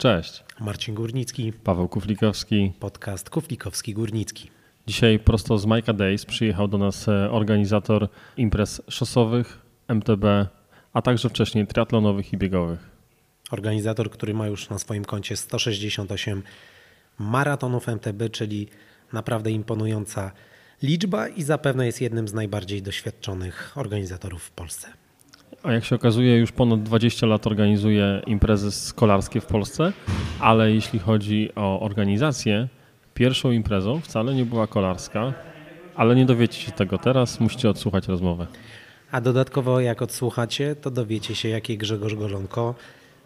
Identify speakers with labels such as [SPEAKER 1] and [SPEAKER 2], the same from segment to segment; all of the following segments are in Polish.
[SPEAKER 1] Cześć.
[SPEAKER 2] Marcin Górnicki.
[SPEAKER 1] Paweł Kuflikowski.
[SPEAKER 2] Podcast Kuflikowski-Górnicki.
[SPEAKER 1] Dzisiaj prosto z Majka Days przyjechał do nas e, organizator imprez szosowych, MTB, a także wcześniej triatlonowych i biegowych.
[SPEAKER 2] Organizator, który ma już na swoim koncie 168 maratonów MTB, czyli naprawdę imponująca liczba i zapewne jest jednym z najbardziej doświadczonych organizatorów w Polsce.
[SPEAKER 1] A jak się okazuje, już ponad 20 lat organizuje imprezy skolarskie w Polsce, ale jeśli chodzi o organizację, pierwszą imprezą wcale nie była kolarska, ale nie dowiecie się tego teraz, musicie odsłuchać rozmowę.
[SPEAKER 2] A dodatkowo, jak odsłuchacie, to dowiecie się, jakie Grzegorz Golonko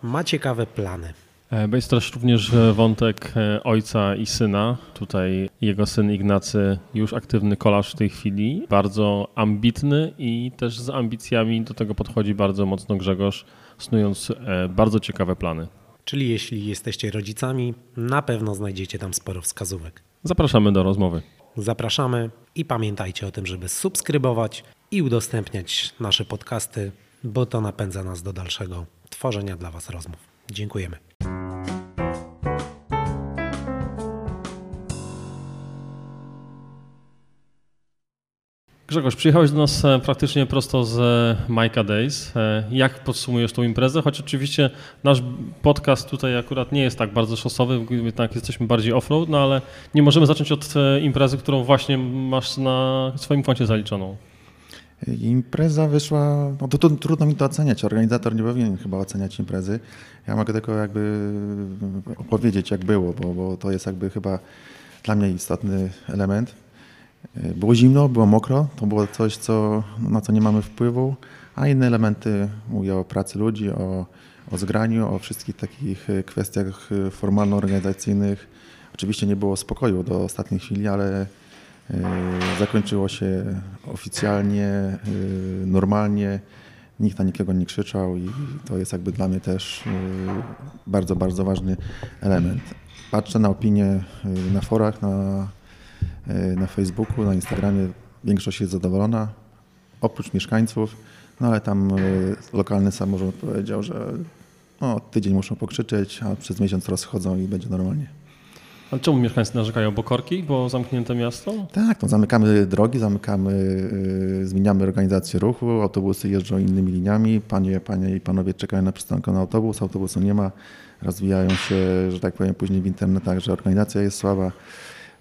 [SPEAKER 2] ma ciekawe plany.
[SPEAKER 1] E, bo jest też również e, wątek e, ojca i syna. Tutaj jego syn Ignacy, już aktywny kolarz w tej chwili, bardzo ambitny i też z ambicjami do tego podchodzi bardzo mocno Grzegorz, snując bardzo ciekawe plany.
[SPEAKER 2] Czyli jeśli jesteście rodzicami, na pewno znajdziecie tam sporo wskazówek.
[SPEAKER 1] Zapraszamy do rozmowy.
[SPEAKER 2] Zapraszamy i pamiętajcie o tym, żeby subskrybować i udostępniać nasze podcasty, bo to napędza nas do dalszego tworzenia dla Was rozmów. Dziękujemy.
[SPEAKER 1] Grzegorz, przyjechałeś do nas e, praktycznie prosto z Majka Days. E, jak podsumujesz tą imprezę? Choć oczywiście nasz podcast tutaj akurat nie jest tak bardzo szosowy, jednak jesteśmy bardziej off-road, no ale nie możemy zacząć od e, imprezy, którą właśnie masz na swoim koncie zaliczoną.
[SPEAKER 3] Impreza wyszła, no to, to, trudno mi to oceniać. Organizator nie powinien chyba oceniać imprezy. Ja mogę tylko jakby opowiedzieć, jak było, bo, bo to jest jakby chyba dla mnie istotny element. Było zimno, było mokro, to było coś, co, na co nie mamy wpływu, a inne elementy mówię o pracy ludzi, o, o zgraniu, o wszystkich takich kwestiach formalno-organizacyjnych. Oczywiście nie było spokoju do ostatniej chwili, ale e, zakończyło się oficjalnie, e, normalnie. Nikt na nikogo nie krzyczał i to jest jakby dla mnie też e, bardzo, bardzo ważny element. Patrzę na opinie na forach, na E, na Facebooku, na Instagramie większość jest zadowolona, oprócz mieszkańców, no ale tam e, lokalny samorząd powiedział, że no, tydzień muszą pokrzyczeć, a przez miesiąc rozchodzą i będzie normalnie.
[SPEAKER 1] A czemu mieszkańcy narzekają? Bo korki? Bo zamknięte miasto?
[SPEAKER 3] Tak, no zamykamy drogi, zamykamy, yy, zmieniamy organizację ruchu, autobusy jeżdżą innymi liniami, panie, panie i panowie czekają na przystanku na autobus, autobusu nie ma, rozwijają się, że tak powiem, później w internetach, że organizacja jest słaba.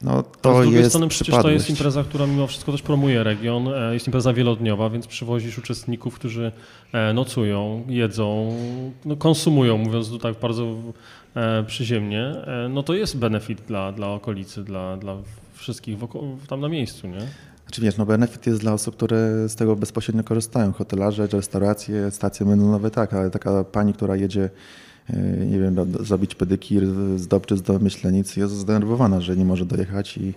[SPEAKER 1] No, to z drugiej jest strony przecież to jest impreza, która mimo wszystko też promuje region. E, jest impreza wielodniowa, więc przywozisz uczestników, którzy e, nocują, jedzą, no, konsumują, mówiąc to tak bardzo przyziemnie. No to jest benefit dla, dla okolicy, dla, dla wszystkich wokół, tam na miejscu, nie?
[SPEAKER 3] Znaczy wiesz, no benefit jest dla osób, które z tego bezpośrednio korzystają. Hotelarze, restauracje, stacje benzynowe tak, ale taka pani, która jedzie E, nie wiem, zrobić pedykir, zdobczy do myślenicy, jest zdenerwowana, że nie może dojechać i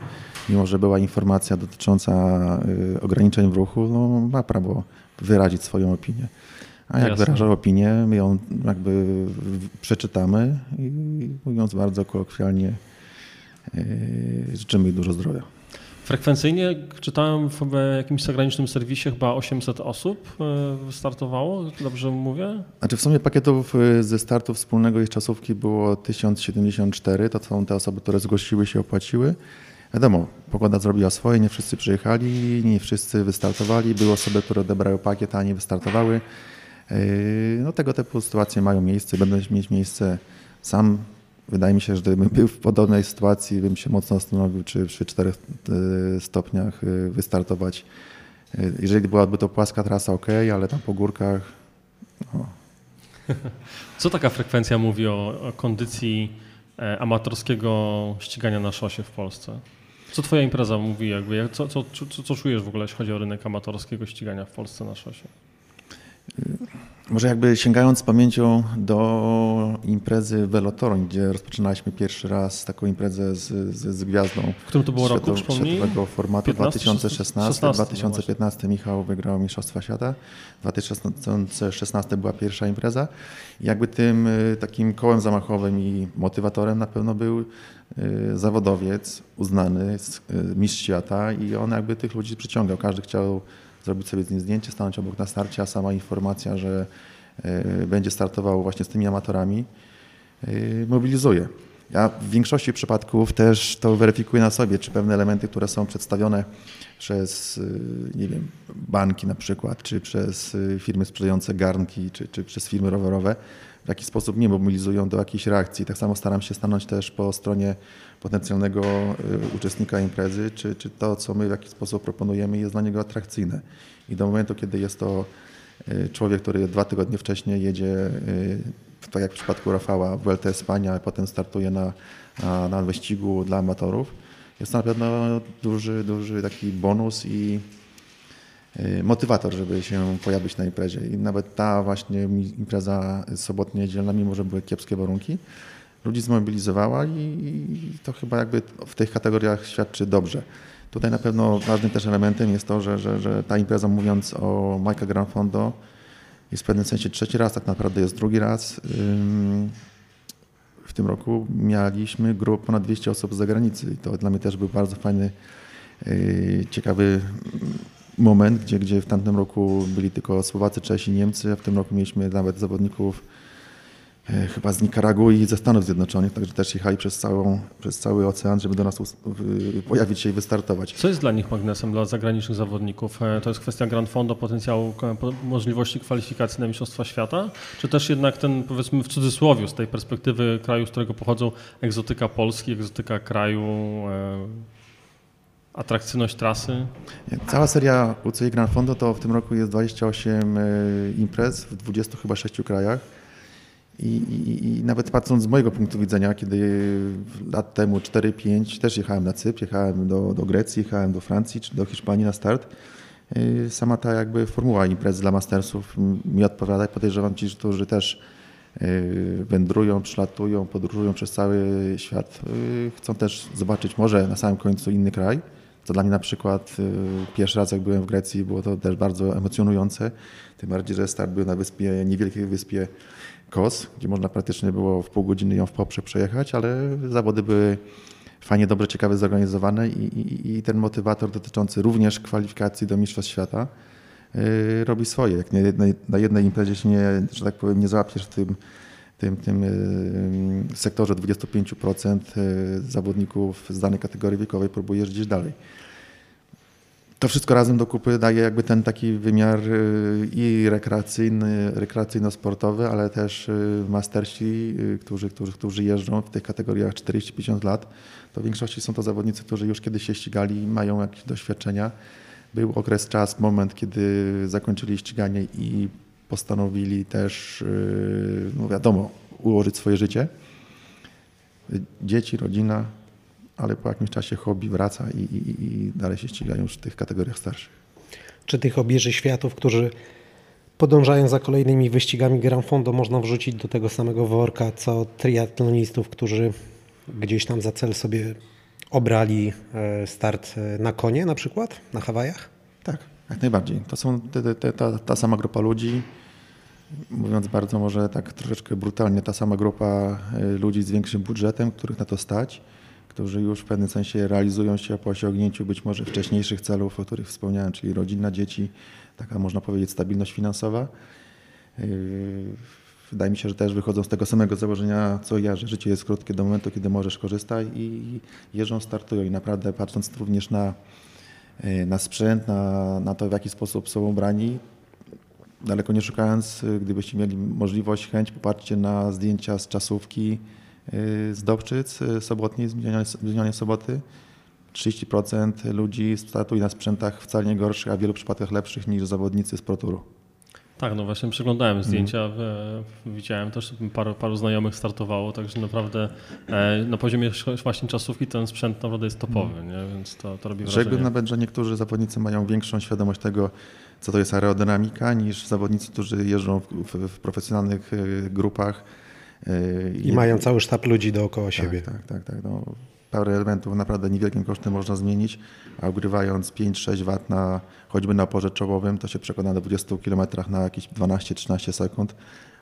[SPEAKER 3] mimo, że była informacja dotycząca e, ograniczeń w ruchu, no, ma prawo wyrazić swoją opinię. A jak Jasne. wyraża opinię, my ją jakby przeczytamy i mówiąc bardzo kolokwialnie, e, życzymy jej dużo zdrowia.
[SPEAKER 1] Frekwencyjnie czytałem w jakimś zagranicznym serwisie chyba 800 osób e, startowało, dobrze mówię?
[SPEAKER 3] Znaczy w sumie pakietów e, ze startu wspólnego i czasówki było 1074, to są te osoby, które zgłosiły się, opłaciły. Wiadomo, pogoda zrobiła swoje, nie wszyscy przyjechali, nie wszyscy wystartowali, były osoby, które odebrały pakiet, a nie wystartowały. E, no tego typu sytuacje mają miejsce, będą mieć miejsce. Sam Wydaje mi się, że gdybym był w podobnej sytuacji, bym się mocno zastanowił, czy przy czterech e, stopniach e, wystartować. E, jeżeli byłaby to płaska trasa, ok, ale tam po górkach. No.
[SPEAKER 1] Co taka frekwencja mówi o, o kondycji amatorskiego ścigania na szosie w Polsce? Co twoja impreza mówi? Jakby, co, co, co, co czujesz w ogóle, jeśli chodzi o rynek amatorskiego ścigania w Polsce na szosie?
[SPEAKER 3] Może jakby sięgając pamięcią do imprezy Velotoron, gdzie rozpoczynaliśmy pierwszy raz taką imprezę z, z, z gwiazdą.
[SPEAKER 1] W którym to było roku,
[SPEAKER 3] Światowego formatu 15, 2016. 16, 2015 Michał wygrał Mistrzostwa Świata. 2016 była pierwsza impreza. I jakby tym y, takim kołem zamachowym i motywatorem na pewno był y, zawodowiec uznany, y, mistrz świata i on jakby tych ludzi przyciągał. Każdy chciał zrobić sobie z nim zdjęcie, stanąć obok na starcie, a sama informacja, że e, będzie startował właśnie z tymi amatorami, mobilizuje. Ja w większości przypadków też to weryfikuję na sobie, czy pewne elementy, które są przedstawione przez, nie wiem, banki na przykład, czy przez firmy sprzedające garnki, czy, czy przez firmy rowerowe, w jakiś sposób mnie mobilizują do jakiejś reakcji. Tak samo staram się stanąć też po stronie potencjalnego y, uczestnika imprezy, czy, czy to, co my w jakiś sposób proponujemy, jest dla niego atrakcyjne. I do momentu, kiedy jest to y, człowiek, który dwa tygodnie wcześniej jedzie, tak jak w przypadku Rafała, w WLT Spania, a potem startuje na, na, na wyścigu dla amatorów, jest na pewno duży, duży taki bonus i motywator, żeby się pojawić na imprezie. I nawet ta właśnie impreza sobotnia-niedzielna, mimo że były kiepskie warunki, ludzi zmobilizowała i to chyba jakby w tych kategoriach świadczy dobrze. Tutaj na pewno ważnym też elementem jest to, że, że, że ta impreza, mówiąc o Majka Gran Fondo, jest w pewnym sensie trzeci raz, tak naprawdę jest drugi raz. W tym roku mieliśmy grupę ponad 200 osób z zagranicy i to dla mnie też był bardzo fajny, yy, ciekawy moment, gdzie, gdzie w tamtym roku byli tylko Słowacy, Czesi, Niemcy, a w tym roku mieliśmy nawet zawodników E, chyba z Nikaragui i ze Stanów Zjednoczonych, także też jechali przez, całą, przez cały ocean, żeby do nas pojawić się i wystartować.
[SPEAKER 1] Co jest dla nich magnesem, dla zagranicznych zawodników? E, to jest kwestia Grand Fondo, potencjału, możliwości kwalifikacji na Mistrzostwa Świata? Czy też jednak ten, powiedzmy w cudzysłowie, z tej perspektywy kraju, z którego pochodzą, egzotyka Polski, egzotyka kraju, e, atrakcyjność trasy?
[SPEAKER 3] Cała seria UCI Grand Fondo to w tym roku jest 28 imprez w 20 chyba 6 krajach. I, i, I, nawet patrząc z mojego punktu widzenia, kiedy lat temu 4-5 też jechałem na Cypr, jechałem do, do Grecji, jechałem do Francji czy do Hiszpanii na start, y, sama ta jakby formuła imprez dla mastersów mi odpowiada podejrzewam ci, że też y, wędrują, przylatują, podróżują przez cały świat. Chcą też zobaczyć może na samym końcu inny kraj. To dla mnie na przykład pierwszy raz jak byłem w Grecji było to też bardzo emocjonujące. Tym bardziej, że start był na wyspie, niewielkiej wyspie Kos, gdzie można praktycznie było w pół godziny ją w poprzek przejechać, ale zawody były fajnie, dobrze, ciekawe, zorganizowane i, i, i ten motywator dotyczący również kwalifikacji do Mistrzostw Świata yy, robi swoje. Jak nie, na jednej imprezie się nie, że tak powiem, nie załapiesz w tym, tym, tym yy, sektorze 25% yy, zawodników z danej kategorii wiekowej, próbujesz gdzieś dalej to wszystko razem do kupy daje jakby ten taki wymiar y, i rekreacyjny, rekreacyjno-sportowy, ale też y, mastersi, y, którzy, którzy, którzy jeżdżą w tych kategoriach 40-50 lat, to w większości są to zawodnicy, którzy już kiedyś się ścigali, mają jakieś doświadczenia. Był okres, czas, moment, kiedy zakończyli ściganie i postanowili też, no wiadomo, ułożyć swoje życie. Dzieci, rodzina, ale po jakimś czasie hobby wraca i, i, i dalej się ścigają już w tych kategoriach starszych.
[SPEAKER 2] Czy tych obieży światów, którzy podążają za kolejnymi wyścigami Grand Fondo można wrzucić do tego samego worka, co triatlonistów, którzy gdzieś tam za cel sobie obrali e, start e, na konie na przykład, na Hawajach?
[SPEAKER 3] Tak, jak najbardziej. To są te, te, ta, ta sama grupa ludzi, mówiąc bardzo może tak troszeczkę brutalnie, ta sama grupa e, ludzi z większym budżetem, których na to stać którzy już w pewnym sensie realizują się po osiągnięciu być może wcześniejszych celów, o których wspomniałem, czyli rodzina, dzieci, taka można powiedzieć stabilność finansowa. Yy, wydaje mi się, że też wychodzą z tego samego założenia, co ja, że życie jest krótkie do momentu, kiedy możesz korzystać i jeżdżą, startują i naprawdę patrząc również na, na sprzęt, na, na to w jaki sposób są ubrani, daleko nie szukając, gdybyście mieli możliwość, chęć, popatrzcie na zdjęcia z czasówki, Y, z Dobczyc y, sobotniej, z minionej soboty. 30% ludzi startuje na sprzętach wcale nie gorszych, a w wielu przypadkach lepszych niż zawodnicy z ProTouru.
[SPEAKER 1] Tak, no właśnie przeglądałem zdjęcia, mm. widziałem też, paru, paru znajomych startowało, także naprawdę e, na poziomie właśnie czasówki ten sprzęt naprawdę jest topowy, mm. nie? więc to, to robi wrażenie.
[SPEAKER 3] Rzekłbym nawet, że niektórzy zawodnicy mają większą świadomość tego, co to jest aerodynamika, niż zawodnicy, którzy jeżdżą w, w, w profesjonalnych e, grupach,
[SPEAKER 2] i mają cały sztab ludzi dookoła
[SPEAKER 3] tak,
[SPEAKER 2] siebie.
[SPEAKER 3] Tak, tak, tak. No, parę elementów naprawdę niewielkim kosztem można zmienić, a ugrywając 5-6 W na, choćby na porze czołowym, to się przekona na 20 km na jakieś 12-13 sekund,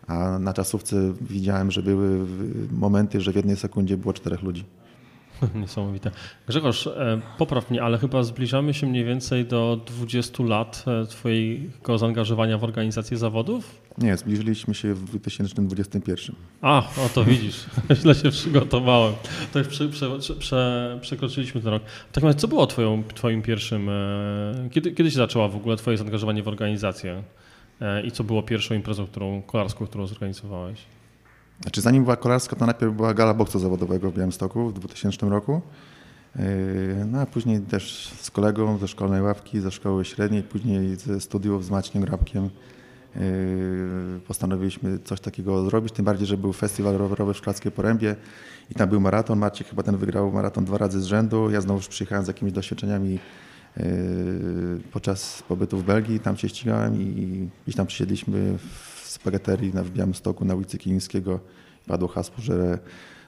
[SPEAKER 3] a na czasówce widziałem, że były momenty, że w jednej sekundzie było czterech ludzi.
[SPEAKER 1] Niesamowite. Grzegorz, e, popraw mnie, ale chyba zbliżamy się mniej więcej do 20 lat e, Twojego zaangażowania w organizację zawodów?
[SPEAKER 3] Nie, zbliżyliśmy się w 2021.
[SPEAKER 1] A, o to widzisz, źle się przygotowałem. To już prze, prze, prze, przekroczyliśmy ten rok. W takim razie, co było twoją, twoim pierwszym, e, kiedy, kiedy się zaczęła w ogóle twoje zaangażowanie w organizację e, i co było pierwszą imprezą którą, kolarską, którą zorganizowałeś?
[SPEAKER 3] Znaczy zanim była kolarska, to najpierw była gala boksu zawodowego w Białymstoku w 2000 roku. E, no a później też z kolegą ze szkolnej ławki, ze szkoły średniej, później ze studiów z Maciem Grabkiem postanowiliśmy coś takiego zrobić, tym bardziej, że był festiwal rowerowy w Szklarskiej Porębie i tam był maraton. Maciek chyba ten wygrał maraton dwa razy z rzędu. Ja znowu przyjechałem z jakimiś doświadczeniami yy, podczas pobytu w Belgii, tam się ścigałem i gdzieś tam przysiedliśmy w spagaterii w Białymstoku na ulicy Kilińskiego. Padło hasło, że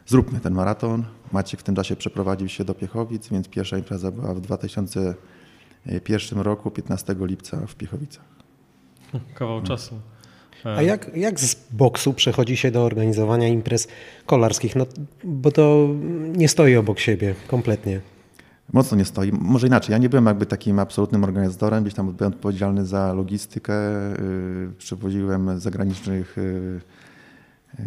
[SPEAKER 3] zróbmy ten maraton. Maciek w tym czasie przeprowadził się do Piechowic, więc pierwsza impreza była w 2001 roku, 15 lipca w Piechowicach.
[SPEAKER 1] Kawał czasu.
[SPEAKER 2] A jak, jak z boksu przechodzi się do organizowania imprez kolarskich? No, bo to nie stoi obok siebie kompletnie.
[SPEAKER 3] Mocno nie stoi. Może inaczej. Ja nie byłem jakby takim absolutnym organizatorem. Gdzieś tam byłem odpowiedzialny za logistykę. Yy, przewoziłem zagranicznych yy, yy,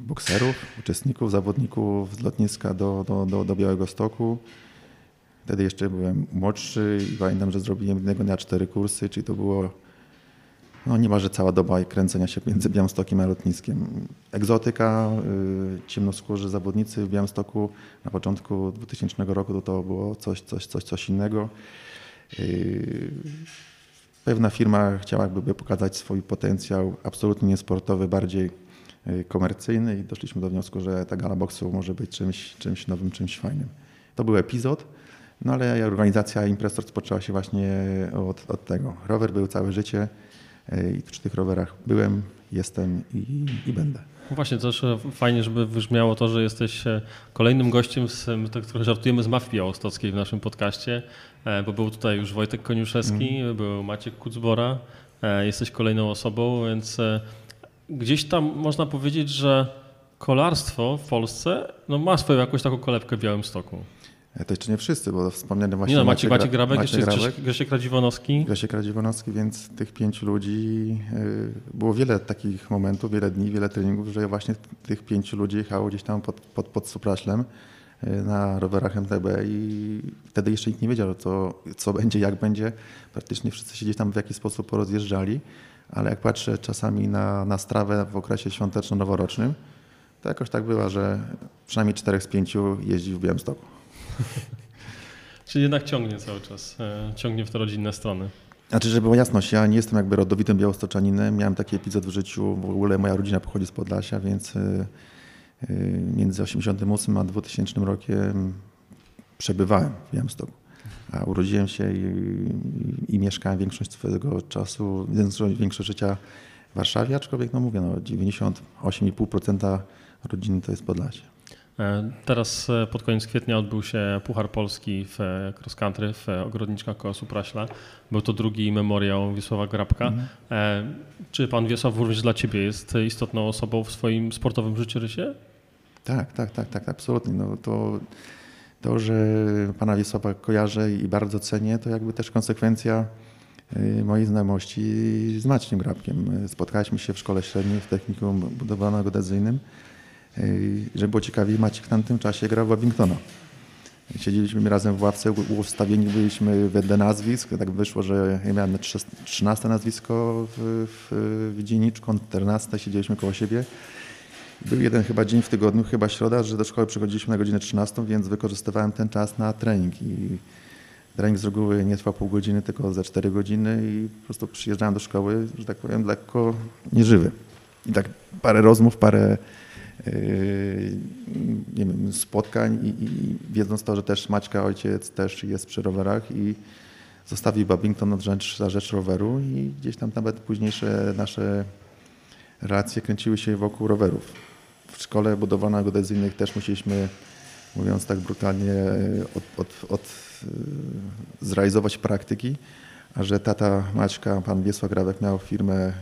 [SPEAKER 3] bokserów, uczestników, zawodników z lotniska do, do, do, do Białego Stoku. Wtedy jeszcze byłem młodszy i pamiętam, że zrobiłem jednego dnia cztery kursy, czyli to było no niemalże cała doba kręcenia się między Białymstokiem a lotniskiem. Egzotyka, y, ciemnoskórzy zawodnicy w Białymstoku na początku 2000 roku to, to było coś, coś, coś, coś innego. Y, pewna firma chciała jakby pokazać swój potencjał absolutnie niesportowy, bardziej y, komercyjny i doszliśmy do wniosku, że ta gala boxu może być czymś, czymś nowym, czymś fajnym. To był epizod, no ale organizacja imprez rozpoczęła się właśnie od, od tego. Rower był całe życie, i przy tych rowerach byłem, jestem i, i będę.
[SPEAKER 1] No właśnie, też fajnie, żeby wybrzmiało to, że jesteś e, kolejnym gościem, z, trochę żartujemy z mafii białostockiej w naszym podcaście, e, bo był tutaj już Wojtek Koniuszewski, mm. był Maciek Kucbora, e, jesteś kolejną osobą, więc gdzieś tam można powiedzieć, że kolarstwo w Polsce no, ma swoją jakąś taką kolebkę w Białymstoku.
[SPEAKER 3] To jeszcze nie wszyscy, bo wspomniany właśnie
[SPEAKER 1] nie no, Maciek, Maciek Grabek, Maciek jeszcze Grabek, Grzesiek Radziwonowski.
[SPEAKER 3] Grzesiek Radziwonowski, więc tych pięciu ludzi, y, było wiele takich momentów, wiele dni, wiele treningów, że właśnie tych pięciu ludzi jechało gdzieś tam pod, pod, pod Supraślem y, na rowerach MTB i wtedy jeszcze nikt nie wiedział, co, co będzie, jak będzie. Praktycznie wszyscy się gdzieś tam w jakiś sposób porozjeżdżali, ale jak patrzę czasami na, na strawę w okresie świąteczno-noworocznym, to jakoś tak bywa, że przynajmniej czterech z pięciu jeździ w Białymstoku.
[SPEAKER 1] Czyli jednak ciągnie cały czas, e, ciągnie w te rodzinne strony.
[SPEAKER 3] Znaczy, żeby była jasność, ja nie jestem jakby rodowitym białostoczaninem. Miałem taki epizod w życiu, w ogóle moja rodzina pochodzi z Podlasia, więc e, e, między 88 a 2000 rokiem przebywałem w Białymstoku. A urodziłem się i, i, mieszkałem większość swojego czasu, większość życia w Warszawie, aczkolwiek no mówię, no 98,5% rodziny to jest Podlasie.
[SPEAKER 1] E, teraz e, pod koniec kwietnia odbył się Puchar Polski w e, cross country w Ogrodniczkach koło Supraśla. Był to drugi memoriał Wiesława Grabka. Mhm. Czy pan Wiesław również dla ciebie jest istotną osobą w swoim sportowym życiorysie?
[SPEAKER 3] Tak, tak, tak, tak, absolutnie. No to, to, że pana Wiesława kojarzę i bardzo cenię, to jakby też konsekwencja mojej znajomości z Maciem Grabkiem. Spotkaliśmy się w szkole średniej w technikum budowlano-geodezyjnym żeby było ciekawiej, Maciek w tamtym czasie grał w Wellingtona. Siedzieliśmy razem w ławce, ustawieni byliśmy wedle nazwisk. Tak wyszło, że ja miałem 13 nazwisko w, w, w dzienniczku, 14 siedzieliśmy koło siebie. Był jeden chyba dzień w tygodniu, chyba środa, że do szkoły przychodziliśmy na godzinę 13, więc wykorzystywałem ten czas na trening. I trening z reguły nie trwał pół godziny, tylko za 4 godziny i po prostu przyjeżdżałem do szkoły, że tak powiem, lekko nieżywy. I tak parę rozmów, parę nie wiem, spotkań i, i, wiedząc to, że też Maćka ojciec też jest przy rowerach i zostawił Babington na rzecz, rzecz roweru i gdzieś tam nawet późniejsze nasze relacje kręciły się wokół rowerów. W szkole budowana geodezyjnych też musieliśmy, mówiąc tak brutalnie, od, od, od, yy, zrealizować praktyki, a że tata Maćka, pan Wiesław Grawek miał firmę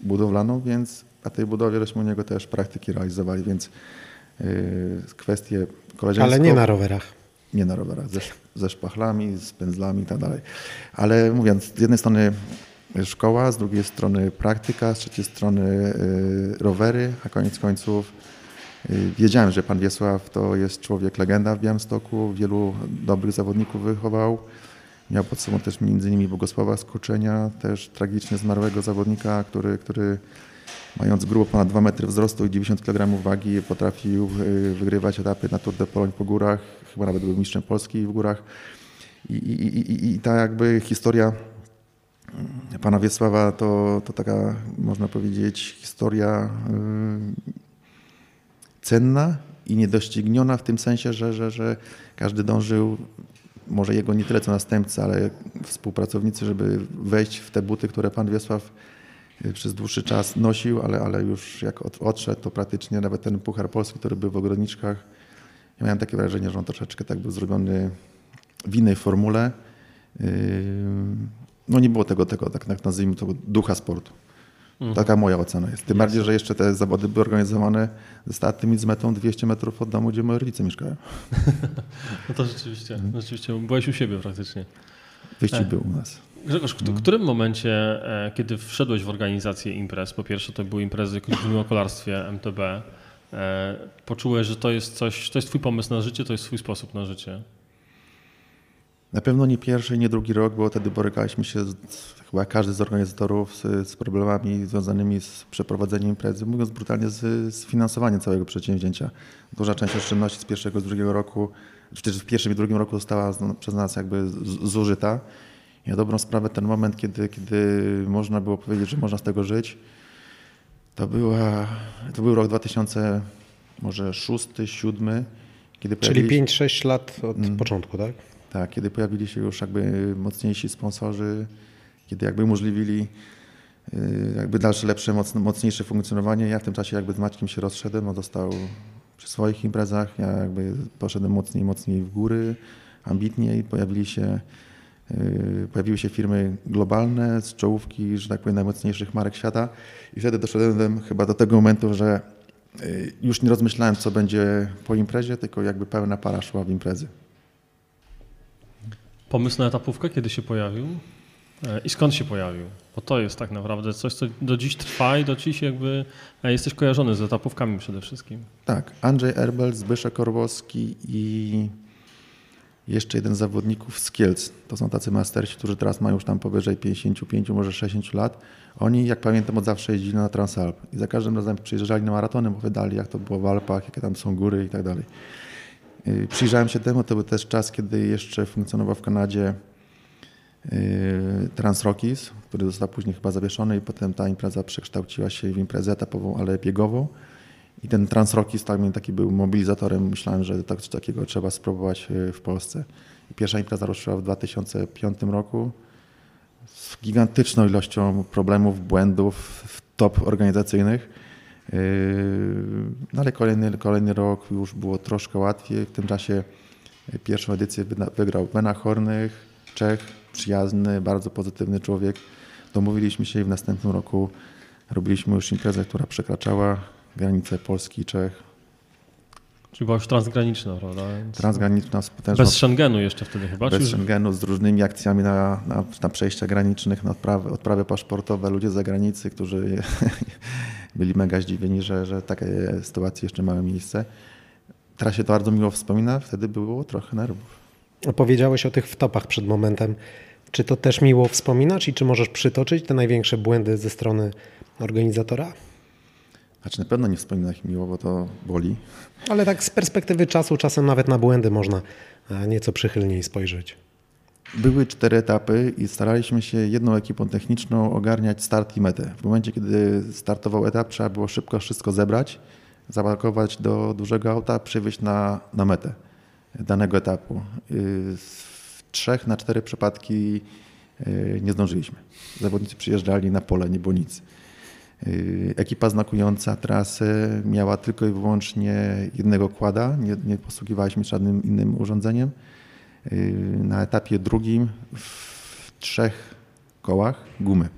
[SPEAKER 3] budowlaną, więc na tej budowie żeśmy u niego też praktyki realizowali, więc yy, kwestie koleżeńskie.
[SPEAKER 2] Ale nie na rowerach.
[SPEAKER 3] Nie na rowerach, ze, ze szpachlami, z pędzlami i tak dalej. Ale mówiąc, z jednej strony szkoła, z drugiej strony praktyka, z trzeciej strony rowery, a koniec końców wiedziałem, że pan Wiesław to jest człowiek legenda w Białymstoku, wielu dobrych zawodników wychował. Miał pod sobą też między innymi Bogosława Skoczenia, też tragicznie zmarłego zawodnika, który, który mając grubo ponad 2 metry wzrostu i 90 kg wagi potrafił wygrywać etapy na Tour de Pologne po górach, chyba nawet był mistrzem Polski w górach. I, i, i, i ta jakby historia pana Wiesława to, to taka, można powiedzieć, historia yy, cenna i niedościgniona w tym sensie, że, że, że każdy dążył, może jego nie tyle co następcy, ale współpracownicy, żeby wejść w te buty, które pan Wiesław przez dłuższy czas nosił, ale, ale już jak odszedł, to praktycznie nawet ten Puchar Polski, który był w ogrodniczkach, ja miałem takie wrażenie, że on troszeczkę tak był zrobiony w innej formule. Yy, no nie było tego, tego tak, tak nazwijmy to, ducha sportu. Mhm. Taka moja ocena jest. Tym bardziej, że jeszcze te zawody były organizowane ze startem z metą 200 metrów od domu, gdzie moi rodzice mieszkają.
[SPEAKER 1] No to rzeczywiście, rzeczywiście. Byłeś u siebie praktycznie.
[SPEAKER 3] Wyścig e. był u nas.
[SPEAKER 1] Grzegorz, w mhm. którym momencie, e, kiedy wszedłeś w organizację imprez, po pierwsze to były imprezy w kolarstwie MTB, e, poczułeś, że to jest coś, to jest twój pomysł na życie, to jest swój sposób na życie?
[SPEAKER 3] Na pewno nie pierwszy, nie drugi rok, bo wtedy borykaliśmy się, z, chyba każdy z organizatorów, z, z, problemami związanymi z przeprowadzeniem imprezy, mówiąc brutalnie, z, z finansowaniem całego przedsięwzięcia. Duża część oszczędności z pierwszego, z drugiego roku, czy też w pierwszym i drugim roku została przez nas jakby zużyta. Na dobrą sprawę ten moment, kiedy, kiedy można było powiedzieć, że można z tego żyć, to, była, to był rok 2000, może szósty, siódmy.
[SPEAKER 2] Kiedy Czyli 5-6 lat od mm. początku, tak?
[SPEAKER 3] Tak, kiedy pojawili się już jakby mocniejsi sponsorzy, kiedy jakby umożliwili y, jakby dalsze, lepsze, mocniejsze funkcjonowanie. Ja w tym czasie jakby z Maćkiem się rozszedłem, on został przy swoich imprezach, ja jakby poszedłem mocniej, mocniej w góry, ambitniej, pojawili się Pojawiły się firmy globalne z czołówki, że tak powiem, najmocniejszych marek świata i wtedy doszedłem chyba do tego momentu, że y, już nie rozmyślałem, co będzie po imprezie, tylko jakby pełna para szła w imprezy.
[SPEAKER 1] Pomysł na etapówkę kiedy się pojawił? E, I skąd się pojawił? Bo to jest tak naprawdę coś, co do dziś trwa i do dziś jakby e, jesteś kojarzony z etapówkami przede wszystkim.
[SPEAKER 3] Tak, Andrzej Erbel, Zbyszek Korwowski i jeszcze jeden z zawodników z Kielc. To są tacy mastersi, którzy teraz mają już tam powyżej 55, może 60 lat. Oni, jak pamiętam, od zawsze jeździli na Transalp i za każdym razem przyjeżdżali na maratony, opowiadali, jak to było w Alpach, jakie tam są góry i tak dalej. Y, przyjrzałem się temu, to był też czas, kiedy jeszcze funkcjonował w Kanadzie y, Transrockies, który został później chyba zawieszony i potem ta impreza przekształciła się w imprezę etapową, ale biegową. I ten Transrockies tak, taki był mobilizatorem. Myślałem, że tak, coś takiego trzeba spróbować y, w Polsce. Pierwsza impreza ruszyła w 2005 roku z gigantyczną ilością problemów, błędów, top organizacyjnych Yy, no ale kolejny, kolejny rok już było troszkę łatwiej. W tym czasie pierwszą edycję wygrał Bena Hornych, Czech, przyjazny, bardzo pozytywny człowiek. Domówiliśmy się i w następnym roku robiliśmy już imprezę, która przekraczała granice Polski i Czech.
[SPEAKER 1] Czyli była już transgraniczna, prawda?
[SPEAKER 3] Więc transgraniczna, potężna.
[SPEAKER 1] Bez Schengenu jeszcze wtedy chyba?
[SPEAKER 3] Bez Schengenu, z różnymi akcjami na, na, na przejścia granicznych, na odprawy, odprawy paszportowe, ludzie z zagranicy, którzy byli mega zdziwieni, że, że takie sytuacje jeszcze mają miejsce. Teraz się to bardzo miło wspomina, wtedy było trochę nerwów.
[SPEAKER 2] Powiedziałeś o tych wtopach przed momentem. Czy to też miło wspominać i czy możesz przytoczyć te największe błędy ze strony organizatora?
[SPEAKER 3] Znaczy na pewno nie wspominam ich miło, bo to boli.
[SPEAKER 2] Ale tak z perspektywy czasu, czasem nawet na błędy można e, nieco przychylniej spojrzeć.
[SPEAKER 3] Były cztery etapy i staraliśmy się jedną ekipą techniczną ogarniać start i metę. W momencie, kiedy startował etap, trzeba było szybko wszystko zebrać, zapakować do dużego auta, przywieźć na, na metę danego etapu. W trzech na cztery przypadki y, nie zdążyliśmy. Zawodnicy przyjeżdżali na pole, nie było nic. Y, ekipa znakująca trasę miała tylko i wyłącznie jednego kłada, nie, nie posługiwaliśmy się żadnym innym urządzeniem. Y, na etapie drugim w trzech kołach gumy.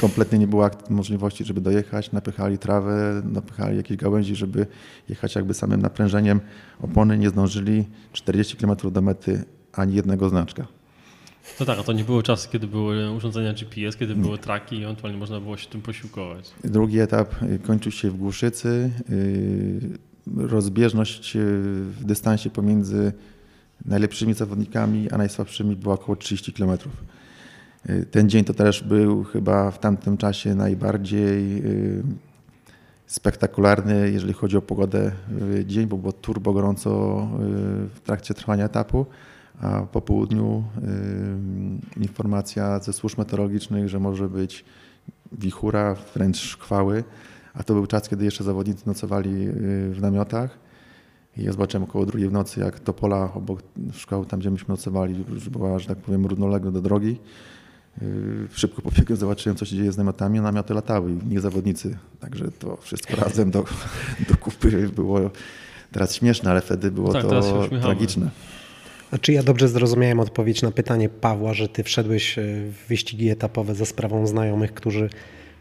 [SPEAKER 3] Kompletnie nie było możliwości, żeby dojechać, napychali trawę, napychali jakieś gałęzi, żeby jechać jakby samym naprężeniem opony. Nie zdążyli 40 km do mety ani jednego znaczka.
[SPEAKER 1] No tak, a to nie było czasy, kiedy były urządzenia GPS, kiedy nie. były traki i ewentualnie można było się tym posiłkować.
[SPEAKER 3] Drugi etap kończył się w Głuszycy. Rozbieżność w dystansie pomiędzy najlepszymi zawodnikami, a najsłabszymi była około 30 km. Ten dzień to też był chyba w tamtym czasie najbardziej spektakularny, jeżeli chodzi o pogodę dzień, bo było turbo gorąco w trakcie trwania etapu, a po południu informacja ze służb meteorologicznych, że może być wichura, wręcz szkwały, a to był czas, kiedy jeszcze zawodnicy nocowali w namiotach. I ja zobaczyłem około drugiej w nocy, jak to pola obok szkoły, tam gdzie myśmy nocowali, już była, że tak powiem, równolegle do drogi. Yy, szybko pobiegłem, zobaczyłem, co się dzieje z namiotami, a namioty latały i nie zawodnicy. Także to wszystko razem do, do kupy było teraz śmieszne, ale wtedy było tak, to tragiczne.
[SPEAKER 2] A czy ja dobrze zrozumiałem odpowiedź na pytanie Pawła, że ty wszedłeś e, w wyścigi etapowe za sprawą znajomych, którzy,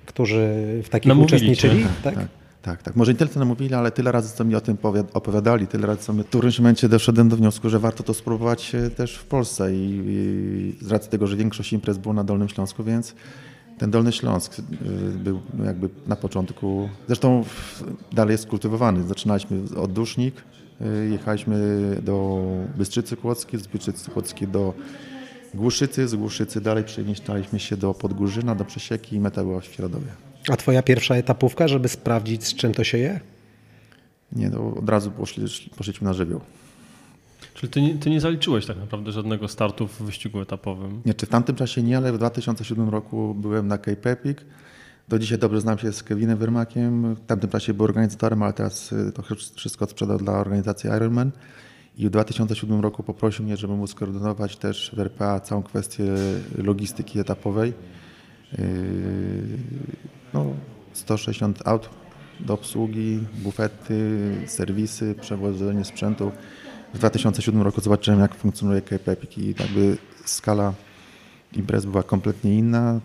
[SPEAKER 2] którzy w takich Namówili uczestniczyli?
[SPEAKER 3] Cię. Tak? tak? Tak, tak. Może nie tyle co namówili, ale tyle razy co mi o tym opowiadali, tyle razy co my w którymś momencie doszedłem do wniosku, że warto to spróbować e, też w Polsce i, i z racji tego, że większość imprez było na Dolnym Śląsku, więc ten Dolny Śląsk e, był jakby na początku, zresztą dalej jest kultywowany. Zaczynaliśmy od Dusznik, jechaliśmy do Bystrzycy Kłodzkiej, z Bystrzycy Kłodzkiej do Głuszycy, z Głuszycy dalej przemieszczaliśmy się do Podgórzyna, do Przesieki i meta była w Świeradowie.
[SPEAKER 2] A twoja pierwsza etapówka, żeby sprawdzić, z czym to się je?
[SPEAKER 3] Nie, to od razu poszli, poszliśmy na żywioł.
[SPEAKER 1] Czyli ty nie, ty nie, zaliczyłeś tak naprawdę żadnego startu w wyścigu etapowym?
[SPEAKER 3] Nie, czy w tamtym czasie nie, ale w 2007 roku byłem na Cape Epic. Do dzisiaj dobrze znam się z Kevinem Wyrmakiem. W tamtym czasie był organizatorem, ale teraz y, to wszystko sprzedał dla organizacji Ironman. I w 2007 roku poprosił mnie, żeby móc skoordynować też w RPA całą kwestię logistyki etapowej. Yy, no, 160 aut do obsługi, bufety, serwisy, przewożenie sprzętu. W 2007 roku zobaczyłem, jak funkcjonuje Cape Epic i jakby skala imprez była kompletnie inna.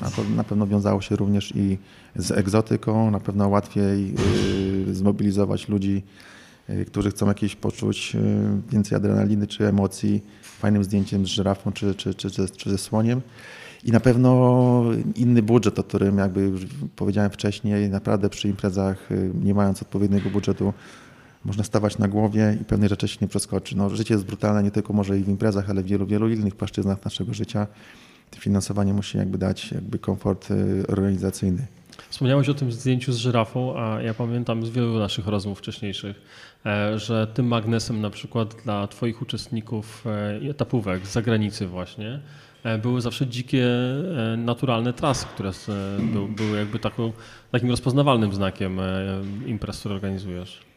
[SPEAKER 3] A to na pewno wiązało się również i z egzotyką. Na pewno łatwiej yy, zmobilizować ludzi, yy, którzy chcą jakieś poczuć więcej adrenaliny czy emocji fajnym zdjęciem z żyrafą czy, czy, czy, czy, czy ze słoniem. I na pewno inny budżet, o którym jakby już powiedziałem wcześniej, naprawdę przy imprezach, y, nie mając odpowiedniego budżetu, można stawać na głowie i pewne rzeczy się nie przeskoczy. No, życie jest brutalne nie tylko może i w imprezach, ale w wielu, wielu innych płaszczyznach naszego życia. Finansowanie musi jakby dać jakby komfort y, organizacyjny.
[SPEAKER 1] Wspomniałeś o tym zdjęciu z żyrafą, a ja pamiętam z wielu naszych rozmów wcześniejszych, e, że tym magnesem na przykład dla Twoich uczestników e, etapówek z zagranicy właśnie E, były zawsze dzikie, naturalne trasy, które były jakby taką, takim rozpoznawalnym znakiem imprez, które organizujesz.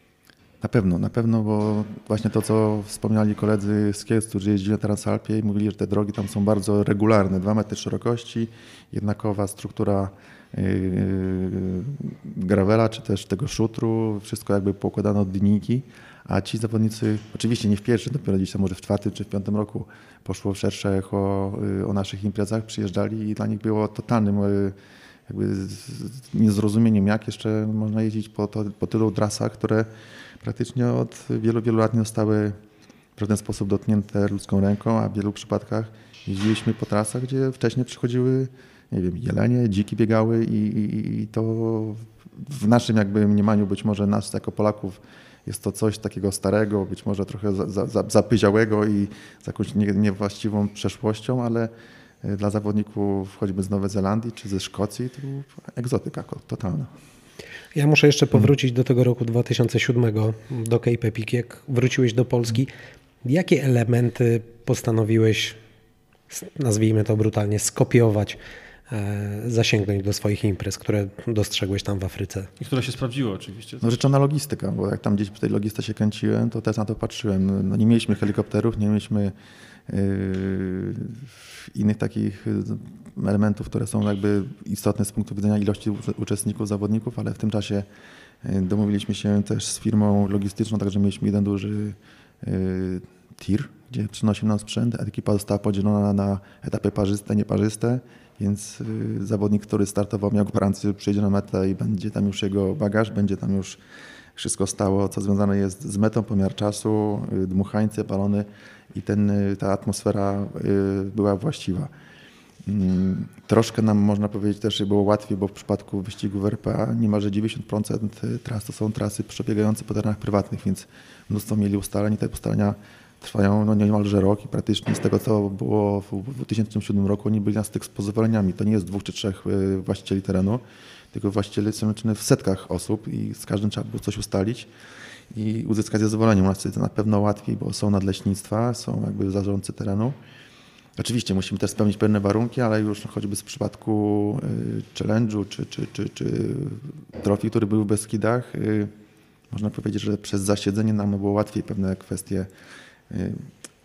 [SPEAKER 3] Na pewno, na pewno, bo właśnie to, co wspomniali koledzy z Kielc, którzy jeździli na Transalpie i mówili, że te drogi tam są bardzo regularne, 2 metry szerokości, jednakowa struktura gravela, czy też tego szutru, wszystko jakby poukładane od linijki, a ci zawodnicy, oczywiście nie w pierwszym, dopiero gdzieś tam może w czwartym czy w piątym roku poszło szersze echo y, o naszych imprezach, przyjeżdżali i dla nich było totalnym jakby niezrozumieniem, jak jeszcze można jeździć po, to, po tylu trasach, które praktycznie od wielu, wielu lat nie zostały w żaden sposób dotknięte ludzką ręką, a w wielu przypadkach jeździliśmy po trasach, gdzie wcześniej przychodziły nie wiem, jelenie, dziki biegały i, i, i to w naszym jakby mniemaniu być może nas jako Polaków jest to coś takiego starego, być może trochę za, za, zapyziałego i z jakąś nie, niewłaściwą przeszłością, ale e, dla zawodników choćby z Nowej Zelandii czy ze Szkocji to egzotyka totalna.
[SPEAKER 2] Ja muszę jeszcze powrócić do tego roku 2007, do Cape Epic. Jak wróciłeś do Polski, jakie elementy postanowiłeś, nazwijmy to brutalnie, skopiować E, zasięgnąć do swoich imprez, które dostrzegłeś tam w Afryce.
[SPEAKER 1] I które się sprawdziły oczywiście.
[SPEAKER 3] No rzeczona logistyka, bo jak tam gdzieś w tej logistyce się kręciłem, to też na to patrzyłem. No nie mieliśmy helikopterów, nie mieliśmy yy, innych takich elementów, które są jakby istotne z punktu widzenia ilości uczestników, zawodników, ale w tym czasie yy, domówiliśmy się też z firmą logistyczną, także mieliśmy jeden duży yy, tir, gdzie przynosił nam sprzęt. Ekipa została podzielona na etapy parzyste, nieparzyste więc y, zawodnik, który startował, miał gwarancję, przyjdzie na metę i będzie tam już jego bagaż, będzie tam już wszystko stało, co związane jest z metą, pomiar czasu, dmuchańce, balony i ten, ta atmosfera była właściwa. Mm, troszkę nam można powiedzieć też było łatwiej, bo w przypadku wyścigów RPA niemalże 90% tras to są trasy przebiegające po terenach prywatnych, więc mnóstwo mieli ustaleń i te ustalenia trwają no niemalże rok i praktycznie z tego, co było w 2007 roku, oni byli na styk z pozwoleniami. To nie jest dwóch czy trzech y, właścicieli terenu, tylko właściciele są liczone w setkach osób i z każdym trzeba było coś ustalić i uzyskać zezwolenie. U nas jest na pewno łatwiej, bo są nadleśnictwa, są jakby zarządcy terenu. Oczywiście musimy też spełnić pewne warunki, ale już choćby w przypadku y, challenge'u czy, czy, czy, czy trofii, który był w Beskidach, y, można powiedzieć, że przez zasiedzenie nam było łatwiej pewne kwestie y,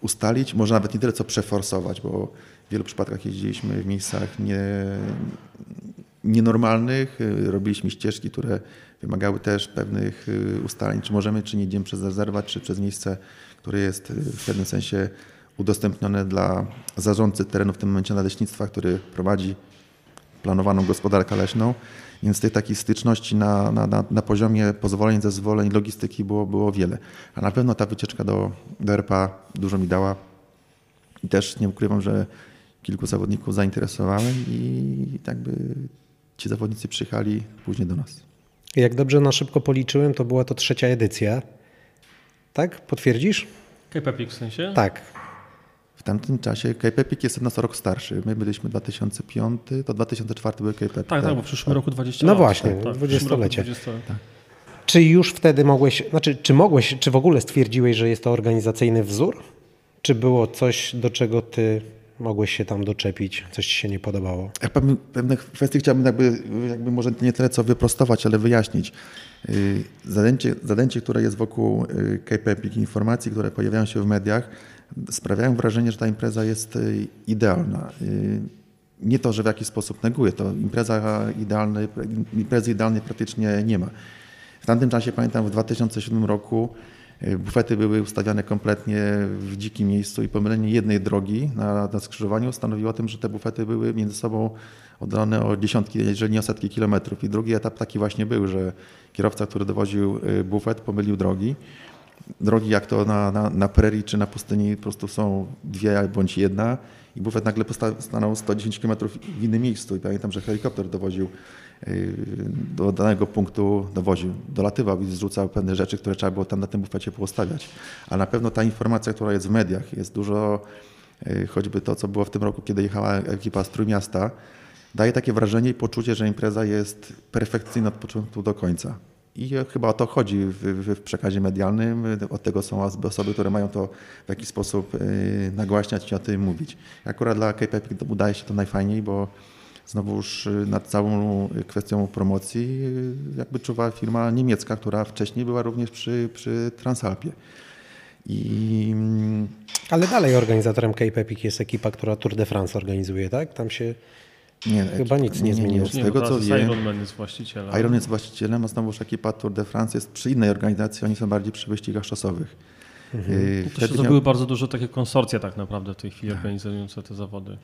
[SPEAKER 3] ustalić, może nawet nie tyle co przeforsować, bo w wielu przypadkach jeździliśmy w miejscach nie, nienormalnych, robiliśmy ścieżki, które wymagały też pewnych ustaleń, czy możemy, czy nie idziemy przez rezerwat, czy przez miejsce, które jest w pewnym sensie udostępnione dla zarządcy terenu, w tym momencie naleśnictwa, który prowadzi planowaną gospodarkę leśną. Więc tej takiej styczności na, na, na, na poziomie pozwoleń, zezwoleń, logistyki było, było wiele. A na pewno ta wycieczka do, do RPA dużo mi dała. I też nie ukrywam, że kilku zawodników zainteresowałem i tak by ci zawodnicy przyjechali później do nas.
[SPEAKER 2] Jak dobrze na szybko policzyłem, to była to trzecia edycja. Tak? Potwierdzisz?
[SPEAKER 1] KPPIK w sensie?
[SPEAKER 2] Tak.
[SPEAKER 3] W tamtym czasie KPPIK jest nas rok starszy. My byliśmy 2005, to 2004 był KPPIK.
[SPEAKER 1] Tak, tak, tak, bo w przyszłym roku 20
[SPEAKER 2] No
[SPEAKER 1] lat.
[SPEAKER 2] właśnie,
[SPEAKER 1] tak,
[SPEAKER 2] 20-lecie. Tak. Czy już wtedy mogłeś, znaczy czy mogłeś, czy w ogóle stwierdziłeś, że jest to organizacyjny wzór? Czy było coś, do czego ty mogłeś się tam doczepić, coś ci się nie podobało?
[SPEAKER 3] Ja pewne kwestie chciałbym jakby, jakby może nie tyle co wyprostować, ale wyjaśnić. Y, zadęcie, zadęcie które jest wokół y, KPEPIK, informacji, które pojawiają się w mediach, sprawiają wrażenie, że ta impreza jest y, idealna. Nie to, że w jakiś sposób neguje, to impreza idealnej, imprezy idealnej praktycznie nie ma. W tamtym czasie, pamiętam, w 2007 roku Bufety były ustawiane kompletnie w dzikim miejscu i pomylenie jednej drogi na, na skrzyżowaniu stanowiło o tym, że te bufety były między sobą oddalone o dziesiątki, jeżeli nie o setki kilometrów. I drugi etap taki właśnie był, że kierowca, który dowoził y, bufet, pomylił drogi. Drogi jak to na, na, na prerii czy na pustyni po prostu są dwie bądź jedna i bufet nagle stanął 110 km w innym miejscu. I pamiętam, że helikopter dowoził y, do danego punktu, dowoził, dolatywał i zrzucał pewne rzeczy, które trzeba było tam na tym bufecie postawiać. A na pewno ta informacja, która jest w mediach, jest dużo, y, choćby to, co było w tym roku, kiedy jechała ekipa z Trójmiasta, daje takie wrażenie i poczucie, że impreza jest perfekcyjna od początku do końca. I chyba o to chodzi w, w, przekazie medialnym. Od tego są osoby, które mają to w jakiś sposób y, nagłaśniać i o tym mówić. Akurat dla KPP udaje się to najfajniej, bo znowuż nad całą kwestią promocji y, jakby czuwa firma niemiecka, która wcześniej była również przy, przy Transalpie.
[SPEAKER 2] I... Ale dalej organizatorem K-Pepic jest ekipa, która Tour de France organizuje, tak? Tam się nie, Chyba nic nie, zmieniło.
[SPEAKER 1] Z tego co wiem, Ironman jest właścicielem.
[SPEAKER 3] Iron jest właścicielem, a znowuż ekipa Tour de France jest przy innej organizacji, oni są bardziej przy wyścigach szosowych.
[SPEAKER 1] Mhm. Y, to się zrobiły miał... bardzo dużo takie konsorcja tak naprawdę w tej chwili tak. organizujące te zawody.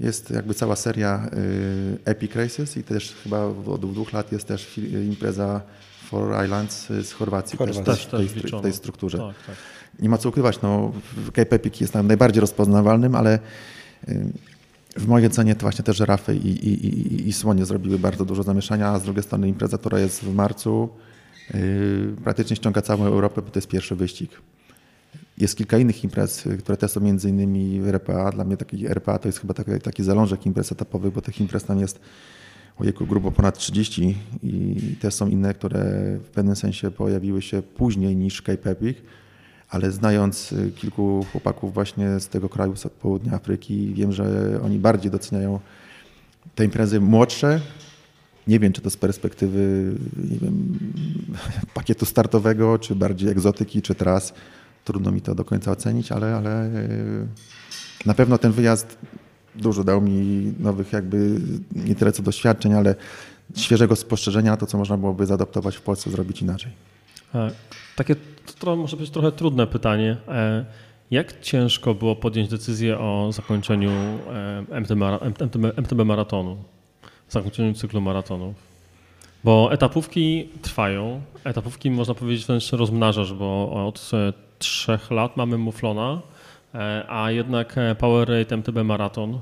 [SPEAKER 3] Jest jakby cała seria y, Epic Races i też chyba od dwóch lat jest też impreza Four Islands z Chorwacji,
[SPEAKER 1] też, też,
[SPEAKER 3] też w tej, tej strukturze. Tak, tak. Nie ma co ukrywać, no, Cape Epic jest najbardziej rozpoznawalnym, ale y, w mojej ocenie to właśnie te żyrafy i, i, i, i słonie zrobiły bardzo dużo zamieszania, a z drugiej strony impreza, która jest w marcu, yy, praktycznie ściąga całą Europę, bo to jest pierwszy wyścig. Jest kilka innych imprez, które też są między innymi RPA. Dla mnie taki RPA to jest chyba taki, taki zalążek imprez etapowych, bo tych imprez tam jest ojejku, grubo ponad 30 i też są inne, które w pewnym sensie pojawiły się później niż Cape Epic ale znając y, kilku chłopaków właśnie z tego kraju, z południa Afryki, wiem, że oni bardziej doceniają te imprezy młodsze. Nie wiem, czy to z perspektywy wiem, pakietu startowego, czy bardziej egzotyki, czy tras. Trudno mi to do końca ocenić, ale, ale y, na pewno ten wyjazd dużo dał mi nowych jakby nie tyle co doświadczeń, ale świeżego spostrzeżenia na to, co można byłoby zaadoptować w Polsce, zrobić inaczej.
[SPEAKER 1] Takie to może być trochę trudne pytanie. E, jak ciężko było podjąć decyzję o zakończeniu MTB, MTB, maratonu, zakończeniu cyklu maratonów? Bo etapówki trwają. Etapówki można powiedzieć wręcz rozmnażasz, bo od trzech lat mamy Muflona, a jednak Powerade MTB Marathon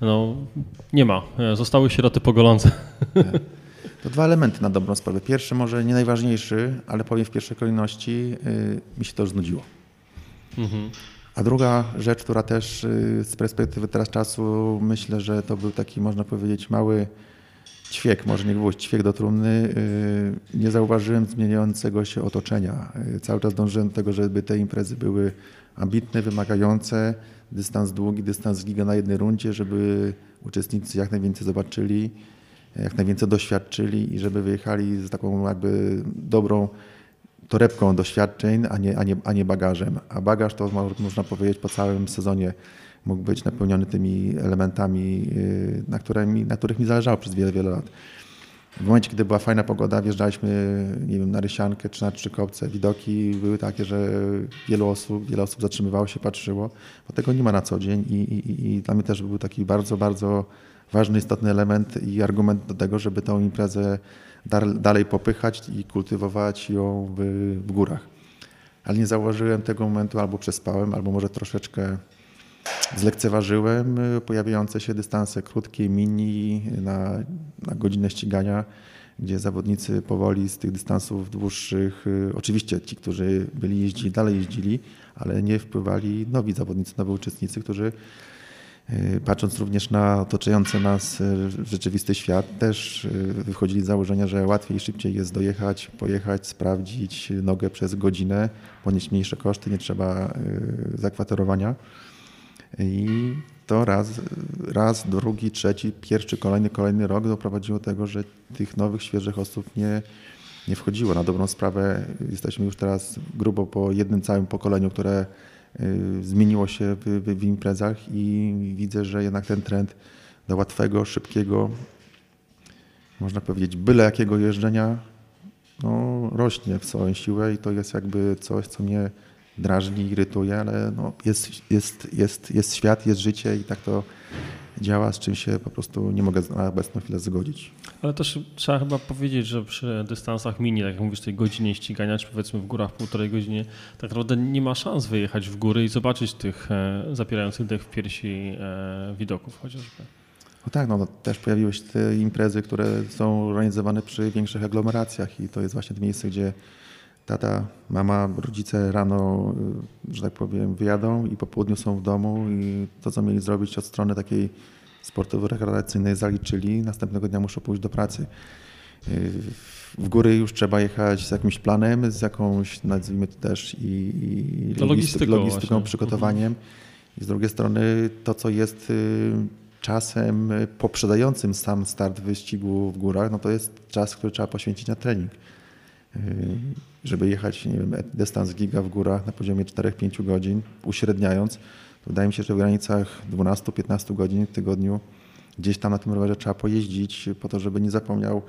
[SPEAKER 1] no, nie ma. Zostały sieroty pogolące.
[SPEAKER 3] To dwa elementy na dobrą sprawę. Pierwszy, może nie najważniejszy, ale powiem w pierwszej kolejności, yy, mi się to już znudziło. Mhm. A druga rzecz, która też yy, z perspektywy teraz czasu myślę, że to był taki, można powiedzieć, mały ćwiek, może nie gwóźdź, ćwiek do trumny. Yy, nie zauważyłem zmieniającego się otoczenia. Cały czas dążyłem do tego, żeby te imprezy były ambitne, wymagające, dystans długi, dystans giga na jednej rundzie, żeby uczestnicy jak najwięcej zobaczyli jak najwięcej doświadczyli i żeby wyjechali z taką jakby dobrą torebką doświadczeń, a nie, a nie, a nie bagażem. A bagaż to można powiedzieć po całym sezonie mógł być napełniony tymi elementami, y, na, którymi, na których mi zależało przez wiele, wiele lat. W momencie, kiedy była fajna pogoda, wjeżdżaliśmy nie wiem, na Rysiankę czy na Trzykopce. Widoki były takie, że wielu osób, wiele osób zatrzymywało się, patrzyło, bo tego nie ma na co dzień i, i, i dla mnie też był taki bardzo, bardzo ważny, istotny element i argument do tego, żeby tę imprezę dalej popychać i kultywować ją w, w górach. Ale nie zauważyłem tego momentu, albo przespałem, albo może troszeczkę zlekceważyłem pojawiające się dystanse krótkie, mini na, na godzinę ścigania, gdzie zawodnicy powoli z tych dystansów dłuższych, oczywiście ci, którzy byli jeździli, dalej jeździli, ale nie wpływali nowi zawodnicy, nowi uczestnicy, którzy Y, patrząc również na otaczający nas y, rzeczywisty świat, też y, wychodzili z założenia, że łatwiej i szybciej jest dojechać, pojechać, sprawdzić nogę przez godzinę, ponieść mniejsze koszty, nie trzeba zakwaterowania. I to raz, raz, drugi, trzeci, pierwszy, kolejny, kolejny rok doprowadziło do tego, że tych nowych, świeżych osób nie, nie wchodziło. Na dobrą sprawę jesteśmy już teraz grubo po jednym całym pokoleniu, które Y, zmieniło się w, w, w imprezach i widzę, że jednak ten trend do łatwego, szybkiego, można powiedzieć, byle jakiego jeżdżenia no, rośnie w całą siłę i to jest jakby coś, co mnie drażni, irytuje, ale no, jest, jest, jest, jest świat, jest życie i tak to działa, z czym się po prostu nie mogę na obecną chwilę zgodzić.
[SPEAKER 1] Ale też trzeba chyba powiedzieć, że przy dystansach mini, tak jak mówisz, tej godzinie ścigania, czy powiedzmy w górach półtorej godziny, tak naprawdę nie ma szans wyjechać w góry i zobaczyć tych e, zapierających dech w piersi e, widoków chociażby.
[SPEAKER 3] No tak, no, no też pojawiły się te imprezy, które są organizowane przy większych aglomeracjach i to jest właśnie to miejsce, gdzie tata, mama, rodzice rano, y, że tak powiem, wyjadą i po południu są w domu i to, co mieli zrobić od strony takiej sportowo-rekreacyjnej zaliczyli, następnego dnia muszą pójść do pracy. Y, w góry już trzeba jechać z jakimś planem, z jakąś, nazwijmy to też, i, i logistyką, logistyką przygotowaniem. I z drugiej strony to, co jest y, czasem poprzedzającym sam start wyścigu w górach, no to jest czas, który trzeba poświęcić na trening. Żeby jechać, nie wiem, dystans giga w górach na poziomie 4-5 godzin, uśredniając, wydaje mi się, że w granicach 12-15 godzin w tygodniu gdzieś tam na tym rowerze trzeba pojeździć po to, żeby nie zapomniał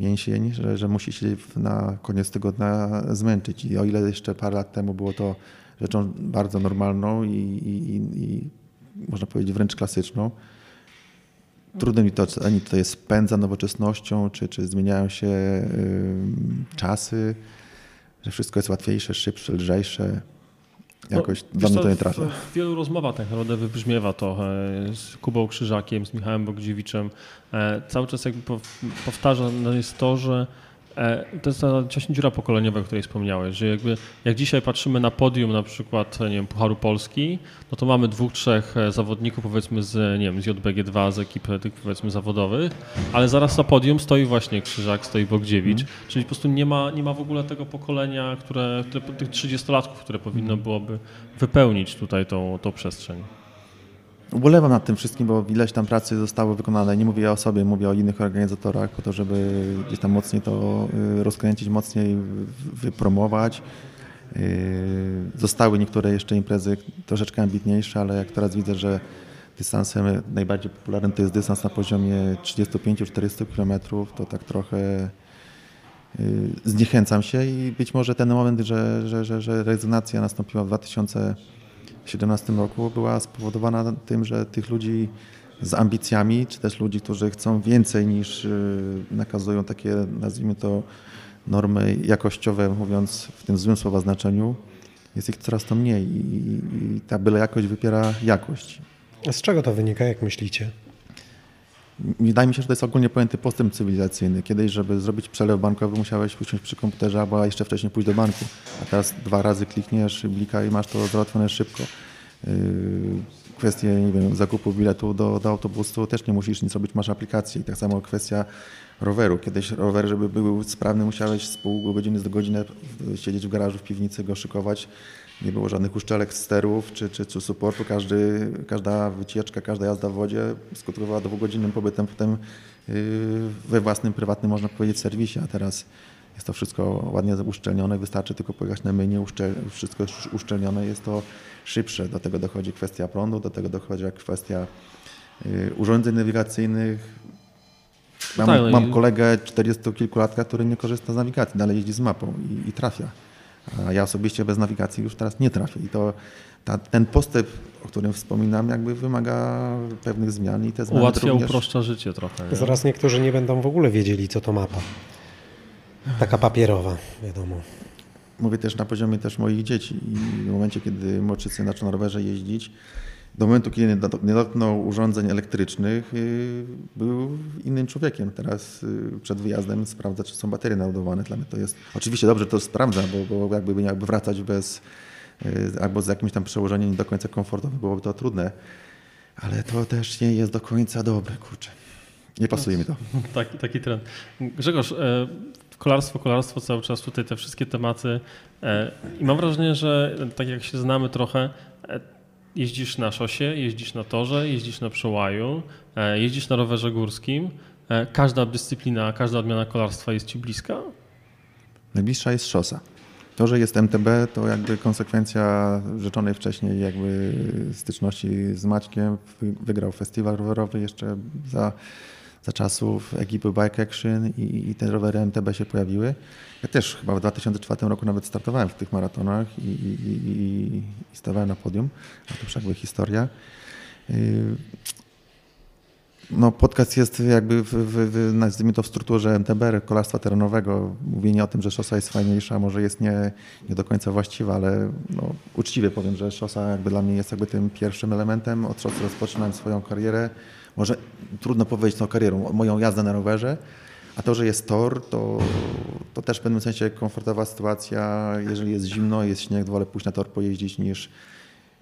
[SPEAKER 3] mięsień, że, że musi się na koniec tygodnia zmęczyć. I o ile jeszcze parę lat temu było to rzeczą bardzo normalną i, i, i można powiedzieć wręcz klasyczną, Trudno mi to ocenić, to jest pędza nowoczesnością, czy, czy zmieniają się y, czasy, że wszystko jest łatwiejsze, szybsze, lżejsze. Jakoś no, dla mnie to nie trafia. W,
[SPEAKER 1] w wielu rozmowach tak naprawdę wybrzmiewa to e, z Kubą Krzyżakiem, z Michałem Bogdziewiczem. E, cały czas jakby powtarzane jest to, że to jest ta właśnie dziura pokoleniowa, o której wspomniałeś, że jakby jak dzisiaj patrzymy na podium na przykład, nie wiem, Pucharu Polski, no to mamy dwóch, trzech e, zawodników powiedzmy z, nie wiem, z JBG2, z ekipy tych powiedzmy zawodowych, ale zaraz na podium stoi właśnie Krzyżak, stoi Bogdziewicz, mm. czyli po prostu nie ma, nie ma w ogóle tego pokolenia, które, które tych 30-latków, które powinno mhm. byłoby wypełnić tutaj tą, tą przestrzeń.
[SPEAKER 3] Ubolewam nad tym wszystkim, bo ileś tam pracy zostało wykonane. Nie mówię o sobie, mówię o innych organizatorach, po to, żeby gdzieś tam mocniej to y, rozkręcić, mocniej wypromować. Y, zostały niektóre jeszcze imprezy troszeczkę ambitniejsze, ale jak teraz widzę, że dystansem najbardziej popularnym to jest dystans na poziomie 35-400 km, to tak trochę y, zniechęcam się i być może ten moment, że, że, że, że rezygnacja nastąpiła w 2000 2017 roku była spowodowana tym, że tych ludzi z ambicjami, czy też ludzi, którzy chcą więcej niż nakazują takie, nazwijmy to, normy jakościowe, mówiąc w tym złym słowa znaczeniu, jest ich coraz to mniej i, i ta byle jakość wypiera jakość.
[SPEAKER 2] A z czego to wynika, jak myślicie?
[SPEAKER 3] Wydaje mi się, że to jest ogólnie pojęty postęp cywilizacyjny. Kiedyś, żeby zrobić przelew bankowy, musiałeś usiąść przy komputerze albo jeszcze wcześniej pójść do banku. A teraz dwa razy klikniesz blika i masz to załatwione szybko. Yy, kwestie nie wiem, zakupu biletu do, do autobusu też nie musisz nic robić, masz aplikację. I tak samo kwestia roweru. Kiedyś rower, żeby był sprawny, musiałeś z pół godziny do godziny siedzieć w garażu, w piwnicy, go szykować. Nie było żadnych uszczelek sterów czy, czy, czy supportu. Każdy, każda wycieczka, każda jazda w wodzie skutkowała dwugodzinnym pobytem potem yy, we własnym, prywatnym, można powiedzieć, serwisie, a teraz jest to wszystko ładnie uszczelnione, wystarczy tylko pojechać na menu, uszczel, wszystko jest uszczelnione, jest to szybsze. Do tego dochodzi kwestia prądu, do tego dochodzi kwestia yy, urządzeń nawigacyjnych, Mam, tak, no mam kolegę 40 kilkulatka, który nie korzysta z nawigacji, dalej jeździ z mapą i, i trafia. A ja osobiście bez nawigacji już teraz nie trafię. I to ta, ten postęp, o którym wspominam, jakby wymaga pewnych zmian i te zmiany
[SPEAKER 1] Ułatwia,
[SPEAKER 3] również...
[SPEAKER 1] uproszcza życie trochę.
[SPEAKER 2] Nie? Zaraz niektórzy nie będą w ogóle wiedzieli, co to mapa. Taka papierowa, wiadomo.
[SPEAKER 3] Mówię też na poziomie też moich dzieci i w momencie, kiedy młodszy syn zaczął na rowerze jeździć, do momentu, kiedy nie dotknął urządzeń elektrycznych, y, był innym człowiekiem. Teraz y, przed wyjazdem sprawdza, czy są baterie naładowane. Dla mnie to jest oczywiście dobrze, to sprawdza, bo, bo jakby jakby wracać bez y, albo z jakimś tam przełożeniem nie do końca komfortowym byłoby to trudne. Ale to też nie jest do końca dobre, kurczę. Nie pasuje mi to.
[SPEAKER 1] Taki, taki trend. Grzegorz, e, kolarstwo, kolarstwo cały czas tutaj te wszystkie tematy e, i mam wrażenie, że tak jak się znamy trochę, e, jeździsz na szosie, jeździsz na torze, jeździsz na przełaju, e, jeździsz na rowerze górskim. E, każda dyscyplina, każda odmiana kolarstwa jest ci bliska?
[SPEAKER 3] Najbliższa jest szosa. To, że jest MTB, to jakby konsekwencja rzeczonej wcześniej jakby styczności z Maćkiem. Wygrał festiwal rowerowy jeszcze za za czasów ekipy Bike Action i, i te rowery MTB się pojawiły. Ja też chyba w 2004 roku nawet startowałem w tych maratonach i, i, i, i stawałem na podium, a to już jakby historia. Y, no, podcast jest jakby, w, w, w, nazwijmy to w strukturze MTB, kolarstwa terenowego. Mówienie o tym, że szosa jest fajniejsza, może jest nie, nie do końca właściwe, ale no, uczciwie powiem, że szosa jakby dla mnie jest jakby tym pierwszym elementem. Od szosy rozpoczynałem swoją karierę może trudno powiedzieć tą karierą, moją jazdę na rowerze, a to, że jest tor, to, to też w pewnym sensie komfortowa sytuacja. Jeżeli jest zimno, jest śnieg, wolę pójść na tor pojeździć niż,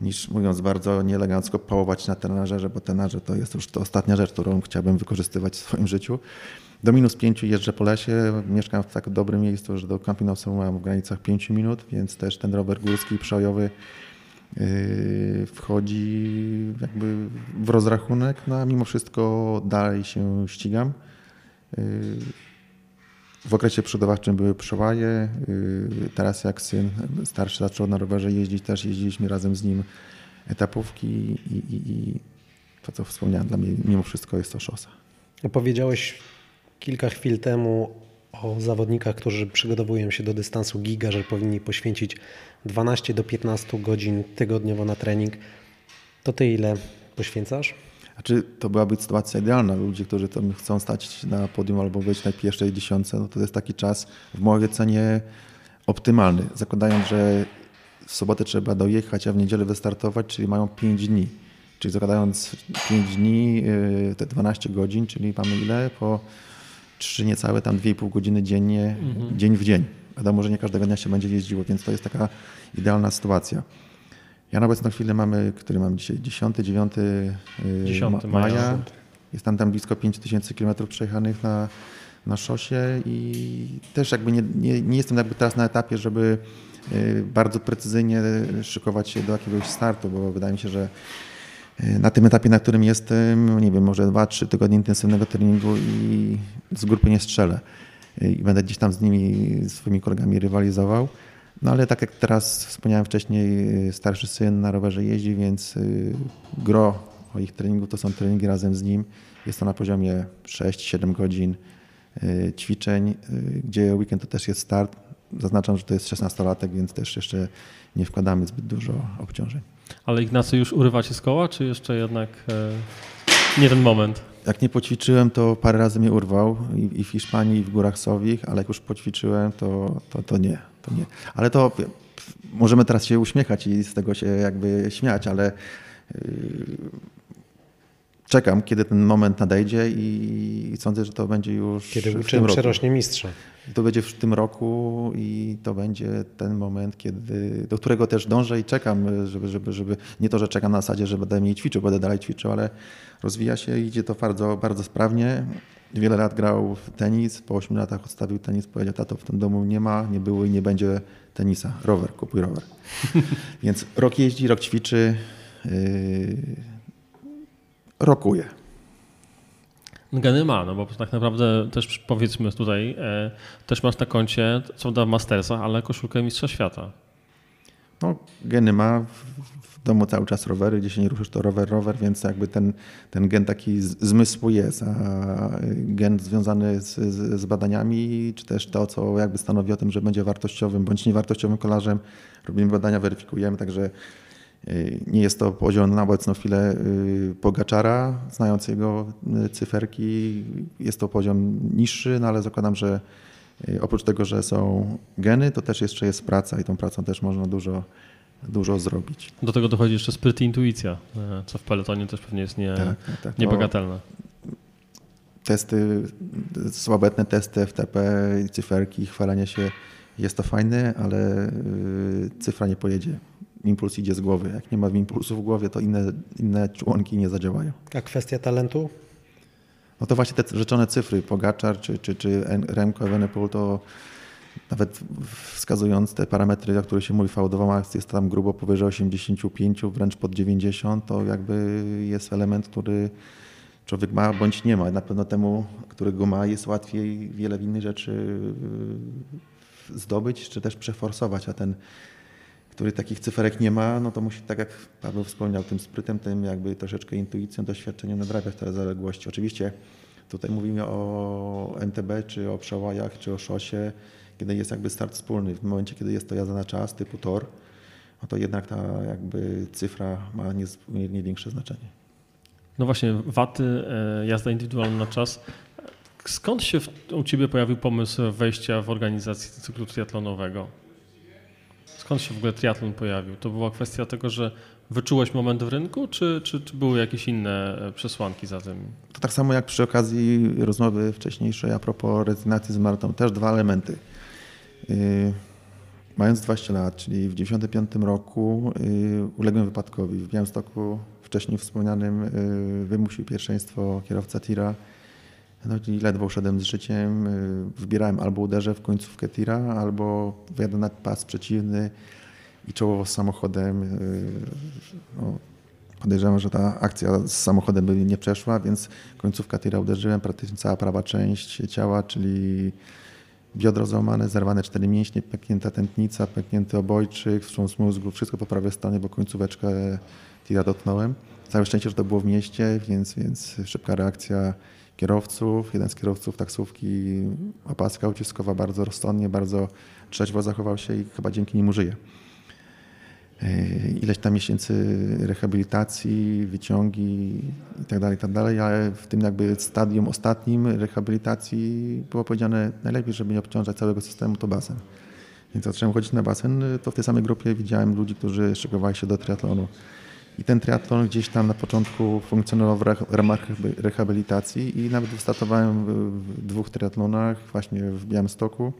[SPEAKER 3] niż mówiąc bardzo nieelegancko, pałować na trenażerze, bo trenaże to jest już to ostatnia rzecz, którą chciałbym wykorzystywać w swoim życiu. Do minus pięciu jeżdżę po lesie, mieszkam w tak dobrym miejscu, że do Campinosu mam w granicach pięciu minut, więc też ten rower górski, przełajowy Yy, wchodzi jakby w rozrachunek, no a mimo wszystko dalej się ścigam. Yy, w okresie przodowawczym były przełaje. Yy, teraz jak syn starszy zaczął na rowerze jeździć, też jeździliśmy razem z nim etapówki i, i, i to, co wspomniałem, dla mnie mimo wszystko jest to szosa.
[SPEAKER 2] Powiedziałeś kilka chwil temu o zawodnikach, którzy przygotowują się do dystansu giga, że powinni poświęcić 12 do 15 godzin tygodniowo na trening. To ty ile poświęcasz?
[SPEAKER 3] Znaczy, to byłaby sytuacja idealna. Ludzie, którzy tam chcą stać na podium albo być na pierwszej dziesiątce, no to jest taki czas w mojej ocenie optymalny. Zakładając, że w sobotę trzeba dojechać, a w niedzielę wystartować, czyli mają 5 dni. Czyli zakładając 5 dni, y, te 12 godzin, czyli mamy ile? Po trzy niecałe tam 2,5 godziny dziennie, mhm. dzień w dzień. Wiadomo, że nie każdego dnia się będzie jeździło, więc to jest taka idealna sytuacja. Ja na obecną chwilę mamy, który mam dzisiaj, 10, 9, 10 maja. maja. Jest tam, tam blisko 5000 km przejechanych na, na szosie i też jakby nie, nie, nie jestem jakby teraz na etapie, żeby y, bardzo precyzyjnie szykować się do jakiegoś startu, bo wydaje mi się, że na tym etapie, na którym jestem, nie wiem, może 2-3 tygodnie intensywnego treningu i z grupy nie strzelę. I będę gdzieś tam z nimi, swoimi kolegami rywalizował. No ale tak jak teraz wspomniałem wcześniej, starszy syn na rowerze jeździ, więc gro moich treningów to są treningi razem z nim. Jest to na poziomie 6-7 godzin ćwiczeń, gdzie weekend to też jest start. Zaznaczam, że to jest 16-latek, więc też jeszcze nie wkładamy zbyt dużo obciążeń.
[SPEAKER 1] Ale Ignacy już urywa ci z koła, czy jeszcze jednak... E... nie ten moment.
[SPEAKER 3] Jak nie poćwiczyłem, to parę razy mnie urwał i, i w Hiszpanii, i w Górach Sowich, ale jak już poćwiczyłem, to, to, to nie, to nie. Ale to możemy teraz się uśmiechać i z tego się jakby śmiać, ale yy, czekam, kiedy ten moment nadejdzie i, sądzę, że to będzie już
[SPEAKER 2] Kiedy uczeń przerośnie mistrza.
[SPEAKER 3] To będzie w tym roku i to będzie ten moment, kiedy, do którego też dążę i czekam, żeby, żeby, żeby nie to, że czekam na zasadzie, że będę mniej ćwiczył, będę dalej ćwiczył, ale rozwija się i idzie to bardzo, bardzo sprawnie. Wiele lat grał w tenis, po 8 latach odstawił tenis, powiedział, tato w tym domu nie ma, nie było i nie będzie tenisa. Rower, kupuj rower. Więc rok jeździ, rok ćwiczy, yy, rokuje.
[SPEAKER 1] Geny ma, no bo tak naprawdę też powiedzmy tutaj, e, też masz na koncie, co da w Mastersach, ale koszulkę Mistrza Świata.
[SPEAKER 3] No, geny ma, w, domu cały czas rowery, gdzie się nie ruszysz to rower, rower, więc jakby ten, ten gen taki zmysł jest, a gen związany z, z, z, badaniami, czy też to, co jakby stanowi o tym, że będzie wartościowym bądź niewartościowym kolarzem, robimy badania, weryfikujemy, także nie jest to poziom na obecną chwilę y, Pogaczara, znając jego y, cyferki. Jest to poziom niższy, no ale zakładam, że y, oprócz tego, że są geny, to też jeszcze jest praca i tą pracą też można dużo, dużo zrobić.
[SPEAKER 1] Do tego dochodzi jeszcze spryt i intuicja, e, co w peletonie też pewnie jest nie, tak, tak, tak. niebagatelne.
[SPEAKER 3] testy, słabetne testy FTP, cyferki, chwalenie się, jest to fajne, ale cyfra nie pojedzie impuls idzie z głowy. Jak nie ma impulsu w głowie, to inne, inne członki nie zadziałają.
[SPEAKER 2] A kwestia talentu?
[SPEAKER 3] No to właśnie te rzeczone cyfry, Pogaczar czy, czy, czy Remco Evenepoel, to nawet wskazując te parametry, o których się mówi, fałdowa jest tam grubo powyżej 85, wręcz pod 90, to jakby jest element, który człowiek ma bądź nie ma. Na pewno temu, który go ma, jest łatwiej wiele innych rzeczy zdobyć, czy też przeforsować, a ten który takich cyferek nie ma, no to musi, tak jak Paweł wspomniał, tym sprytem, tym jakby troszeczkę intuicją, doświadczeniem nadrabiać te zaległości. Oczywiście tutaj mówimy o MTB, czy o przełajach, czy o szosie, kiedy jest jakby start wspólny. W momencie, kiedy jest to jazda na czas typu tor, no to jednak ta jakby cyfra ma niezmiernie większe znaczenie.
[SPEAKER 1] No właśnie, waty, e, jazda indywidualna na czas. Skąd się u Ciebie pojawił pomysł wejścia w organizację cyklu triatlonowego? Skąd się w ogóle triatlon pojawił? To była kwestia tego, że wyczułeś moment w rynku, czy, czy, czy były jakieś inne e, przesłanki za tym?
[SPEAKER 3] To tak samo jak przy okazji rozmowy wcześniejszej a propos rezygnacji z Martą, też dwa elementy. Yy, mając 20 lat, czyli w 1995 roku yy, uległem wypadkowi. W Białymstoku, wcześniej wspomnianym, yy, wymusił pierwszeństwo kierowca tira no i ledwo szedłem z życiem, y, wybierałem albo uderzę w końcówkę tira, albo wjadę na pas przeciwny i czołowo z samochodem. Y, no, podejrzewam, że ta akcja z samochodem by nie przeszła, więc końcówka tira uderzyłem, praktycznie cała prawa część ciała, czyli biodro załamane, zerwane cztery mięśnie, pęknięta tętnica, pęknięty obojczyk, wstrząs mózgu, wszystko po prawej stronie, bo końcóweczkę tira dotknąłem. Całe szczęście, że to było w mieście, więc, więc szybka reakcja kierowców. Jeden z kierowców taksówki, opaska uciskowa, bardzo rozsądnie, bardzo trzeźwo zachował się i chyba dzięki niemu żyje. Ileś tam miesięcy rehabilitacji, wyciągi itd., tak itd., tak ale w tym jakby stadium ostatnim rehabilitacji było powiedziane najlepiej, żeby nie obciążać całego systemu, to basen. Więc zacząłem chodzić na basen, to w tej samej grupie widziałem ludzi, którzy szykowali się do triatlonu. I ten triatlon gdzieś tam na początku funkcjonował w ramach rehabilitacji i nawet wystartowałem w dwóch triatlonach, właśnie w Białymstoku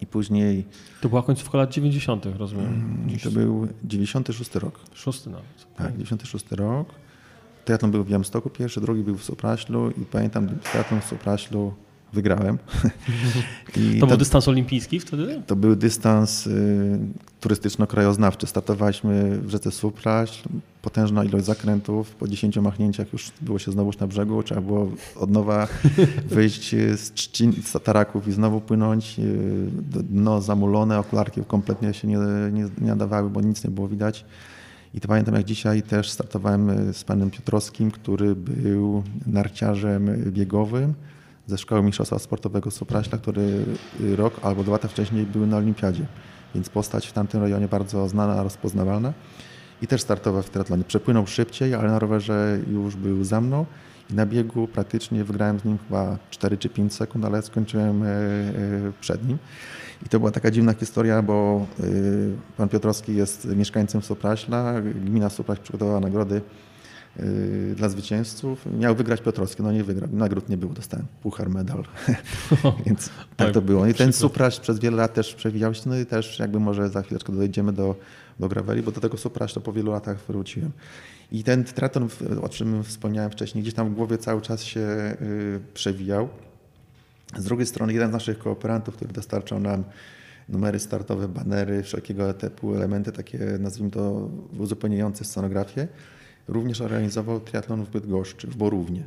[SPEAKER 3] i później...
[SPEAKER 1] To była końcówka lat 90., rozumiem.
[SPEAKER 3] Mm, to był 96 rok.
[SPEAKER 1] Szósty nawet.
[SPEAKER 3] Tak, 96 rok. Triatlon był w Białymstoku pierwszy, drugi był w Sopraślu i pamiętam triatlon w Sopraślu wygrałem.
[SPEAKER 1] I to był dystans olimpijski wtedy?
[SPEAKER 3] To był dystans y, turystyczno-krajoznawczy. Startowaliśmy w rzece Supraśl, potężna ilość zakrętów, po 10 machnięciach już było się znowu na brzegu, trzeba było od nowa wyjść z, trzcin, z taraków i znowu płynąć. Y, dno zamulone, okularki kompletnie się nie, nie, nie nadawały, bo nic nie było widać. I to pamiętam jak dzisiaj też startowałem y, z panem Piotrowskim, który był narciarzem biegowym ze Szkoły Mistrzostwa Sportowego Sopraśla, który rok albo dwa lata wcześniej był na Olimpiadzie. Więc postać w tamtym rejonie bardzo znana, rozpoznawalna. i też startował w triatlonie. Przepłynął szybciej, ale na rowerze już był za mną i na biegu praktycznie wygrałem z nim chyba 4 czy 5 sekund, ale skończyłem e, e, przed nim. I to była taka dziwna historia, bo e, pan Piotrowski jest mieszkańcem Sopraśla, gmina Sopraś przygotowała nagrody dla zwycięzców. Miał wygrać Piotrowski, no nie wygrał. Nagród nie było, dostałem puchar, medal. Więc tak to było. I ten Supraś przez wiele lat też przewijał się, no i też jakby może za chwileczkę dojdziemy do, do Graveli, bo do tego Supraś to po wielu latach wróciłem. I ten triatlon, o czym wspomniałem wcześniej, gdzieś tam w głowie cały czas się y, przewijał. Z drugiej strony jeden z naszych kooperantów, który dostarczał nam numery startowe, banery, wszelkiego typu elementy, takie nazwijmy to uzupełniające scenografię, również organizował triatlon w Bydgoszczy, w Borównie.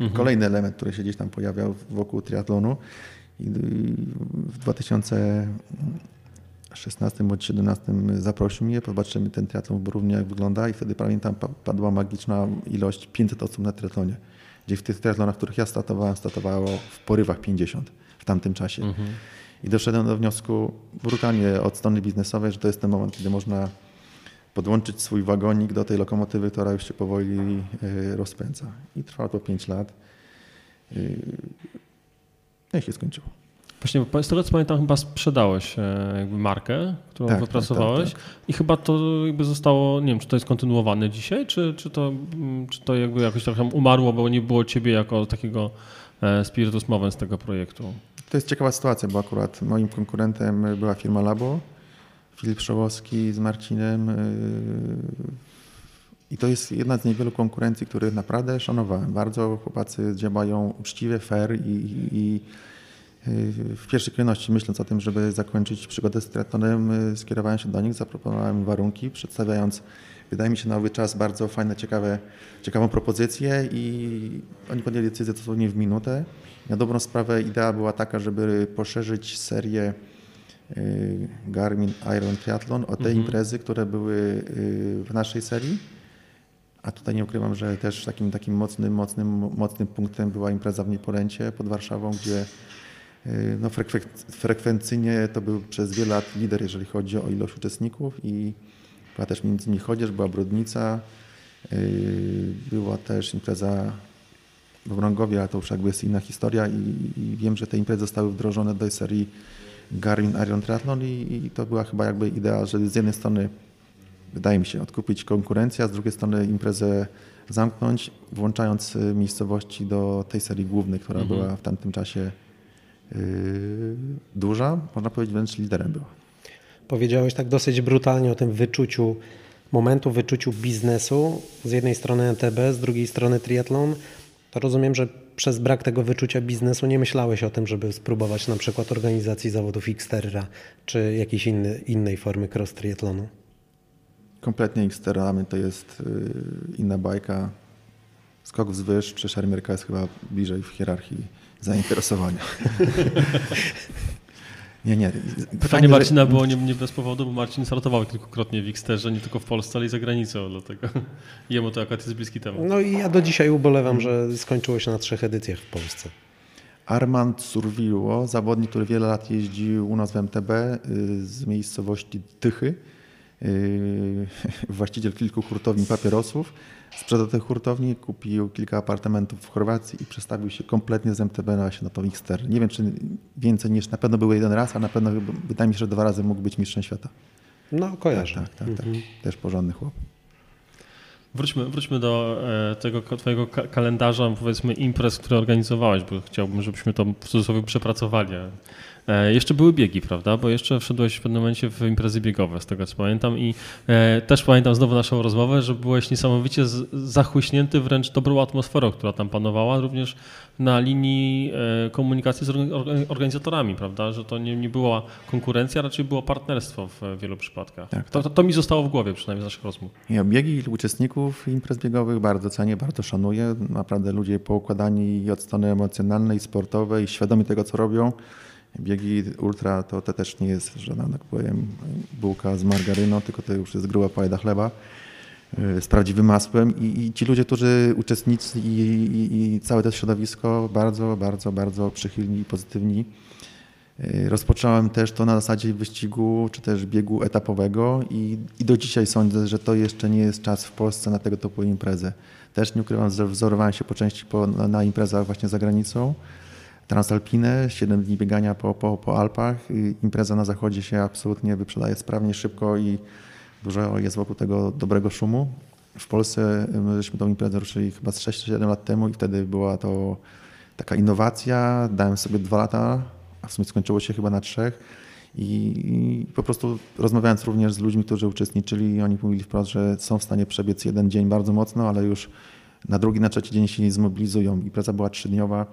[SPEAKER 3] Mhm. Kolejny element, który się gdzieś tam pojawiał wokół triatlonu. I w 2000 16 bądź 17 zaprosił mnie, popatrzymy ten triatlon w Borównie jak wygląda i wtedy pamiętam padła magiczna ilość 500 osób na triatlonie, gdzie w tych triatlonach, w których ja startowałem, startowało w porywach 50 w tamtym czasie. Mhm. I doszedłem do wniosku brutalnie od strony biznesowej, że to jest ten moment, kiedy można podłączyć swój wagonik do tej lokomotywy, która już się powoli e, rozpędza. I trwało to 5 lat. E, no i się skończyło.
[SPEAKER 1] Właśnie, z tego co pamiętam, chyba sprzedałeś e, markę, którą tak, tak wypracowałeś tak, tak, i chyba to jakby zostało, nie wiem, czy to jest kontynuowane dzisiaj, czy, czy, to, mm, czy to jakby jakoś trochę umarło, bo nie było ciebie jako takiego spiritus movens tego projektu?
[SPEAKER 3] To jest ciekawa sytuacja, bo akurat moim konkurentem była firma Labo, Filip Szołowski z Marcinem e, i to jest jedna z niewielu konkurencji, których naprawdę szanowałem. Bardzo chłopacy działają uczciwie, fair i, i w pierwszej kolejności myśląc o tym, żeby zakończyć przygodę z triatlonem, skierowałem się do nich, zaproponowałem warunki, przedstawiając, wydaje mi się na nowy czas bardzo fajne, ciekawe, ciekawą propozycję i oni podjęli decyzję dosłownie w minutę. Na dobrą sprawę idea była taka, żeby poszerzyć serię y, Garmin Iron Triathlon o te mhm. imprezy, które były y, w naszej serii. A tutaj nie ukrywam, że też takim, takim mocnym, mocnym, mocnym punktem była impreza w Niepolęcie pod Warszawą, gdzie Y, no, frekwencyjnie to był przez wiele lat lider, jeżeli chodzi o ilość uczestników i była też między innymi Chodzież, była Brodnica, y, była też impreza w Wrągowie, ale to już jakby jest inna historia i, i wiem, że te imprezy zostały wdrożone do serii Garmin Iron Triathlon i, i, to była chyba jakby idea, że z jednej strony wydaje mi się odkupić konkurencję, a z drugiej strony imprezę zamknąć, włączając miejscowości do tej serii głównej, która mhm. była w tamtym czasie Yy, duża, można powiedzieć wręcz liderem była.
[SPEAKER 2] Powiedziałeś tak dosyć brutalnie o tym wyczuciu momentu, wyczuciu biznesu. Z jednej strony NTB, z drugiej strony triatlon. To rozumiem, że przez brak tego wyczucia biznesu nie myślałeś o tym, żeby spróbować na przykład organizacji zawodów Xterra czy jakiejś inny, innej formy cross triatlonu?
[SPEAKER 3] Kompletnie Xterra to jest yy, inna bajka. Skok wzwyż czy szermierka jest chyba bliżej w hierarchii zainteresowania.
[SPEAKER 1] Nie, nie. Pytanie Marcina że... było nie, nie, bez powodu, bo Marcin startował kilkukrotnie w Xterze, nie tylko w Polsce, ale i za granicą, dlatego jemu to akurat jest bliski temat.
[SPEAKER 2] No i ja do dzisiaj ubolewam, że skończyło się na trzech edycjach w Polsce.
[SPEAKER 3] Armand Surwiło, zawodnik, który wiele lat jeździł u nas w MTB y, z miejscowości Tychy, y, właściciel kilku hurtowni papierosów Sprzedał te hurtowni, kupił kilka apartamentów w Chorwacji i przestawił się kompletnie z MTB na, się na tą Xter. Nie wiem, czy więcej niż na pewno był jeden raz, a na pewno wydaje mi się, że dwa razy mógł być mistrzem świata.
[SPEAKER 2] No, kojarzę.
[SPEAKER 3] Tak, tak, tak. tak. Mhm. Też porządny chłop.
[SPEAKER 1] Wróćmy, wróćmy do e, tego twojego kalendarza, powiedzmy imprez, które organizowałeś, bo chciałbym, żebyśmy to w cudzysłowie przepracowali. E, jeszcze były biegi, prawda? Bo jeszcze wszedłeś w pewnym momencie w imprezy biegowe, z tego co pamiętam. I e, też pamiętam znowu naszą rozmowę, że byłeś niesamowicie zachłyśnięty wręcz dobrą atmosferą, która tam panowała, również na linii e, komunikacji z organizatorami, prawda? Że to nie, nie była konkurencja, raczej było partnerstwo w wielu przypadkach. Tak, to, to, to, mi zostało w głowie, przynajmniej z naszych rozmów.
[SPEAKER 3] Ja biegi uczestników imprez biegowych bardzo cenię, bardzo szanuję. Naprawdę ludzie poukładani od strony emocjonalnej, sportowej, świadomi tego, co robią. Biegi ultra to, to też nie jest żadna, tak powiem, bułka z margaryną, tylko to już jest gruba pajda chleba y, z prawdziwym masłem i, i ci ludzie, którzy uczestnicy i, i, i, całe to środowisko bardzo, bardzo, bardzo przychylni i pozytywni. Y, rozpocząłem też to na zasadzie wyścigu czy też biegu etapowego i, i do dzisiaj sądzę, że to jeszcze nie jest czas w Polsce na tego typu imprezę. Też nie ukrywam, że wzorowałem się po części po, na, na imprezach właśnie za granicą. Transalpinę, 7 dni biegania po, po, po Alpach. Impreza na zachodzie się absolutnie wyprzedaje sprawnie, szybko i dużo jest wokół tego dobrego szumu. W Polsce myśmy tą imprezę ruszyli chyba z 6-7 lat temu i wtedy była to taka innowacja. Dałem sobie dwa lata, a w sumie skończyło się chyba na trzech. I, I, po prostu rozmawiając również z ludźmi, którzy uczestniczyli, oni mówili wprost, że są w stanie przebiec jeden dzień bardzo mocno, ale już na drugi, na trzeci dzień się zmobilizują. Impreza była trzydniowa.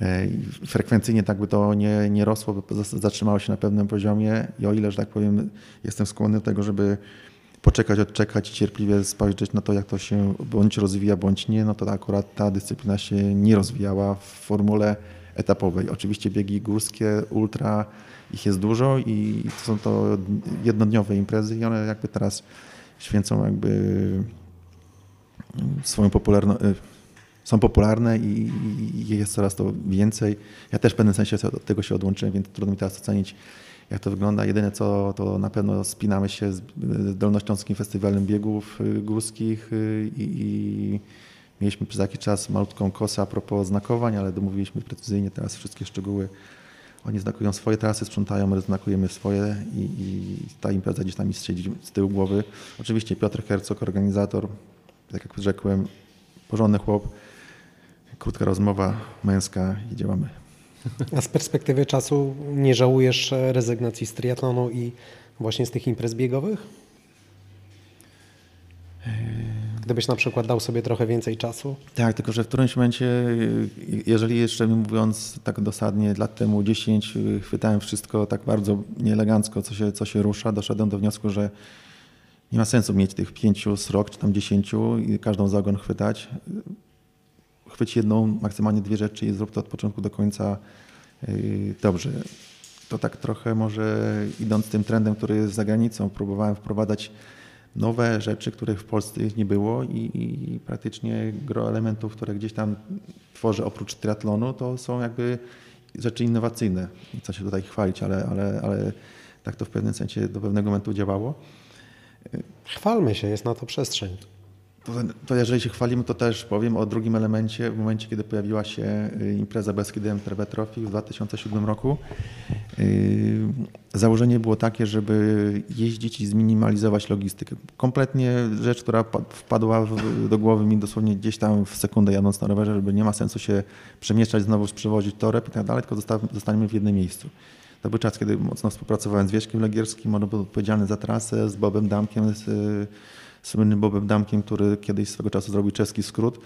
[SPEAKER 3] E, frekwencyjnie tak by to nie, nie rosło, zatrzymało się na pewnym poziomie i o ile, że tak powiem, jestem skłonny do tego, żeby poczekać, odczekać i cierpliwie spojrzeć na to, jak to się bądź rozwija, bądź nie, no to akurat ta dyscyplina się nie rozwijała w formule etapowej. Oczywiście biegi górskie, ultra, ich jest dużo i są to jednodniowe imprezy i one jakby teraz święcą jakby swoją popularność są popularne i, i, jest coraz to więcej. Ja też w pewnym sensie od tego się odłączyłem, więc trudno mi teraz ocenić, jak to wygląda. Jedyne co, to na pewno spinamy się z Dolnośląskim Festiwalem Biegów y, Górskich y, i, i mieliśmy przez jakiś czas malutką kosę a propos znakowań, ale domówiliśmy precyzyjnie teraz wszystkie szczegóły. Oni znakują swoje trasy, sprzątają, my znakujemy swoje i, i ta impreza gdzieś tam siedzi z tyłu głowy. Oczywiście Piotr Hercog, organizator, tak jak rzekłem, porządny chłop, krótka rozmowa męska i działamy.
[SPEAKER 2] A z perspektywy czasu nie żałujesz rezygnacji z triatlonu i właśnie z tych imprez biegowych? Gdybyś na przykład dał sobie trochę więcej czasu?
[SPEAKER 3] Tak, tylko że w którymś momencie, jeżeli jeszcze mówiąc tak dosadnie, lat temu 10 chwytałem wszystko tak bardzo nieelegancko, co się, co się rusza, doszedłem do wniosku, że nie ma sensu mieć tych pięciu srok, czy tam dziesięciu i każdą za ogon chwytać chwyć jedną, maksymalnie dwie rzeczy i zrób to od początku do końca yy, dobrze. To tak trochę może idąc tym trendem, który jest za granicą, próbowałem wprowadzać nowe rzeczy, których w Polsce nie było i, i praktycznie gro elementów, które gdzieś tam tworzę oprócz triatlonu, to są jakby rzeczy innowacyjne. Nie chcę się tutaj chwalić, ale, ale, ale tak to w pewnym sensie do pewnego momentu działało.
[SPEAKER 2] Chwalmy się, jest na to przestrzeń.
[SPEAKER 3] To jeżeli się chwalimy, to też powiem o drugim elemencie. W momencie, kiedy pojawiła się y, impreza Beskidy MTB Trophy w 2007 roku, y, założenie było takie, żeby jeździć i zminimalizować logistykę. Kompletnie rzecz, która wpadła do głowy mi dosłownie gdzieś tam w sekundę jadąc na rowerze, żeby nie ma sensu się przemieszczać, znowu przewozić toreb i tak dalej, tylko zostaniemy w jednym miejscu. To był czas, kiedy mocno współpracowałem z Wieśkiem Legierskim, on był odpowiedzialny za trasę, z Bobem Damkiem, z słynnym Bobem Damkiem, który kiedyś swego czasu zrobił czeski skrót.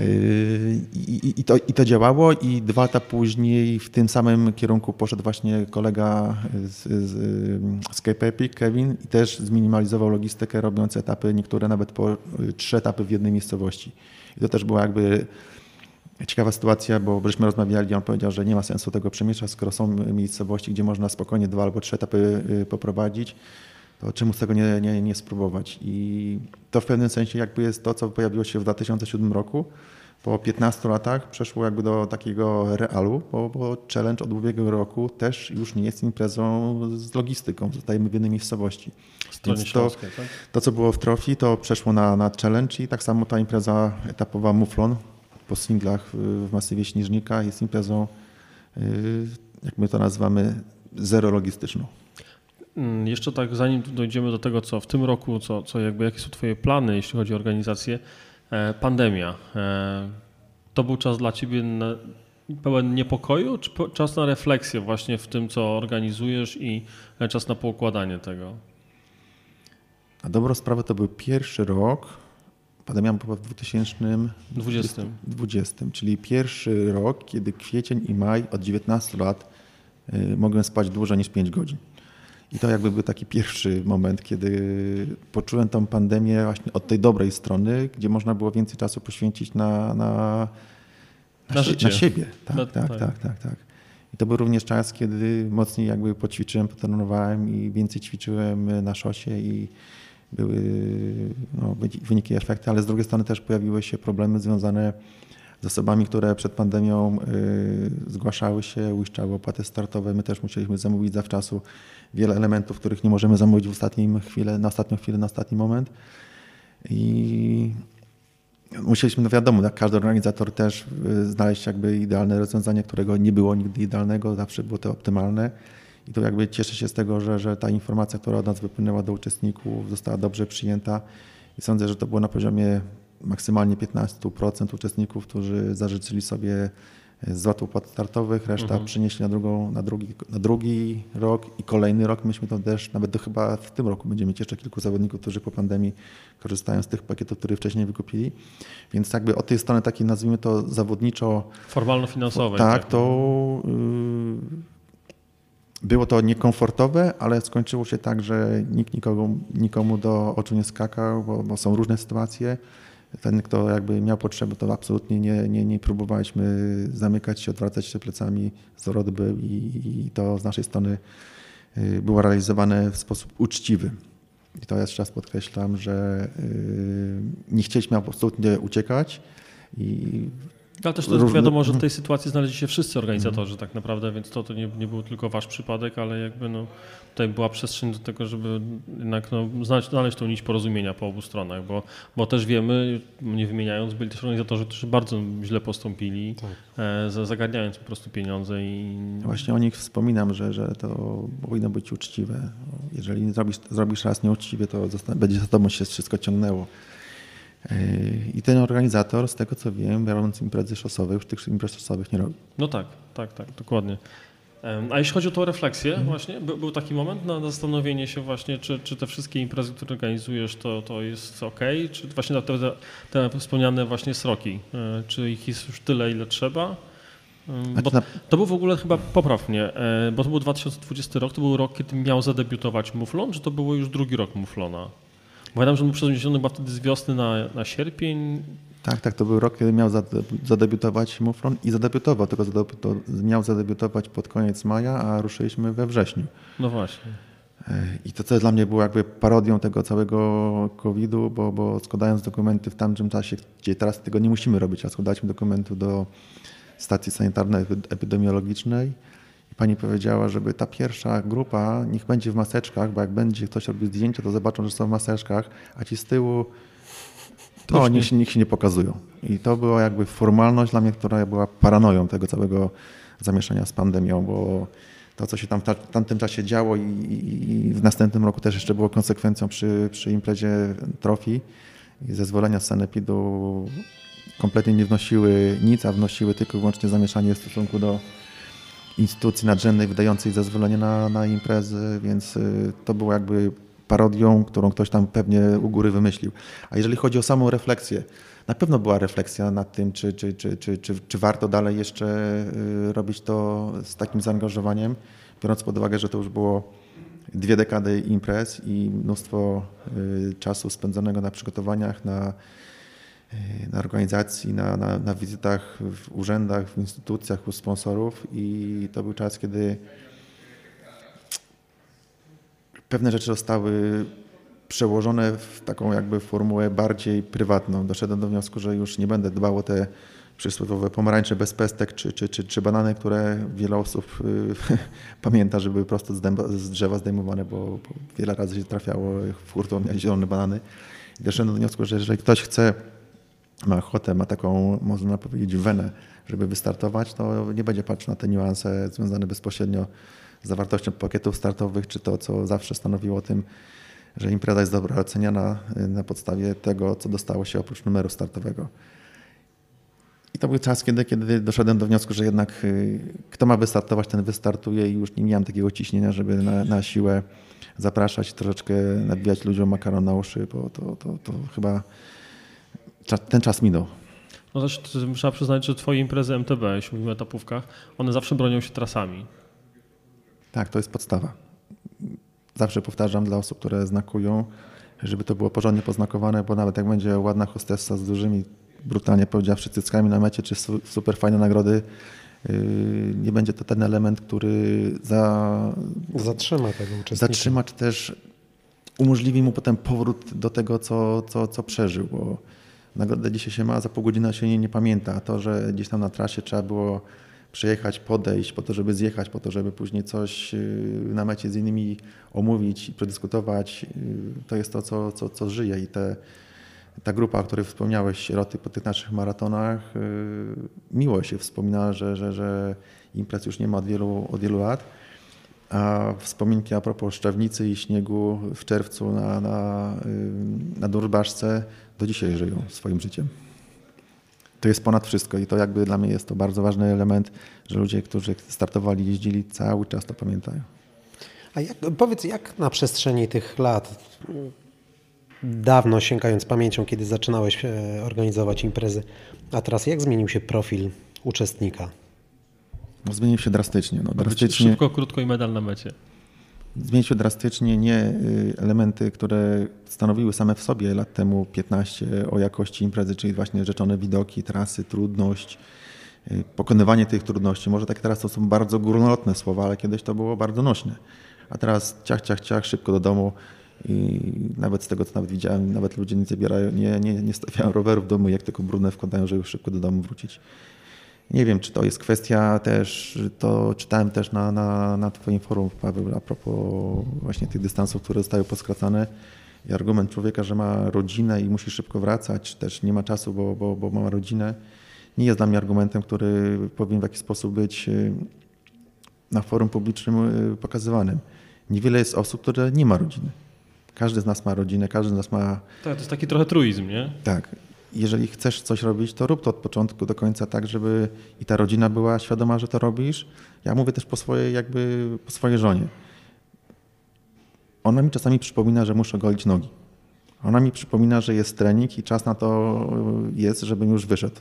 [SPEAKER 3] Yy, I, i, to, I to działało i dwa lata później w tym samym kierunku poszedł właśnie kolega z, z, z Kevin, i też zminimalizował logistykę, robiąc etapy, niektóre nawet po y, trzy etapy w jednej miejscowości. I to też była jakby ciekawa sytuacja, bo żeśmy rozmawiali, on powiedział, że nie ma sensu tego przemieszczać, skoro są miejscowości, gdzie można spokojnie dwa albo trzy etapy y, poprowadzić to czemu z tego nie, nie, nie spróbować? I to w pewnym sensie jakby jest to, co pojawiło się w 2007 roku. Po 15 latach przeszło jakby do takiego realu, bo, bo challenge od ubiegłego roku też już nie jest imprezą z logistyką, zostajemy w jednej miejscowości.
[SPEAKER 1] Więc to, tak?
[SPEAKER 3] to, co było w Trofi, to przeszło na, na challenge i tak samo ta impreza etapowa Muflon po singlach w masywie Śnieżnika jest imprezą, y, jak my to nazywamy, zero logistyczną.
[SPEAKER 1] Mm, jeszcze tak, zanim dojdziemy do tego, co w tym roku, co, co jakby, jakie są Twoje plany, jeśli chodzi o organizację, e, pandemia. E, to był czas dla Ciebie na, pełen niepokoju, czy czas na refleksję właśnie w tym, co organizujesz i e, czas na poukładanie tego?
[SPEAKER 3] Na dobrą sprawę to był pierwszy rok, pandemia była w 2020, 20, czyli pierwszy rok, kiedy kwiecień i maj od 19 lat mogłem spać dłużej niż 5 godzin. I to jakby był taki pierwszy moment, kiedy poczułem tą pandemię właśnie od tej dobrej strony, gdzie można było więcej czasu poświęcić na, na,
[SPEAKER 1] na, na,
[SPEAKER 3] na siebie. Tak, no, tak, tak, tak, tak, tak. I to był również czas, kiedy mocniej jakby poćwiczyłem, potrenowałem i więcej ćwiczyłem na szosie i były no, wyniki, efekty, ale z drugiej strony też pojawiły się problemy związane z osobami, które przed pandemią y, zgłaszały się, uiszczały opłaty startowe. My też musieliśmy zamówić zawczasu wiele elementów, których nie możemy zamówić w ostatnim chwilę, na ostatnią chwilę, na ostatni moment. I musieliśmy, no wiadomo, jak każdy organizator też y, znaleźć jakby idealne rozwiązanie, którego nie było nigdy idealnego, zawsze było to optymalne. I tu jakby cieszę się z tego, że, że ta informacja, która od nas wypłynęła do uczestników, została dobrze przyjęta. I sądzę, że to było na poziomie maksymalnie 15% uczestników, którzy zażyczyli sobie zwrot opłat startowych, reszta mhm. przynieśli na, drugą, na, drugi, na drugi rok i kolejny rok. Myśmy to też, nawet do chyba w tym roku będziemy mieć jeszcze kilku zawodników, którzy po pandemii korzystają z tych pakietów, które wcześniej wykupili. Więc jakby od tej strony takiej nazwijmy to zawodniczo...
[SPEAKER 1] Formalno-finansowej.
[SPEAKER 3] Tak, tak, to... Yy, było to niekomfortowe, ale skończyło się tak, że nikt nikomu, nikomu do oczu nie skakał, bo, bo są różne sytuacje ten, kto jakby miał potrzeby, to absolutnie nie, nie, nie próbowaliśmy zamykać się, odwracać się plecami, zwrot był i, i to z naszej strony y, było realizowane w sposób uczciwy. I to jeszcze raz podkreślam, że y, nie chcieliśmy absolutnie uciekać i
[SPEAKER 1] ale też to jest wiadomo, że w tej sytuacji znaleźli się wszyscy organizatorzy mm. tak naprawdę, więc to, to nie, nie był tylko wasz przypadek, ale jakby no, tutaj była przestrzeń do tego, żeby jednak no, znaleźć, znaleźć tą nić porozumienia po obu stronach, bo, bo też wiemy, nie wymieniając, byli też organizatorzy, którzy bardzo źle postąpili, tak. e, zagarniając po prostu pieniądze. i
[SPEAKER 3] Właśnie o nich wspominam, że, że to powinno być uczciwe. Jeżeli zrobisz, zrobisz raz nieuczciwie, to będzie za tobą się wszystko ciągnęło. I ten organizator, z tego co wiem, biorąc imprezy szosowe, już tych imprez szosowych nie robi.
[SPEAKER 1] No tak, tak, tak, dokładnie. A jeśli chodzi o tą refleksję, mhm. właśnie, był taki moment na zastanowienie się właśnie, czy, czy te wszystkie imprezy, które organizujesz, to, to jest ok, czy właśnie te, te, wspomniane właśnie sroki, e, czy ich jest już tyle, ile trzeba? Bo to był w ogóle chyba, popraw mnie, e, bo to był 2020 rok, to był rok, kiedy miał zadebiutować Muflon, czy to było już drugi rok Muflona? Pamiętam, że był przeniesiony chyba wtedy z wiosny na, na sierpień.
[SPEAKER 3] Tak, tak, to był rok, kiedy miał zadebiutować Muflon i zadebiutował, tylko miał zadebiutować pod koniec maja, a ruszyliśmy we wrześniu.
[SPEAKER 1] No właśnie.
[SPEAKER 3] I to, co dla mnie było jakby parodią tego całego COVID-u, bo, bo składając dokumenty w tamtym czasie, gdzie teraz tego nie musimy robić, a składaliśmy dokumentu do stacji sanitarnej epidemiologicznej, pani powiedziała, żeby ta pierwsza grupa niech będzie w maseczkach, bo jak będzie ktoś robił zdjęcie, to zobaczą, że są w maseczkach, a ci z tyłu to niech się, niech się nie pokazują. I to była jakby formalność dla mnie, która była paranoją tego całego zamieszania z pandemią, bo to, co się tam w tamtym czasie działo i, i, w następnym roku też jeszcze było konsekwencją przy, przy imprezie trofi i zezwolenia z sanepidu kompletnie nie wnosiły nic, a wnosiły tylko i wyłącznie zamieszanie w stosunku do instytucji nadrzędnej wydającej zezwolenie na, na imprezy, więc y, to było jakby parodią, którą ktoś tam pewnie u góry wymyślił. A jeżeli chodzi o samą refleksję, na pewno była refleksja nad tym, czy, czy, czy, czy, czy, czy warto dalej jeszcze y, robić to z takim zaangażowaniem, biorąc pod uwagę, że to już było dwie dekady imprez i mnóstwo y, czasu spędzonego na przygotowaniach, na na organizacji, na, na, na wizytach w urzędach, w instytucjach, u sponsorów i to był czas, kiedy pewne rzeczy zostały przełożone w taką jakby formułę bardziej prywatną. Doszedłem do wniosku, że już nie będę dbał o te przysłowiowe pomarańcze bez pestek czy, czy, czy, czy banany, które wiele osób y, pamięta, że były prosto z, dęba, z drzewa zdejmowane, bo, bo, wiele razy się trafiało w hurtowniach zielone banany. I doszedłem do wniosku, że jeżeli ktoś chce ma ochotę, ma taką, można powiedzieć, wenę, żeby wystartować, to nie będzie patrzył na te niuanse związane bezpośrednio z zawartością pakietów startowych, czy to, co zawsze stanowiło o tym, że impreza jest dobra oceniana y, na podstawie tego, co dostało się oprócz numeru startowego. I to był czas, kiedy, kiedy doszedłem do wniosku, że jednak y, kto ma wystartować, ten wystartuje i już nie miałem takiego ciśnienia, żeby na, na siłę zapraszać, troszeczkę nabijać ludziom makaron na uszy, bo to, to, to chyba ten czas minął.
[SPEAKER 1] No też trzeba przyznać, że twoje imprezy MTB, jeśli mówimy o etapówkach, one zawsze bronią się trasami.
[SPEAKER 3] Tak, to jest podstawa. Zawsze powtarzam dla osób, które znakują, żeby to było porządnie poznakowane, bo nawet jak będzie ładna hostessa z dużymi, brutalnie powiedziawszy, cyckami na mecie, czy super fajne nagrody, yy, nie będzie to ten element, który za...
[SPEAKER 2] zatrzyma tego uczestnika.
[SPEAKER 3] Zatrzyma, czy też umożliwi mu potem powrót do tego, co, co, co przeżył, bo nagrodę dzisiaj się ma, za pół godziny się nie, nie pamięta. A to, że gdzieś tam na trasie trzeba było przejechać, podejść po to, żeby zjechać, po to, żeby później coś y, na mecie z innymi omówić i przedyskutować, y, to jest to, co, co, co żyje i te, ta grupa, o której wspomniałeś, sieroty po tych naszych maratonach, y, miło się wspomina, że, że, że imprez już nie ma od wielu, od wielu lat. A wspominki a propos szczawnicy i śniegu w czerwcu na, na, na Durbaszce do dzisiaj żyją swoim życiem to jest ponad wszystko i to jakby dla mnie jest to bardzo ważny element, że ludzie, którzy startowali, jeździli, cały czas to pamiętają.
[SPEAKER 2] A jak, powiedz, jak na przestrzeni tych lat, dawno sięgając pamięcią, kiedy zaczynałeś e, organizować imprezy, a teraz jak zmienił się profil uczestnika?
[SPEAKER 3] No, zmienił się drastycznie. No, drastycznie.
[SPEAKER 1] Szybko, krótko i medal na mecie
[SPEAKER 3] zmienić się drastycznie nie y, elementy, które stanowiły same w sobie lat temu 15 o jakości imprezy, czyli właśnie rzeczone widoki, trasy, trudność, y, pokonywanie tych trudności. Może tak teraz to są bardzo górnolotne słowa, ale kiedyś to było bardzo nośne. A teraz ciach, ciach, ciach, szybko do domu i nawet z tego, co nawet widziałem, nawet ludzie nie zabierają, nie, nie, nie stawiają rowerów w domu, jak tylko brudne wkładają, żeby szybko do domu wrócić. Nie wiem, czy to jest kwestia też, to czytałem też na, na, na Twoim forum, Paweł, a propos właśnie tych dystansów, które zostały poskracane i argument człowieka, że ma rodzinę i musi szybko wracać, też nie ma czasu, bo, bo, bo ma rodzinę, nie jest dla mnie argumentem, który powinien w jakiś sposób być y, na forum publicznym y, pokazywanym. Niewiele jest osób, które nie ma rodziny. Każdy z nas ma rodzinę, każdy z nas ma.
[SPEAKER 1] Tak, to jest taki trochę truizm, nie?
[SPEAKER 3] Tak jeżeli chcesz coś robić, to rób to od początku do końca tak, żeby i ta rodzina była świadoma, że to robisz. Ja mówię też po swojej, jakby po swojej żonie. Ona mi czasami przypomina, że muszę golić nogi. Ona mi przypomina, że jest trening i czas na to jest, żebym już wyszedł.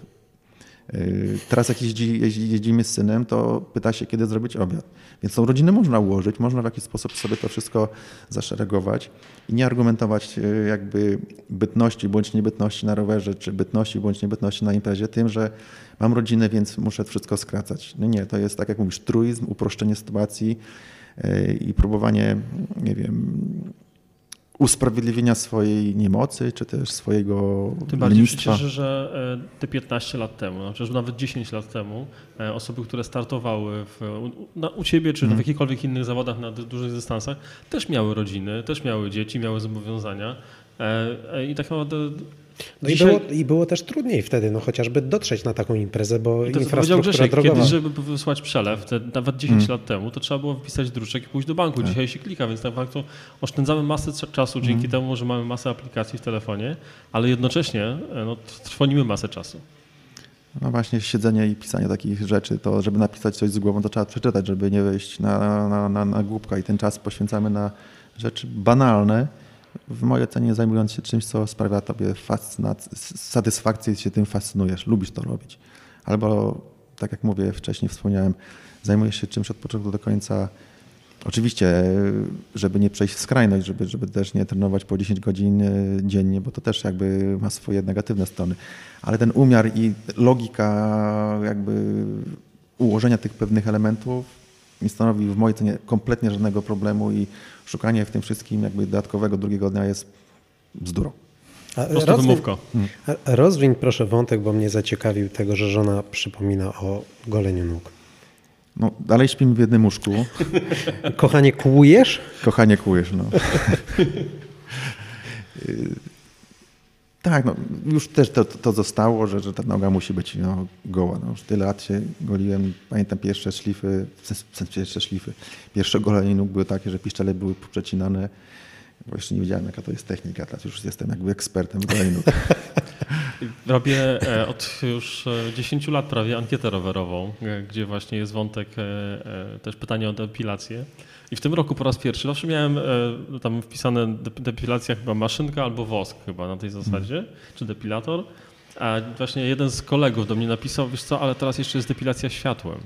[SPEAKER 3] Yy, teraz jak jeździ, jeździmy z synem, to pyta się, kiedy zrobić obiad. Więc tą rodzinę można ułożyć, można w jakiś sposób sobie to wszystko zaszeregować i nie argumentować yy, jakby bytności bądź niebytności na rowerze, czy bytności bądź niebytności na imprezie tym, że mam rodzinę, więc muszę wszystko skracać. No nie, to jest tak jak mówisz, truizm, uproszczenie sytuacji yy, i próbowanie, nie wiem, usprawiedliwienia swojej niemocy, czy też swojego
[SPEAKER 1] Tym bardziej przecież, że e, te 15 lat temu, no przecież nawet 10 lat temu e, osoby, które startowały w, u, u Ciebie, czy w mhm. jakichkolwiek innych zawodach na dużych dystansach, też miały rodziny, też miały dzieci, miały zobowiązania e, i tak naprawdę
[SPEAKER 2] no Dzisiaj... i, było, i było też trudniej wtedy, no chociażby dotrzeć na taką imprezę, bo to infrastruktura Grzesiek, drogowa...
[SPEAKER 1] Kiedyś, żeby wysłać przelew, te, nawet 10 hmm. lat temu, to trzeba było wpisać druczek i pójść do banku. Tak. Dzisiaj się klika, więc tak naprawdę oszczędzamy masę czasu dzięki hmm. temu, że mamy masę aplikacji w telefonie, ale jednocześnie e, no, trwonimy masę czasu.
[SPEAKER 3] No właśnie siedzenie i pisanie takich rzeczy, to żeby napisać coś z głową, to trzeba przeczytać, żeby nie wejść na, na, na, na głupka i ten czas poświęcamy na rzeczy banalne, w mojej ocenie zajmując się czymś, co sprawia tobie satysfakcję się tym fascynujesz, lubisz to robić. Albo, tak jak mówię wcześniej, wspomniałem, zajmujesz się czymś od początku do końca. Oczywiście, żeby nie przejść w skrajność, żeby, żeby też nie trenować po 10 godzin e, dziennie, bo to też jakby ma swoje negatywne strony. Ale ten umiar i logika jakby ułożenia tych pewnych elementów nie stanowi w mojej ocenie kompletnie żadnego problemu i szukanie w tym wszystkim jakby dodatkowego drugiego dnia jest bzdurą.
[SPEAKER 1] Prosta wymówka.
[SPEAKER 2] Hmm. Rozwiń proszę wątek, bo mnie zaciekawił tego, że żona przypomina o goleniu nóg.
[SPEAKER 3] No, dalej śpimy w jednym łóżku.
[SPEAKER 2] Kochanie, kłujesz?
[SPEAKER 3] Kochanie, kłujesz, no. Tak, no, już też to, to zostało, że, że ta noga musi być no, goła. No, już tyle lat się goliłem. Pamiętam pierwsze szlify, w sensie pierwsze szlify, pierwsze golenie nóg były takie, że piszczele były przecinane. Bo jeszcze nie wiedziałem, jaka to jest technika. Teraz już jestem jakby ekspertem w goleniu nóg.
[SPEAKER 1] Robię e, od już 10 e, lat prawie ankietę rowerową, e, gdzie właśnie jest wątek też pytania o depilację. I w tym roku po raz pierwszy, zawsze miałem e, tam wpisane depilacja chyba maszynka albo wosk chyba na tej zasadzie, hmm. czy depilator. A właśnie jeden z kolegów do mnie napisał, wiesz co, ale teraz jeszcze jest depilacja światłem.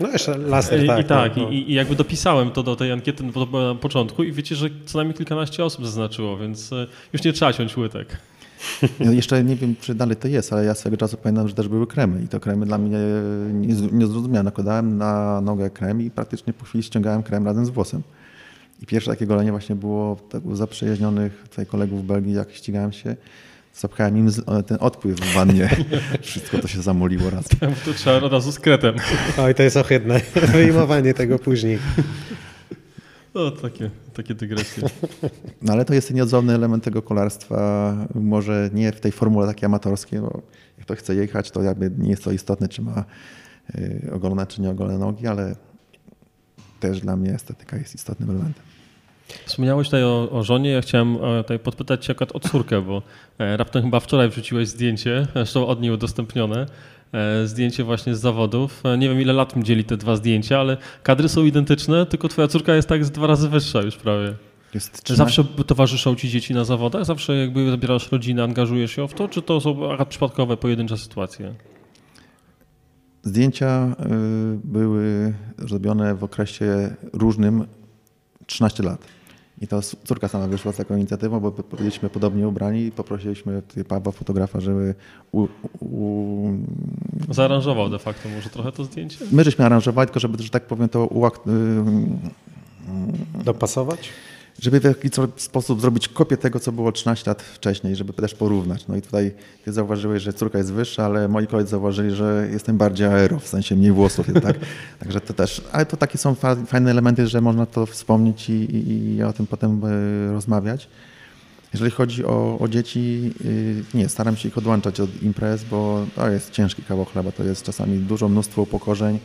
[SPEAKER 2] No jeszcze laser,
[SPEAKER 1] tak. I, tak, no, no. I, I, jakby dopisałem to do tej ankiety na początku i wiecie, że co najmniej kilkanaście osób zaznaczyło, więc e, już nie trzeba ciąć łydek.
[SPEAKER 3] No jeszcze nie wiem, czy dalej to jest, ale ja swego czasu pamiętam, że też były kremy i to kremy dla mnie niezrozumiałe. Nakładałem na nogę krem i praktycznie po chwili ściągałem krem razem z włosem. I pierwsze takie golenie właśnie było tak zaprzyjaźnionych tutaj kolegów w Belgii, jak ścigałem się. zapchałem im ten odpływ w wannie. Wszystko to się zamoliło raz.
[SPEAKER 1] To trzeba od razu z kretem.
[SPEAKER 2] Oj, to jest ohydne. Wyjmowanie tego później.
[SPEAKER 1] O, takie, takie dygresje.
[SPEAKER 3] No ale to jest nieodzowny element tego kolarstwa. Może nie w tej formule takiej amatorskiej, bo jak to chce jechać, to jakby nie jest to istotne, czy ma y, ogolone, czy nie ogolone nogi, ale też dla mnie estetyka jest istotnym elementem.
[SPEAKER 1] Wspomniałeś tutaj o, o, żonie. Ja chciałem e, tutaj podpytać Cię o córkę, bo e, raptem chyba wczoraj wrzuciłeś zdjęcie, zresztą od niej udostępnione, zdjęcie właśnie z zawodów. Nie wiem, ile lat dzieli te dwa zdjęcia, ale kadry są identyczne, tylko Twoja córka jest tak z dwa razy wyższa już prawie. Jest Zawsze towarzyszą Ci dzieci na zawodach? Zawsze jakby zabierasz rodzinę, angażujesz się w to, czy to są przypadkowe, pojedyncze sytuacje?
[SPEAKER 3] Zdjęcia y, były zrobione w okresie różnym 13 lat. I to córka sama wyszła z taką inicjatywą, bo byliśmy podobnie ubrani i poprosiliśmy Pawła fotografa, żeby u, u...
[SPEAKER 1] zaaranżował de facto może trochę to zdjęcie?
[SPEAKER 3] My żeśmy aranżowali, tylko żeby, że tak powiem, to uakt...
[SPEAKER 2] dopasować?
[SPEAKER 3] Żeby w jakiś sposób zrobić kopię tego, co było 13 lat wcześniej, żeby też porównać. No i tutaj ty zauważyłeś, że córka jest wyższa, ale moi koledzy zauważyli, że jestem bardziej aero, w sensie mniej włosów tak? Także to też, ale to takie są fajne elementy, że można to wspomnieć i, i, i o tym potem e, rozmawiać. Jeżeli chodzi o, o, dzieci, y, nie, staram się ich odłączać od imprez, bo to jest ciężki kawał chleba, to jest czasami dużo mnóstwo upokorzeń.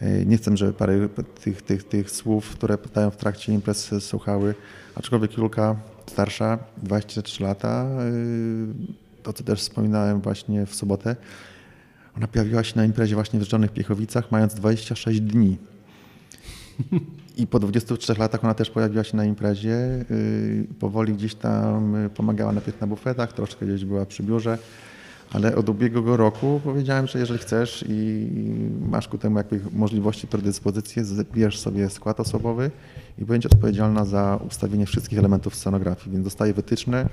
[SPEAKER 3] E, nie chcę, żeby parę tych, tych, tych słów, które pytają w trakcie imprez słuchały, aczkolwiek Julka starsza, 23 lata, e, to co też wspominałem właśnie w sobotę, ona pojawiła się na imprezie właśnie w Żonych Piechowicach, mając 26 dni. I po 23 latach ona też pojawiła się na imprezie. E, powoli gdzieś tam pomagała najpierw na bufetach, troszkę gdzieś była przy biurze ale od ubiegłego roku powiedziałem, że jeżeli chcesz i masz ku temu jakby możliwości, predyspozycje, zbierz sobie skład osobowy i będzie odpowiedzialna za ustawienie wszystkich elementów scenografii, więc dostaje wytyczne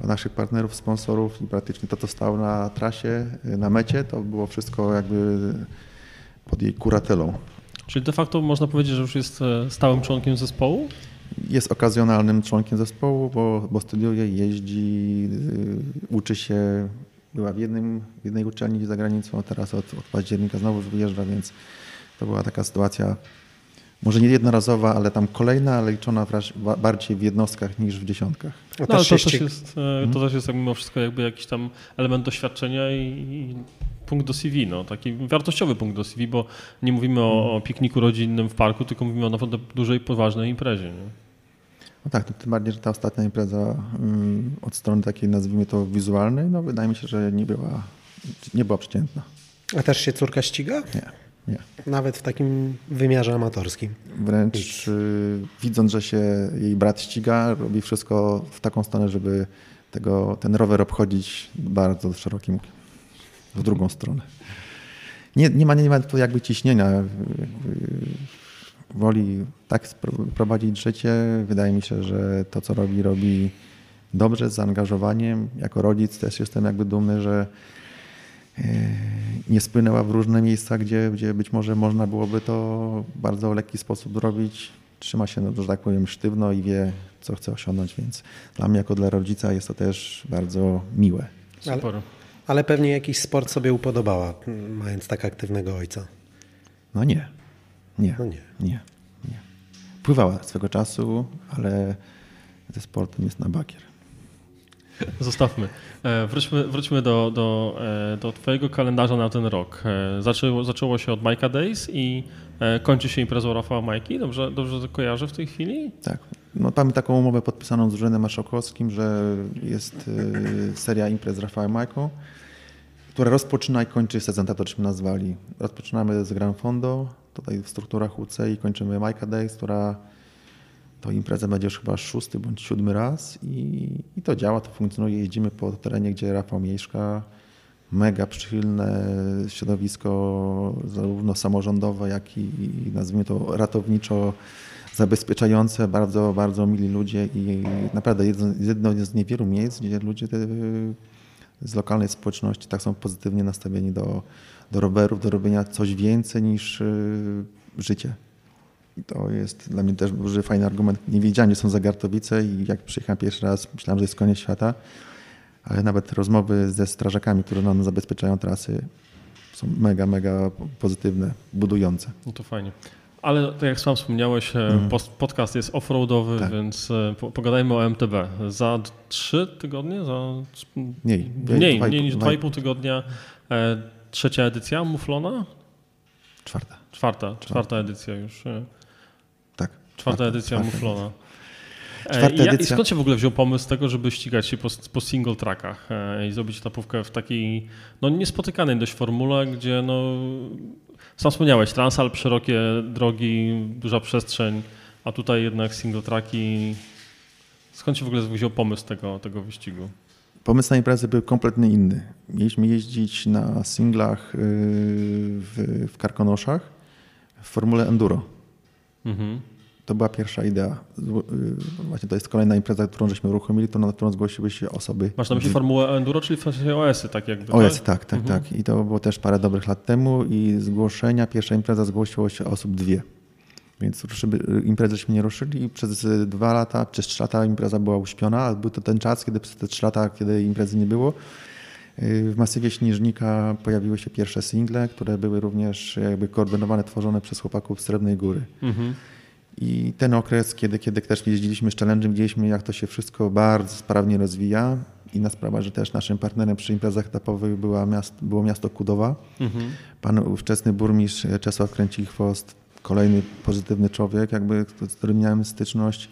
[SPEAKER 3] od naszych partnerów, sponsorów i praktycznie to, co stało na trasie, na mecie, to było wszystko jakby pod jej kuratelą.
[SPEAKER 1] Czyli de facto można powiedzieć, że już jest e, stałym członkiem zespołu?
[SPEAKER 3] Jest okazjonalnym członkiem zespołu, bo, bo studiuje, jeździ, y, uczy się była w, jednym, w jednej uczelni za granicą, a teraz od, od października znowu wyjeżdża, więc to była taka sytuacja może nie jednorazowa, ale tam kolejna, ale liczona bardziej w jednostkach niż w dziesiątkach.
[SPEAKER 1] No, to, też jest, e, to też jest mimo wszystko jakby jakiś tam element doświadczenia i, i punkt do CV, no, taki wartościowy punkt do CV, bo nie mówimy o, o pikniku rodzinnym w parku, tylko mówimy o naprawdę dużej, poważnej imprezie. Nie?
[SPEAKER 3] No tak, to tym bardziej, że ta ostatnia impreza um, od strony takiej, nazwijmy to, wizualnej, no wydaje mi się, że nie była, nie była przeciętna.
[SPEAKER 2] A też się córka ściga?
[SPEAKER 3] Nie, nie.
[SPEAKER 2] Nawet w takim wymiarze amatorskim?
[SPEAKER 3] Wręcz y, widząc, że się jej brat ściga, robi wszystko w taką stronę, żeby tego, ten rower obchodzić bardzo szerokim w drugą stronę. Nie, nie, ma, nie ma tu jakby ciśnienia woli tak prowadzić życie. Wydaje mi się, że to, co robi, robi dobrze, z zaangażowaniem. Jako rodzic też jestem jakby dumny, że e, nie spłynęła w różne miejsca, gdzie, gdzie być może można byłoby to w bardzo lekki sposób zrobić. Trzyma się, no, że tak powiem, sztywno i wie, co chce osiągnąć, więc dla mnie jako dla rodzica jest to też bardzo miłe.
[SPEAKER 2] Ale, ale pewnie jakiś sport sobie upodobała, mając tak aktywnego ojca.
[SPEAKER 3] No nie. Nie, no nie. nie, nie. Pływała swego czasu, ale ze sportem jest na bakier.
[SPEAKER 1] Zostawmy. E, wróćmy, wróćmy do, do, e, do Twojego kalendarza na ten rok. E, zaczęło, zaczęło się od Majka Days i kończy się imprezą Rafała Majki. Dobrze, dobrze to kojarzę w tej chwili?
[SPEAKER 3] Tak. No, mamy taką umowę podpisaną z Urzędem Marszałkowskim, że jest seria imprez z Rafałem Majką, która rozpoczyna i kończy sezon, tak to czym nazwali. Rozpoczynamy z Gran Fondo, tutaj w strukturach UC i kończymy Majka Days, która to impreza będzie już chyba szósty bądź siódmy raz i, i to działa, to funkcjonuje. Jeździmy po terenie, gdzie Rafał mieszka. Mega przychylne środowisko, zarówno samorządowe, jak i nazwijmy to ratowniczo zabezpieczające, bardzo, bardzo mili ludzie i naprawdę jedno, jedno z niewielu miejsc, gdzie ludzie z lokalnej społeczności tak są pozytywnie nastawieni do, do rowerów, do robienia coś więcej niż y, życie. I to jest dla mnie też duży, fajny argument. Nie wiedziałem, gdzie są Zagartowice i jak przyjechałem pierwszy raz, myślałem, że jest koniec świata. ale nawet rozmowy ze strażakami, którzy nam zabezpieczają trasy, są mega, mega pozytywne, budujące.
[SPEAKER 1] No to fajnie. Ale tak jak sam wspomniałeś, mm. podcast jest offroadowy, tak. więc e, pogadajmy o MTB. Za trzy tygodnie? Za...
[SPEAKER 3] Mniej.
[SPEAKER 1] Mniej, mniej niż dwa i pół tygodnia. E, trzecia edycja Muflona?
[SPEAKER 3] Czwarta.
[SPEAKER 1] Czwarta, czwarta edycja już.
[SPEAKER 3] Tak.
[SPEAKER 1] Czwarta edycja czwarta. Muflona. Czwarta edycja. I skąd się w ogóle wziął pomysł tego, żeby ścigać się po, po single trackach i zrobić etapówkę w takiej no, niespotykanej dość formule, gdzie no, sam wspomniałeś, Transalp, szerokie drogi, duża przestrzeń, a tutaj jednak single tracki. Skąd się w ogóle wziął pomysł tego, tego wyścigu?
[SPEAKER 3] Pomysł na imprezę był kompletnie inny. Mieliśmy jeździć na singlach y, w, w Karkonoszach w formule enduro. Mhm. To była pierwsza idea. Y, właśnie to jest kolejna impreza, którą żeśmy uruchomili, to na którą zgłosiły się osoby.
[SPEAKER 1] Masz na myśli formułę enduro, czyli w sensie OS-y, tak jakby?
[SPEAKER 3] OS, tak, tak, mhm. tak. I to było też parę dobrych lat temu i zgłoszenia, pierwsza impreza zgłosiło się osób dwie. Więc imprezę żeśmy nie ruszyli i przez dwa lata, przez trzy lata impreza była uśpiona, ale był to ten czas, kiedy przez te trzy lata, kiedy imprezy nie było, y, w masywie Śnieżnika pojawiły się pierwsze single, które były również jakby koordynowane, tworzone przez chłopaków z Srebrnej Góry. Mhm. I ten okres, kiedy, kiedy też jeździliśmy z Challenge, widzieliśmy jak to się wszystko bardzo sprawnie rozwija. Inna sprawa, że też naszym partnerem przy imprezach etapowych była miasto, było miasto Kudowa. Mhm. Pan ówczesny burmistrz Czesław Kręci-Chwost, kolejny pozytywny człowiek, jakby, z którym miałem styczność,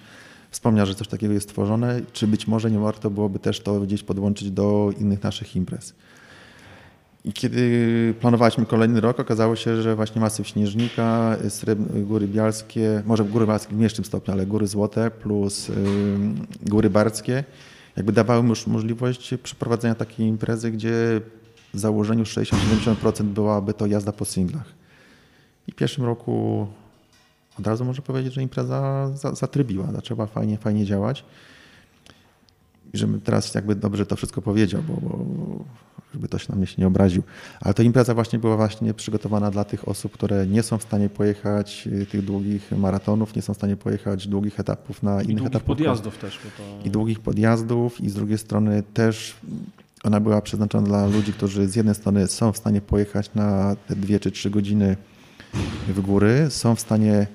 [SPEAKER 3] wspomniał, że coś takiego jest tworzone. Czy być może nie warto byłoby też to gdzieś podłączyć do innych naszych imprez. I kiedy planowaliśmy kolejny rok, okazało się, że właśnie masyw Śnieżnika, Góry Bialskie, może Góry Bialskie w mniejszym stopniu, ale Góry Złote plus Góry Barckie, jakby dawały już możliwość przeprowadzenia takiej imprezy, gdzie w założeniu 60-70% byłaby to jazda po singlach. I w pierwszym roku od razu można powiedzieć, że impreza zatrybiła, zaczęła fajnie, fajnie działać. I żebym teraz jakby dobrze to wszystko powiedział, bo, bo żeby ktoś na mnie się nie obraził. Ale to impreza właśnie była właśnie przygotowana dla tych osób, które nie są w stanie pojechać y, tych długich maratonów, nie są w stanie pojechać długich etapów na innych etapach. I długich
[SPEAKER 1] podjazdów też. To...
[SPEAKER 3] I długich podjazdów i z drugiej strony też ona była przeznaczona dla ludzi, którzy z jednej strony są w stanie pojechać na te dwie czy trzy godziny w góry, są w stanie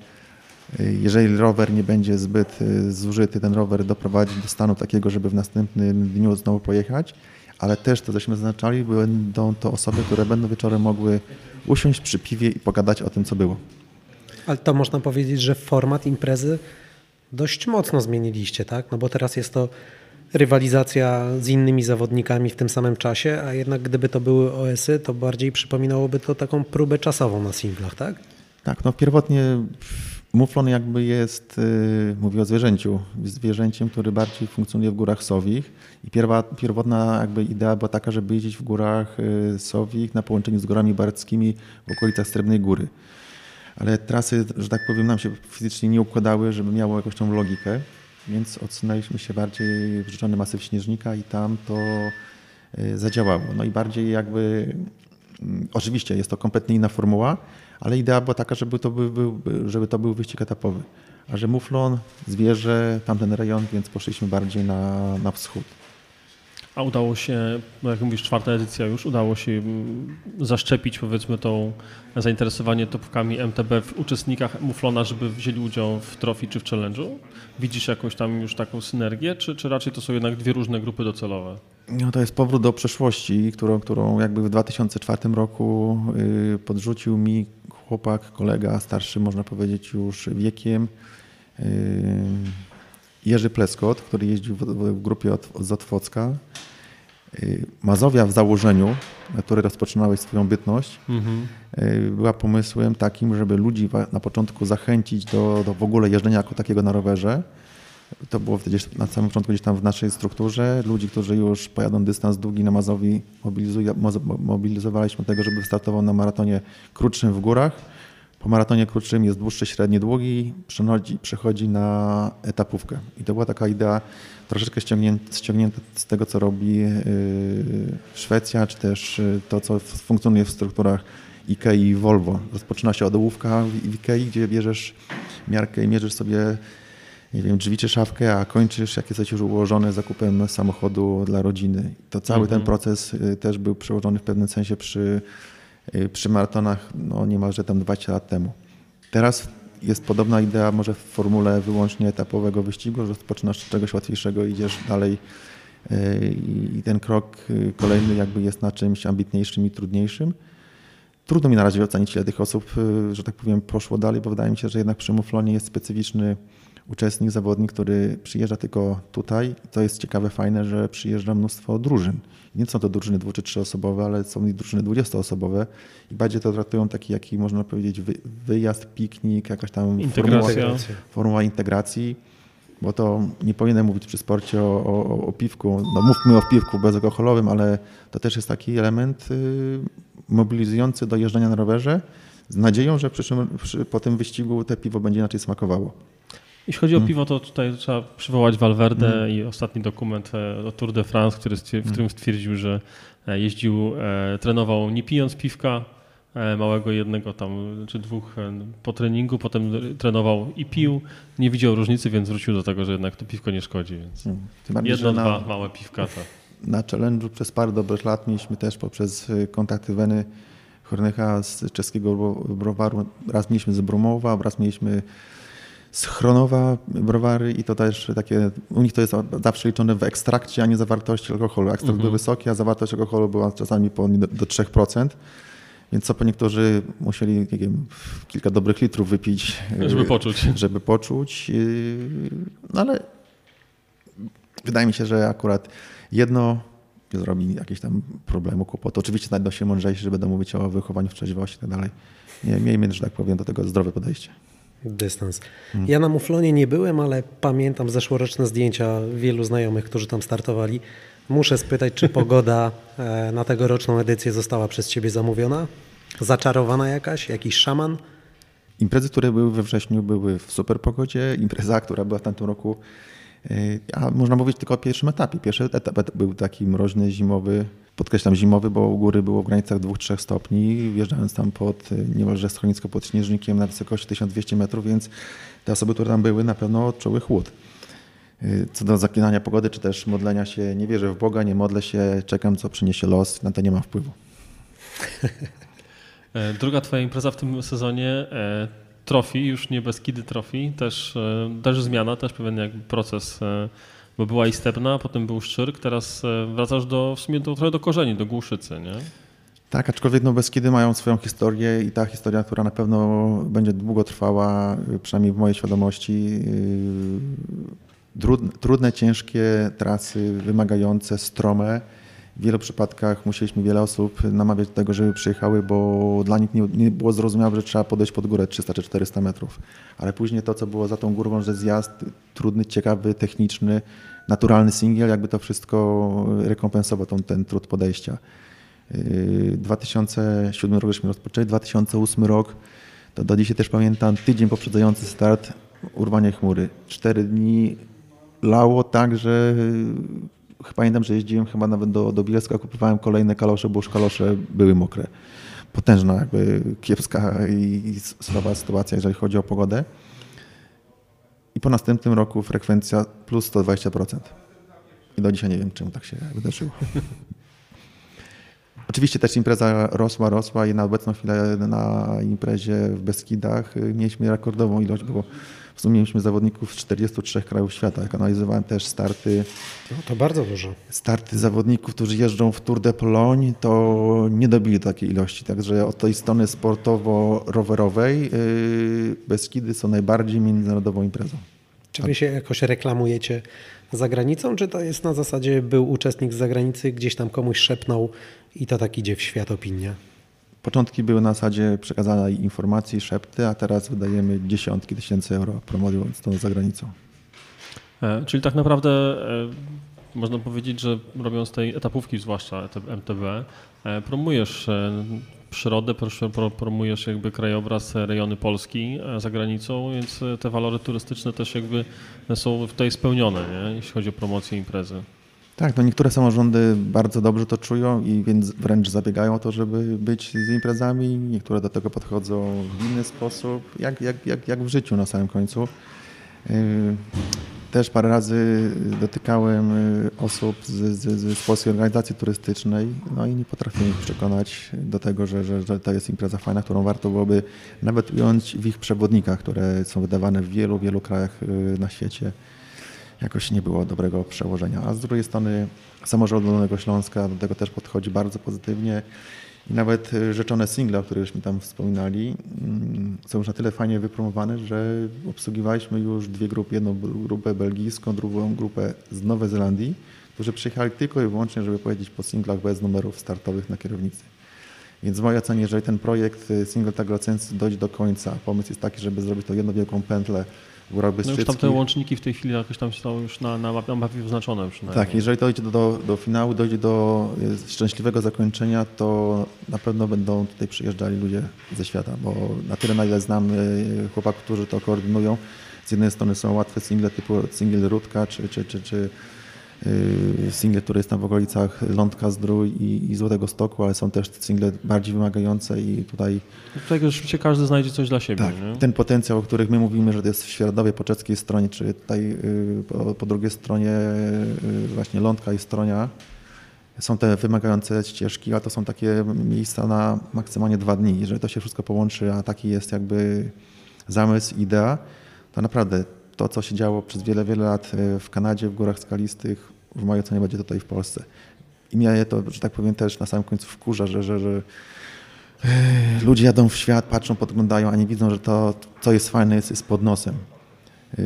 [SPEAKER 3] y, jeżeli rower nie będzie zbyt y, zużyty, ten rower doprowadzić do stanu takiego, żeby w następnym dniu znowu pojechać ale też to, cośmy zaznaczali, będą to osoby, które będą wieczorem mogły usiąść przy piwie i pogadać o tym, co było.
[SPEAKER 2] Ale to można powiedzieć, że format imprezy dość mocno zmieniliście, tak? No bo teraz jest to rywalizacja z innymi zawodnikami w tym samym czasie, a jednak gdyby to były OS-y, to bardziej przypominałoby to taką próbę czasową na singlach, tak?
[SPEAKER 3] Tak, no pierwotnie Muflon jakby jest, y, mówię o zwierzęciu, zwierzęciem, który bardziej funkcjonuje w górach sowich i pierwa, pierwotna jakby idea była taka, żeby jeździć w górach y, sowich na połączeniu z górami barckimi w okolicach Srebrnej Góry. Ale trasy, że tak powiem, nam się fizycznie nie układały, żeby miało jakąś tą logikę, więc odsunęliśmy się bardziej w rzeczony masyw Śnieżnika i tam to y, zadziałało. No i bardziej jakby, mm, oczywiście jest to kompletnie inna formuła, ale idea była taka, żeby to był, żeby to był wyścig etapowy. A że muflon, zwierzę, tamten rejon, więc poszliśmy bardziej na, na wschód.
[SPEAKER 1] A udało się, no jak mówisz, czwarta edycja już, udało się mm, zaszczepić powiedzmy tą zainteresowanie topkami MTB w uczestnikach Muflona, żeby wzięli udział w trofi czy w challenge'u? Widzisz jakąś tam już taką synergię, czy, czy raczej to są jednak dwie różne grupy docelowe?
[SPEAKER 3] No to jest powrót do przeszłości, którą, którą jakby w 2004 roku y, podrzucił mi chłopak, kolega, starszy można powiedzieć już wiekiem, y, Jerzy Pleskot, który jeździł w, grupie od, z Otwocka. Y, Mazowia w założeniu, na której rozpoczynałeś swoją bytność, mhm. była pomysłem takim, żeby ludzi na początku zachęcić do, do w ogóle jeżdżenia jako takiego na rowerze, to było gdzieś na samym początku gdzieś tam w naszej strukturze. Ludzi, którzy już pojadą dystans długi na Mazowi, mobilizowaliśmy tego, żeby startował na maratonie krótszym w górach. Po maratonie krótszym jest dłuższy, średni, długi, przechodzi, przechodzi na etapówkę. I to była taka idea troszeczkę ściągnięta, ściągnięta z tego, co robi yy, Szwecja, czy też yy, to, co funkcjonuje w strukturach IKEA i Volvo. Rozpoczyna się od ołówka w IKEA, gdzie bierzesz miarkę i mierzysz sobie nie wiem, drzwi czy szafkę, a kończysz, jak jesteś już ułożony zakupem samochodu dla rodziny. To cały mhm. ten proces y, też był przełożony w pewnym sensie przy, y, przy maratonach no niemalże tam 20 lat temu. Teraz jest podobna idea może w formule wyłącznie etapowego wyścigu, że rozpoczynasz od czegoś łatwiejszego, idziesz dalej y, i ten krok kolejny jakby jest na czymś ambitniejszym i trudniejszym. Trudno mi na razie ocenić, ile tych osób, że tak powiem, poszło dalej, bo wydaje mi się, że jednak przy Muflonie jest specyficzny uczestnik, zawodnik, który przyjeżdża tylko tutaj. To jest ciekawe, fajne, że przyjeżdża mnóstwo drużyn. Nie są to drużyny dwu czy trzyosobowe, ale są i drużyny dwudziestoosobowe i bardziej to traktują taki, jaki można powiedzieć, wyjazd, piknik, jakaś tam
[SPEAKER 1] Integracja.
[SPEAKER 3] Formuła, formuła integracji bo to nie powinienem mówić przy sporcie o, o, o, piwku. No mówmy o piwku bezalkoholowym, ale to też jest taki element y, mobilizujący do jeżdżenia na rowerze z nadzieją, że przy, przy, po tym wyścigu te piwo będzie inaczej smakowało.
[SPEAKER 1] Jeśli chodzi o hmm. piwo, to tutaj trzeba przywołać Valverde hmm. i ostatni dokument e, o Tour de France, który, w którym hmm. stwierdził, że e, jeździł, e, trenował nie pijąc piwka, małego jednego tam czy dwóch po treningu, potem trenował i pił, nie widział różnicy, więc wrócił do tego, że jednak to piwko nie szkodzi, więc jedno, na, dwa małe piwka. To.
[SPEAKER 3] Na challenge'u przez parę dobrych lat mieliśmy też poprzez kontakty Weny Hornycha z czeskiego browaru, raz mieliśmy z Brumowa, raz mieliśmy z Chronowa browary i to też takie, u nich to jest zawsze liczone w ekstrakcie, a nie zawartości alkoholu. Ekstrakt mhm. był wysoki, a zawartość alkoholu była czasami po, do, do 3%. Więc co po niektórzy musieli nie wiem, kilka dobrych litrów wypić.
[SPEAKER 1] Żeby poczuć.
[SPEAKER 3] Żeby poczuć. No ale wydaje mi się, że akurat jedno nie zrobi jakiegoś tam problemu, kłopotu. Oczywiście znajdą się mądrzejsi, że będą mówić o wychowaniu w trzeźwości i tak dalej. Nie, miejmy, że tak powiem, do tego zdrowe podejście
[SPEAKER 2] dystans. Ja na Muflonie nie byłem, ale pamiętam zeszłoroczne zdjęcia wielu znajomych, którzy tam startowali. Muszę spytać, czy pogoda e, na tegoroczną edycję została przez Ciebie zamówiona? Zaczarowana jakaś? Jakiś szaman?
[SPEAKER 3] Imprezy, które były we wrześniu, były w super pogodzie. Impreza, która była w tamtym roku, a można mówić tylko o pierwszym etapie. Pierwszy etap był taki mroźny, zimowy, podkreślam zimowy, bo u góry było w granicach 2-3 stopni, wjeżdżając tam pod y, niemalże schronisko pod śnieżnikiem na wysokości 1200 metrów, więc te osoby, które tam były, na pewno odczuły chłód. Y, co do zaklinania pogody, czy też modlenia się, nie wierzę w Boga, nie modlę się, czekam, co przyniesie los, na to nie mam wpływu.
[SPEAKER 1] E, druga twoja impreza w tym sezonie, e, Trofi, już nie bez Kidy Trofi, też, e, też zmiana, też pewien jakby proces bo była Istebna, potem był Szczyrk, teraz e, wracasz do, w sumie do, trochę do korzeni, do Głuszycy, nie?
[SPEAKER 3] Tak, aczkolwiek no Beskidy mają swoją historię i ta historia, która na pewno będzie długo trwała, y, przynajmniej w mojej świadomości. Trudne, y, trudne ciężkie trasy, wymagające, strome. W wielu przypadkach musieliśmy wiele osób namawiać do tego, żeby przyjechały, bo dla nich nie, nie, było zrozumiałe, że trzeba podejść pod górę 300 czy 400 metrów. Ale później to, co było za tą górą, że zjazd trudny, ciekawy, techniczny, naturalny singiel, jakby to wszystko rekompensował ten, ten trud podejścia. 2007 yy, rok żeśmy rozpoczęli, 2008 rok, to do dzisiaj też pamiętam, tydzień poprzedzający start, urwanie chmury. Cztery dni lało tak, że pamiętam, że jeździłem chyba nawet do, do Bielska, kupowałem kolejne kalosze, bo już kalosze były mokre. Potężna, jakby kiepska i słaba sytuacja, jeżeli chodzi o pogodę. I po następnym roku frekwencja plus 120%. I do dzisiaj nie wiem, czemu tak się wydarzyło. Oczywiście też impreza rosła, rosła i na obecną chwilę na imprezie w Beskidach mieliśmy rekordową ilość, bo w sumie mieliśmy zawodników z 43 krajów świata. Jak analizowałem też starty.
[SPEAKER 2] No to bardzo dużo.
[SPEAKER 3] Starty zawodników, którzy jeżdżą w Tour de Pologne, to nie dobili takiej ilości. Także od tej strony sportowo-rowerowej yy, Beskidy są najbardziej międzynarodową imprezą.
[SPEAKER 2] Czy wy się jakoś reklamujecie za granicą, czy to jest na zasadzie był uczestnik z zagranicy, gdzieś tam komuś szepnął i to tak idzie w świat opinia?
[SPEAKER 3] Początki były na zasadzie przekazania informacji, szepty, a teraz wydajemy dziesiątki tysięcy euro promując to za granicą.
[SPEAKER 1] E, czyli tak naprawdę e, można powiedzieć, że robiąc tej etapówki, zwłaszcza MTB, e, promujesz przyrodę, promujesz jakby krajobraz, rejony Polski za granicą, więc te walory turystyczne też jakby są tutaj spełnione, nie? jeśli chodzi o promocję imprezy.
[SPEAKER 3] Tak, no niektóre samorządy bardzo dobrze to czują i więc wręcz zabiegają o to, żeby być z imprezami. Niektóre do tego podchodzą w inny sposób, jak, jak, jak, jak w życiu na samym końcu. Też parę razy dotykałem osób z, z, z polskiej organizacji turystycznej, no i nie potrafiłem ich przekonać do tego, że, że, że to jest impreza fajna, którą warto byłoby nawet ująć w ich przewodnikach, które są wydawane w wielu, wielu krajach na świecie jakoś nie było dobrego przełożenia. A z drugiej strony samorząd Dolnego Śląska do tego też podchodzi bardzo pozytywnie. I nawet y, rzeczone single, o których mi tam wspominali, mm, są już na tyle fajnie wypromowane, że obsługiwaliśmy już dwie grupy. Jedną grupę belgijską, drugą grupę z Nowej Zelandii, którzy przyjechali tylko i wyłącznie, żeby pojeździć po singlach bez numerów startowych na kierownicy. Więc w mojej ocenie, jeżeli ten projekt y, Single Tag dojdzie do końca, pomysł jest taki, żeby zrobić to jedną wielką pętlę
[SPEAKER 1] Górach No już tam te łączniki w tej chwili jakoś tam są już na, na, mapie wyznaczone przynajmniej.
[SPEAKER 3] Tak, jeżeli dojdzie do, do, do finału, dojdzie do szczęśliwego zakończenia, to na pewno będą tutaj przyjeżdżali ludzie ze świata, bo na tyle, na ile znam e, chłopaków, którzy to koordynują, z jednej strony są łatwe single typu single Rudka czy, czy, czy, czy Y, single, które jest tam w okolicach Lądka, Zdrój i, i Złotego Stoku, ale są też single bardziej wymagające i tutaj...
[SPEAKER 1] Tutaj rzeczywiście każdy znajdzie coś dla siebie.
[SPEAKER 3] Tak, nie? ten potencjał, o których my mówimy, że to jest w Świeradowie po czeskiej stronie, czy tutaj y, po, po drugiej stronie y, właśnie Lądka i Stronia, są te wymagające ścieżki, a to są takie miejsca na maksymalnie dwa dni. Jeżeli to się wszystko połączy, a taki jest jakby zamysł, idea, to naprawdę to, co się działo przez wiele, wiele lat e, w Kanadzie, w górach skalistych, w mojej ocenie będzie tutaj w Polsce. I mnie to, że tak powiem, też na samym końcu wkurza, że, że, że e, ludzie jadą w świat, patrzą, podglądają, a nie widzą, że to, co jest fajne, jest, jest pod nosem. E,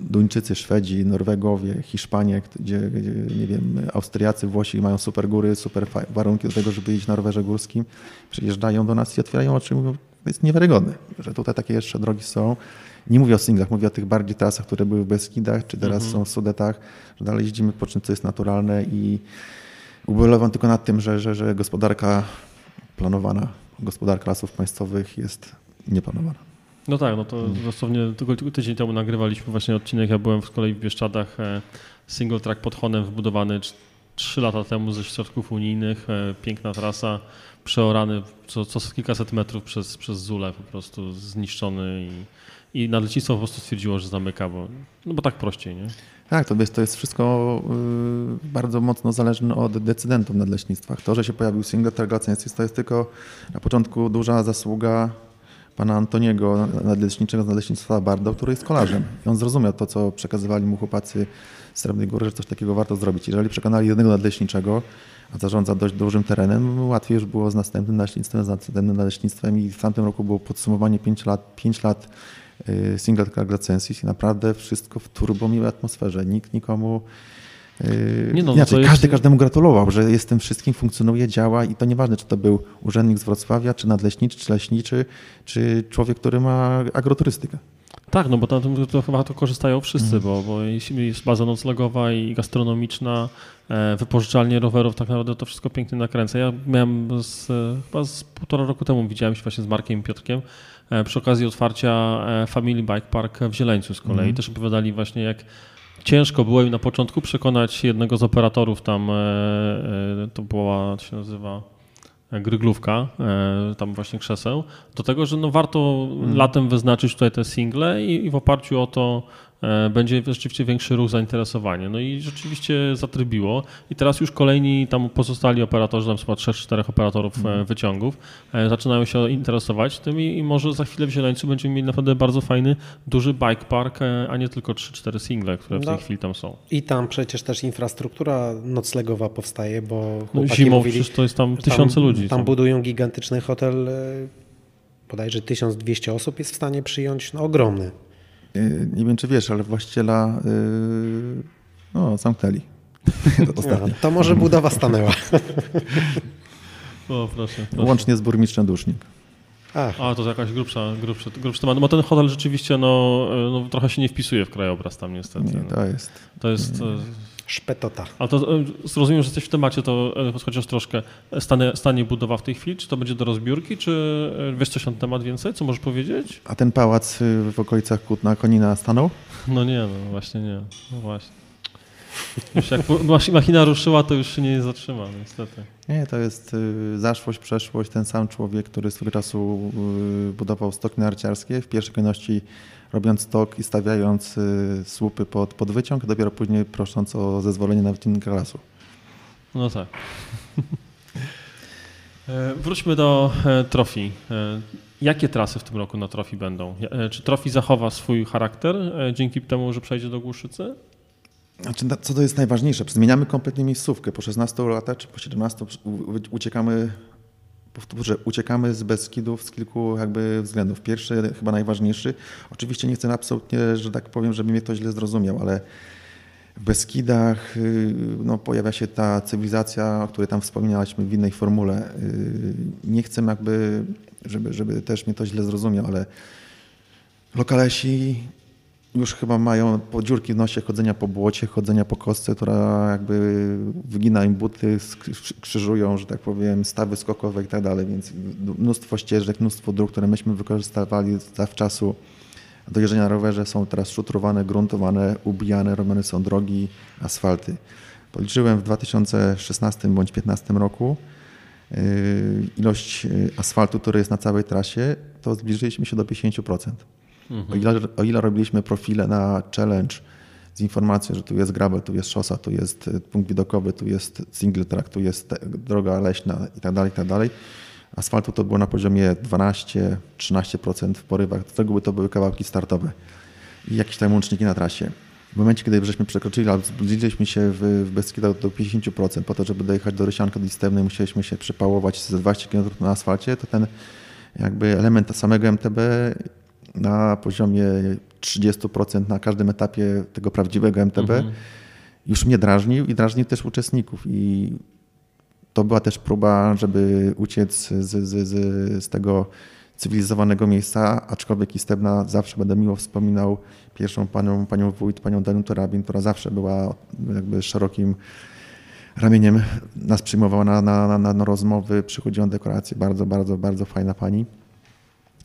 [SPEAKER 3] Duńczycy, Szwedzi, Norwegowie, Hiszpanie, gdzie, gdzie, nie wiem, Austriacy, Włosi mają super góry, super warunki do tego, żeby iść na rowerze górskim. Przyjeżdżają do nas i otwierają oczy i mówią, to jest niewiarygodne, że tutaj takie jeszcze drogi są. Nie mówię o singlach, mówię o tych bardziej trasach, które były w Beskidach, czy teraz mhm. są w Sudetach, że dalej jeździmy po czym, co jest naturalne i ubolewam tylko nad tym, że, że, że gospodarka planowana, gospodarka lasów państwowych jest nieplanowana.
[SPEAKER 1] No tak, no to hmm. dosłownie tylko tydzień temu nagrywaliśmy właśnie odcinek, ja byłem z kolei w Bieszczadach, e, single track pod Honem wybudowany 3 lata temu ze środków unijnych, e, piękna trasa, przeorany co, co kilkaset metrów przez, przez Zulę po prostu zniszczony i i nadleśnictwo po prostu stwierdziło, że zamyka, bo, no bo tak prościej, nie?
[SPEAKER 3] Tak, to jest, to jest wszystko y, bardzo mocno zależne od decydentów nadleśnictwach. To, że się pojawił single targacensis, to jest tylko na początku duża zasługa pana Antoniego, nadleśniczego z nadleśnictwa Bardo, który jest kolarzem. I on zrozumiał to, co przekazywali mu chłopacy z Srebrnej Góry, że coś takiego warto zrobić. Jeżeli przekonali jednego nadleśniczego, a zarządza dość dużym terenem, łatwiej już było z następnym nadleśnictwem, z następnym nadleśnictwem i w tamtym roku było podsumowanie 5 lat, 5 lat single track i naprawdę wszystko w turbo miłej atmosferze. Nikt nikomu y, nie no, Inaczej, każdy jest... każdemu gratulował, że jest tym wszystkim, funkcjonuje, działa i to nieważne, czy to był urzędnik z Wrocławia, czy nadleśniczy, czy leśniczy, czy człowiek, który ma agroturystykę.
[SPEAKER 1] Tak, no bo to, to chyba to korzystają wszyscy, mm. bo, bo jest baza noclegowa i gastronomiczna, e, wypożyczalnie rowerów, tak naprawdę to wszystko pięknie nakręca. Ja miałem z, chyba z półtora roku temu, widziałem się właśnie z Markiem i Piotrkiem, przy okazji otwarcia e, Family Bike Park w Zieleńcu z kolei. Mm. Też opowiadali właśnie jak ciężko było im na początku przekonać jednego z operatorów tam, e, to była, to się nazywa gryglówka, tam właśnie krzeseł, do tego, że no warto mm. latem wyznaczyć tutaj te single i, i w oparciu o to E, będzie rzeczywiście większy ruch zainteresowania. No i rzeczywiście zatrybiło. I teraz już kolejni tam pozostali operatorzy, tam chyba 3-4 operatorów mm. wyciągów, e, zaczynają się interesować tym i, i, może za chwilę w Zieleńcu będziemy mieli naprawdę bardzo fajny, duży bike park, a nie tylko 3-4 single, które w no, tej chwili tam są.
[SPEAKER 2] I tam przecież też infrastruktura noclegowa powstaje, bo
[SPEAKER 1] no, zimą mówili, przecież to jest tam tysiące
[SPEAKER 2] tam,
[SPEAKER 1] ludzi.
[SPEAKER 2] Tam budują gigantyczny hotel, bodajże 1200 osób jest w stanie przyjąć, no ogromny.
[SPEAKER 3] Y, nie wiem, czy wiesz, ale właściciela yy, no, zamknęli.
[SPEAKER 2] to, to może budowa stanęła.
[SPEAKER 1] o, proszę, proszę.
[SPEAKER 3] Łącznie z burmistrzem Dusznik.
[SPEAKER 1] Ach. A, to jakaś grubsza, grubszy, grubszy temat. No, bo ten hotel rzeczywiście no, no, trochę się nie wpisuje w krajobraz tam niestety.
[SPEAKER 3] Nie, to jest.
[SPEAKER 1] To jest... Nie.
[SPEAKER 2] Szpetota.
[SPEAKER 1] Ale to e, rozumiem, że jesteś w temacie, to e, chociaż troszkę. Stanie, stanie budowa w tej chwili? Czy to będzie do rozbiórki? Czy e, wiesz coś na ten temat więcej? Co możesz powiedzieć?
[SPEAKER 3] A ten pałac w okolicach Kutna Konina stanął?
[SPEAKER 1] No nie, no właśnie nie. No właśnie. Już jak machina ruszyła, to już się nie zatrzyma, niestety.
[SPEAKER 3] Nie, to jest zaszłość, przeszłość. Ten sam człowiek, który swego czasu budował stoki narciarskie, w pierwszej kolejności robiąc tok i stawiając słupy pod, pod wyciąg, dopiero później prosząc o zezwolenie na wycinkę lasu.
[SPEAKER 1] No tak. Wróćmy do trofii. Jakie trasy w tym roku na Trofi będą? E, czy Trofi zachowa swój charakter e, dzięki temu, że przejdzie do Głuszycy?
[SPEAKER 3] Znaczy, co to jest najważniejsze? Zmieniamy kompletnie miejscówkę. Po 16 latach czy po 17 uciekamy, powtórzę, uciekamy z Beskidów z kilku jakby względów. Pierwszy, chyba najważniejszy, oczywiście nie chcę absolutnie, że tak powiem, żeby mnie to źle zrozumiał, ale w Beskidach y, no, pojawia się ta cywilizacja, o której tam wspominaliśmy w innej formule. Y, nie chcę jakby żeby, żeby też mnie to źle zrozumiał, ale lokalesi już chyba mają po dziurki w nosie chodzenia po błocie, chodzenia po kostce, która jakby wygina im buty, krzyżują, że tak powiem, stawy skokowe i tak dalej, więc mnóstwo ścieżek, mnóstwo dróg, które myśmy wykorzystywali zawczasu do jeżdżenia na rowerze są teraz szutrowane, gruntowane, ubijane, robione są drogi, asfalty. Policzyłem w 2016 bądź 2015 roku, Y, ilość y, asfaltu, który jest na całej trasie, to zbliżyliśmy się do 50%. Mhm. O, ile, o ile robiliśmy profile na challenge z informacją, że tu jest gravel, tu jest szosa, tu jest y, punkt widokowy, tu jest single track, tu jest droga leśna i tak dalej, i tak dalej. Asfaltu to było na poziomie 12-13% w porywach. Z tego to były kawałki startowe i jakieś tam łączniki na trasie. W momencie, kiedy żeśmy przekroczyli, albo zbliżyliśmy się w, w Beskidach do 50%, po to, żeby dojechać do Rysianka Listewnej, musieliśmy się przepałować ze 20 km na asfalcie, to ten jakby element samego MTB na poziomie 30% na każdym etapie tego prawdziwego MTB mhm. już mnie drażnił i drażnił też uczestników. I to była też próba, żeby uciec z, z, z, z tego cywilizowanego miejsca, aczkolwiek Istebna zawsze będę miło wspominał pierwszą panią, panią wójt, panią Danutę Rabin, która zawsze była jakby szerokim ramieniem nas przyjmowała na, na, na, na rozmowy, przychodziła dekoracje, bardzo, bardzo, bardzo fajna pani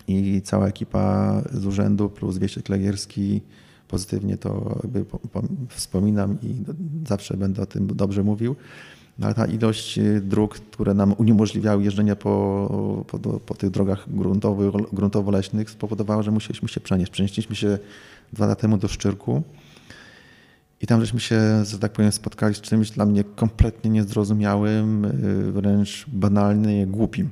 [SPEAKER 3] i cała ekipa z urzędu plus Wiesiek Legierski pozytywnie to wspominam i zawsze będę o tym dobrze mówił. No, ale ta ilość y, dróg, które nam uniemożliwiały jeżdżenie po, po, po tych drogach gruntowo-leśnych spowodowała, że musieliśmy się przenieść. Przenieśliśmy się dwa lata temu do Szczyrku i tam żeśmy się, że tak powiem, spotkali z czymś dla mnie kompletnie niezrozumiałym, y, wręcz banalnym głupim.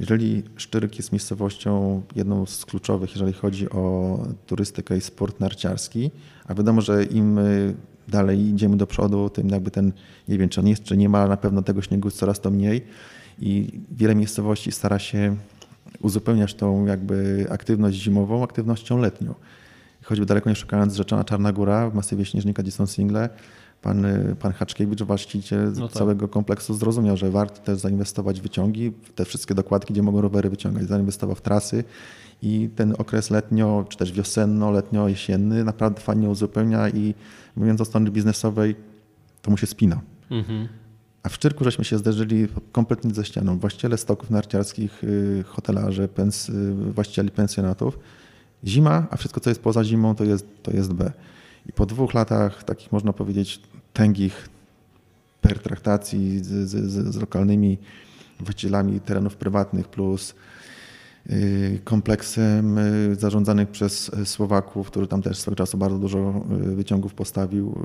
[SPEAKER 3] Jeżeli Szczyrk jest miejscowością jedną z kluczowych, jeżeli chodzi o turystykę i sport narciarski, a wiadomo, że im y, dalej idziemy do przodu, tym jakby ten, nie wiem czy on jest, czy nie ma, na pewno tego śniegu coraz to mniej i wiele miejscowości stara się uzupełniać tą jakby aktywność zimową aktywnością letnią. Choćby daleko nie szukając Rzeczona Czarna Góra w masywie Śnieżnika, gdzie są single, pan, pan Haczkiewicz, właściciel no tak. całego kompleksu zrozumiał, że warto też zainwestować w wyciągi, w te wszystkie dokładki, gdzie mogą rowery wyciągać, zainwestował w trasy i ten okres letnio, czy też wiosenno, letnio, jesienny naprawdę fajnie uzupełnia i mówiąc o strony biznesowej, to mu się spina. Mhm. A w Szczyrku żeśmy się zderzyli kompletnie ze ścianą. Właściciele stoków narciarskich, y, hotelarze, pens, y, właścicieli pensjonatów. Zima, a wszystko co jest poza zimą to jest, to jest B. I po dwóch latach takich można powiedzieć tęgich pertraktacji z, z, z lokalnymi właścicielami terenów prywatnych plus y, kompleksem zarządzanych przez Słowaków, który tam też swego czasu bardzo dużo wyciągów postawił.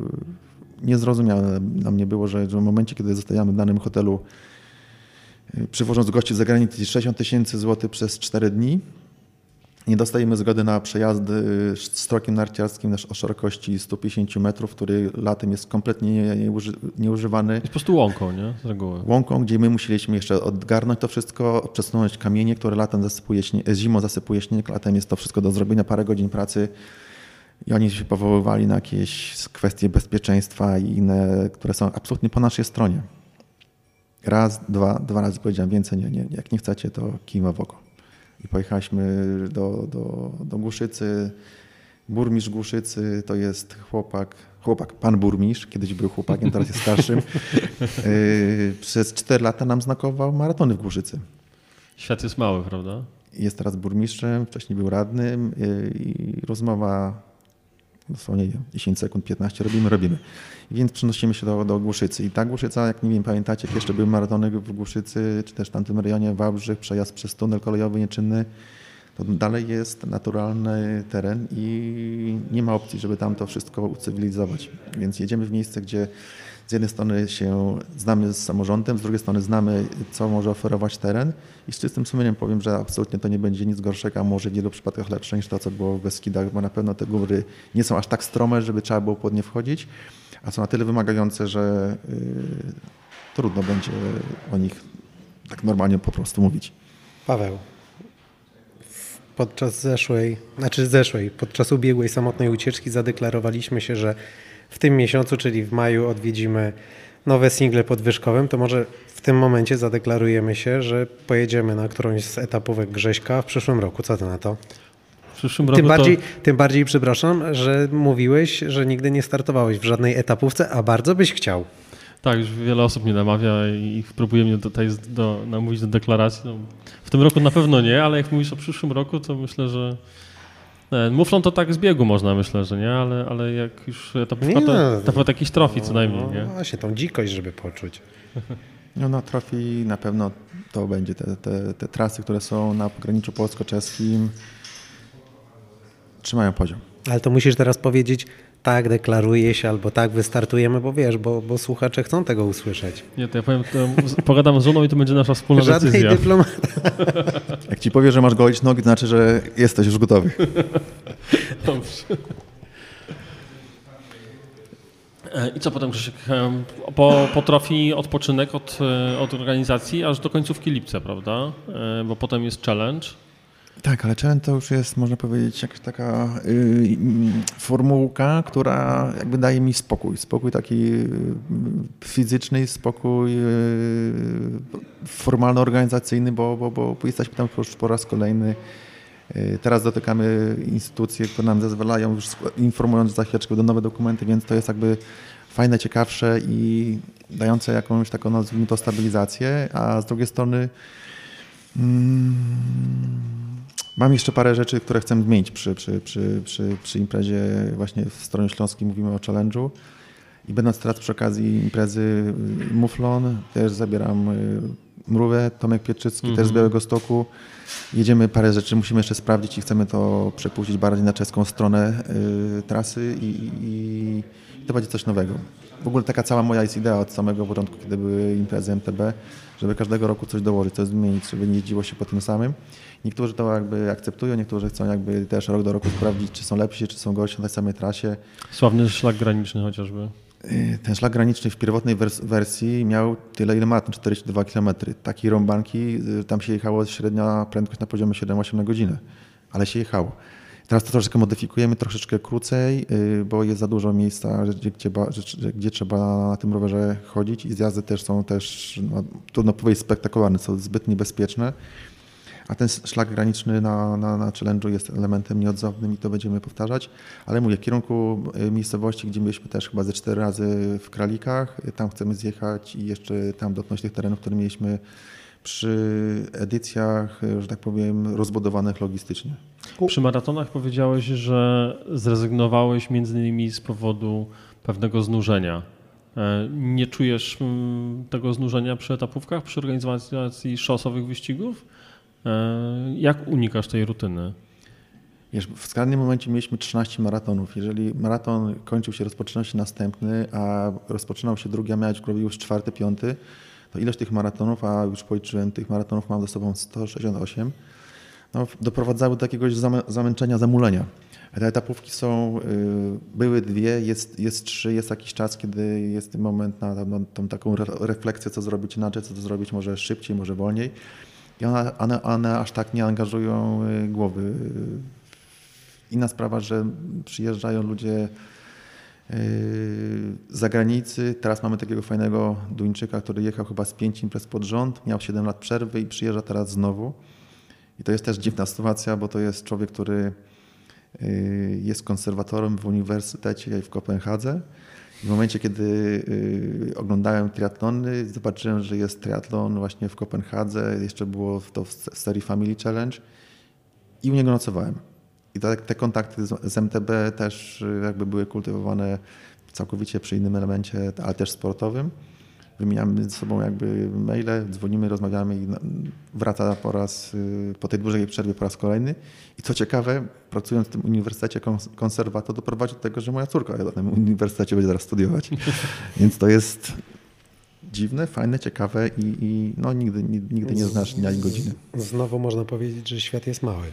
[SPEAKER 3] Niezrozumiałe dla mnie było, że, w momencie, kiedy zostajemy w danym hotelu, y, przywożąc gości z zagranicy 60 tysięcy złotych przez 4 dni, nie dostajemy zgody na przejazdy y, strokiem narciarskim o szerokości 150 metrów, który latem jest kompletnie nieużywany. Jest
[SPEAKER 1] po prostu łąką, nie? Z reguły.
[SPEAKER 3] Łąką, gdzie my musieliśmy jeszcze odgarnąć to wszystko, przesunąć kamienie, które latem zasypuje śnieg, zimą zasypuje śnieg, latem jest to wszystko do zrobienia, parę godzin pracy. I oni się powoływali na jakieś kwestie bezpieczeństwa i inne, które są absolutnie po naszej stronie. Raz, dwa, dwa razy powiedziałem więcej, nie, nie, jak nie chcecie, to kima w oko. I pojechaliśmy do, do, do Głuszycy. Burmistrz Głuszycy to jest chłopak, chłopak, pan burmistrz, kiedyś był chłopakiem, teraz jest starszym. Yy, przez cztery lata nam znakował maratony w Głuszycy.
[SPEAKER 1] Świat jest mały, prawda?
[SPEAKER 3] Jest teraz burmistrzem, wcześniej był radnym yy, i rozmowa dosłownie 10 sekund, 15 robimy, robimy. Więc przenosimy się do, do Głuszycy. I ta Głuszyca, jak nie wiem, pamiętacie, jak jeszcze były maratony w Głuszycy, czy też w tamtym rejonie Wałbrzych, przejazd przez tunel kolejowy nieczynny, to dalej jest naturalny teren i nie ma opcji, żeby tam to wszystko ucywilizować. Więc jedziemy w miejsce, gdzie z jednej strony się znamy z samorządem, z drugiej strony znamy, co może oferować teren i z czystym sumieniem powiem, że absolutnie to nie będzie nic gorszego, a może w wielu przypadkach lepsze niż to, co było w Beskidach, bo na pewno te góry nie są aż tak strome, żeby trzeba było pod nie wchodzić, a są na tyle wymagające, że yy, trudno będzie o nich tak normalnie po prostu mówić.
[SPEAKER 2] Paweł, podczas zeszłej, znaczy zeszłej, podczas ubiegłej samotnej ucieczki zadeklarowaliśmy się, że w tym miesiącu, czyli w maju, odwiedzimy nowe single podwyżkowym, to może w tym momencie zadeklarujemy się, że pojedziemy na którąś z etapówek Grześka w przyszłym roku. Co ty na to?
[SPEAKER 1] W przyszłym roku
[SPEAKER 2] tym, bardziej,
[SPEAKER 1] to...
[SPEAKER 2] tym bardziej, przepraszam, że mówiłeś, że nigdy nie startowałeś w żadnej etapówce, a bardzo byś chciał.
[SPEAKER 1] Tak, już wiele osób mnie namawia i próbuje mnie tutaj do, namówić do deklaracji. No, w tym roku na pewno nie, ale jak mówisz o przyszłym roku, to myślę, że e, Muflon to tak z biegu można, myślę, że nie, ale, ale jak już to, nie, to, to, to jakiś trofi co najmniej, nie?
[SPEAKER 2] No właśnie, tą dzikość, żeby poczuć.
[SPEAKER 3] No na trofi na pewno to będzie te, te, te trasy, które są na pograniczu polsko-czeskim trzymają poziom.
[SPEAKER 2] Ale to musisz teraz powiedzieć, tak deklaruje się albo tak wystartujemy, bo wiesz, bo, bo słuchacze chcą tego usłyszeć.
[SPEAKER 1] Nie, to ja powiem, to pogadam z żoną i to będzie nasza wspólna
[SPEAKER 2] Żadnej
[SPEAKER 1] decyzja.
[SPEAKER 3] Jak ci powie, że masz golić nogi, to znaczy, że jesteś już gotowy.
[SPEAKER 1] Dobrze. E, I co potem, Krzysiek? E, po, po trofii odpoczynek od, e, od organizacji aż do końcówki lipca, prawda? Bo potem jest challenge.
[SPEAKER 3] Tak, ale challenge to już jest, można powiedzieć, jakaś taka y, formułka, która jakby daje mi spokój. Spokój taki y, fizyczny, spokój y, formalno-organizacyjny, bo, bo, bo jesteśmy tam już po raz kolejny. Teraz dotykamy instytucje, które nam zezwalają, już informując za chwileczkę do nowe dokumenty, więc to jest jakby fajne, ciekawsze i dające jakąś taką, nazwijmy to, stabilizację, a z drugiej strony mm, Mam jeszcze parę rzeczy, które chcę zmienić przy, przy, przy, przy, przy imprezie właśnie w stronie śląskiej, mówimy o challenge'u. I będąc teraz przy okazji imprezy y, Muflon, też zabieram y, mrówę, Tomek Pieczycki mm -hmm. też z mhm. Białego Stoku. Jedziemy parę rzeczy, musimy jeszcze sprawdzić i chcemy to przepuścić bardziej na czeską stronę y, trasy i, i, i to będzie coś nowego. W ogóle taka cała moja jest idea od samego początku, kiedy były imprezy MTB, żeby każdego roku coś dołożyć, coś zmienić, żeby nie jeździło się po tym samym. Niektórzy to jakby akceptują, niektórzy chcą jakby też rok do roku sprawdzić, czy są lepsi, czy są gorsi na tej samej trasie.
[SPEAKER 1] Sławny szlak graniczny chociażby.
[SPEAKER 3] Y, ten szlak graniczny w pierwotnej wersji miał tyle, ile ma, 42 km. Takiej rąbanki, y, tam się jechało średnia prędkość na poziomie 7-8 na godzinę, ale się jechało. Teraz to troszeczkę modyfikujemy, troszeczkę krócej, y, bo jest za dużo miejsca, gdzie, gdzie, gdzie trzeba na tym rowerze chodzić i zjazdy też są też, no, trudno powiedzieć, spektakularne, są zbyt niebezpieczne. A ten szlak graniczny na, na, na challenge'u jest elementem nieodzownym i to będziemy powtarzać. Ale mówię, w kierunku y, miejscowości, gdzie byliśmy też chyba ze cztery razy w Kralikach, tam chcemy zjechać i jeszcze tam dotknąć tych terenów, które mieliśmy przy edycjach, że tak powiem, rozbudowanych logistycznie.
[SPEAKER 1] Przy maratonach powiedziałeś, że zrezygnowałeś między innymi z powodu pewnego znużenia. E, nie czujesz mm, tego znużenia przy etapówkach, przy organizacji szosowych wyścigów? E, jak unikasz tej rutyny?
[SPEAKER 3] Wiesz, w skrajnym momencie mieliśmy 13 maratonów. Jeżeli maraton kończył się, rozpoczynał się następny, a rozpoczynał się drugi, a miałeś już czwarty, piąty, to ilość tych maratonów, a już policzyłem, tych maratonów mam ze sobą 168, no, doprowadzały do jakiegoś zamęczenia, zamulenia. Te etapówki są, y, były dwie, jest, jest trzy, jest jakiś czas, kiedy jest moment na, na tą taką refleksję, co zrobić inaczej, co zrobić może szybciej, może wolniej. I one, one, one aż tak nie angażują y, głowy. Inna sprawa, że przyjeżdżają ludzie z yy, zagranicy. Teraz mamy takiego fajnego Duńczyka, który jechał chyba z pięć imprez pod rząd, miał 7 lat przerwy i przyjeżdża teraz znowu. I to jest też dziwna sytuacja, bo to jest człowiek, który yy, jest konserwatorem w uniwersytecie w Kopenhadze. I w momencie, kiedy yy, oglądałem triatlony, zobaczyłem, że jest triatlon właśnie w Kopenhadze. Jeszcze było to w serii Family Challenge i u niego nocowałem. I te, te kontakty z, z, MTB też y, jakby były kultywowane całkowicie przy innym elemencie, ale też sportowym. wymieniamy ze sobą jakby maile, dzwonimy, rozmawiamy i wraca po raz, y, po tej dłużej przerwie po raz kolejny. I co ciekawe, pracując w tym uniwersytecie konserwator doprowadził do tego, że moja córka na tym uniwersytecie będzie zaraz studiować. Więc to jest dziwne, fajne, ciekawe i, i no, nigdy, nigdy nie znasz dnia i godziny.
[SPEAKER 2] Znowu można powiedzieć, że świat jest mały.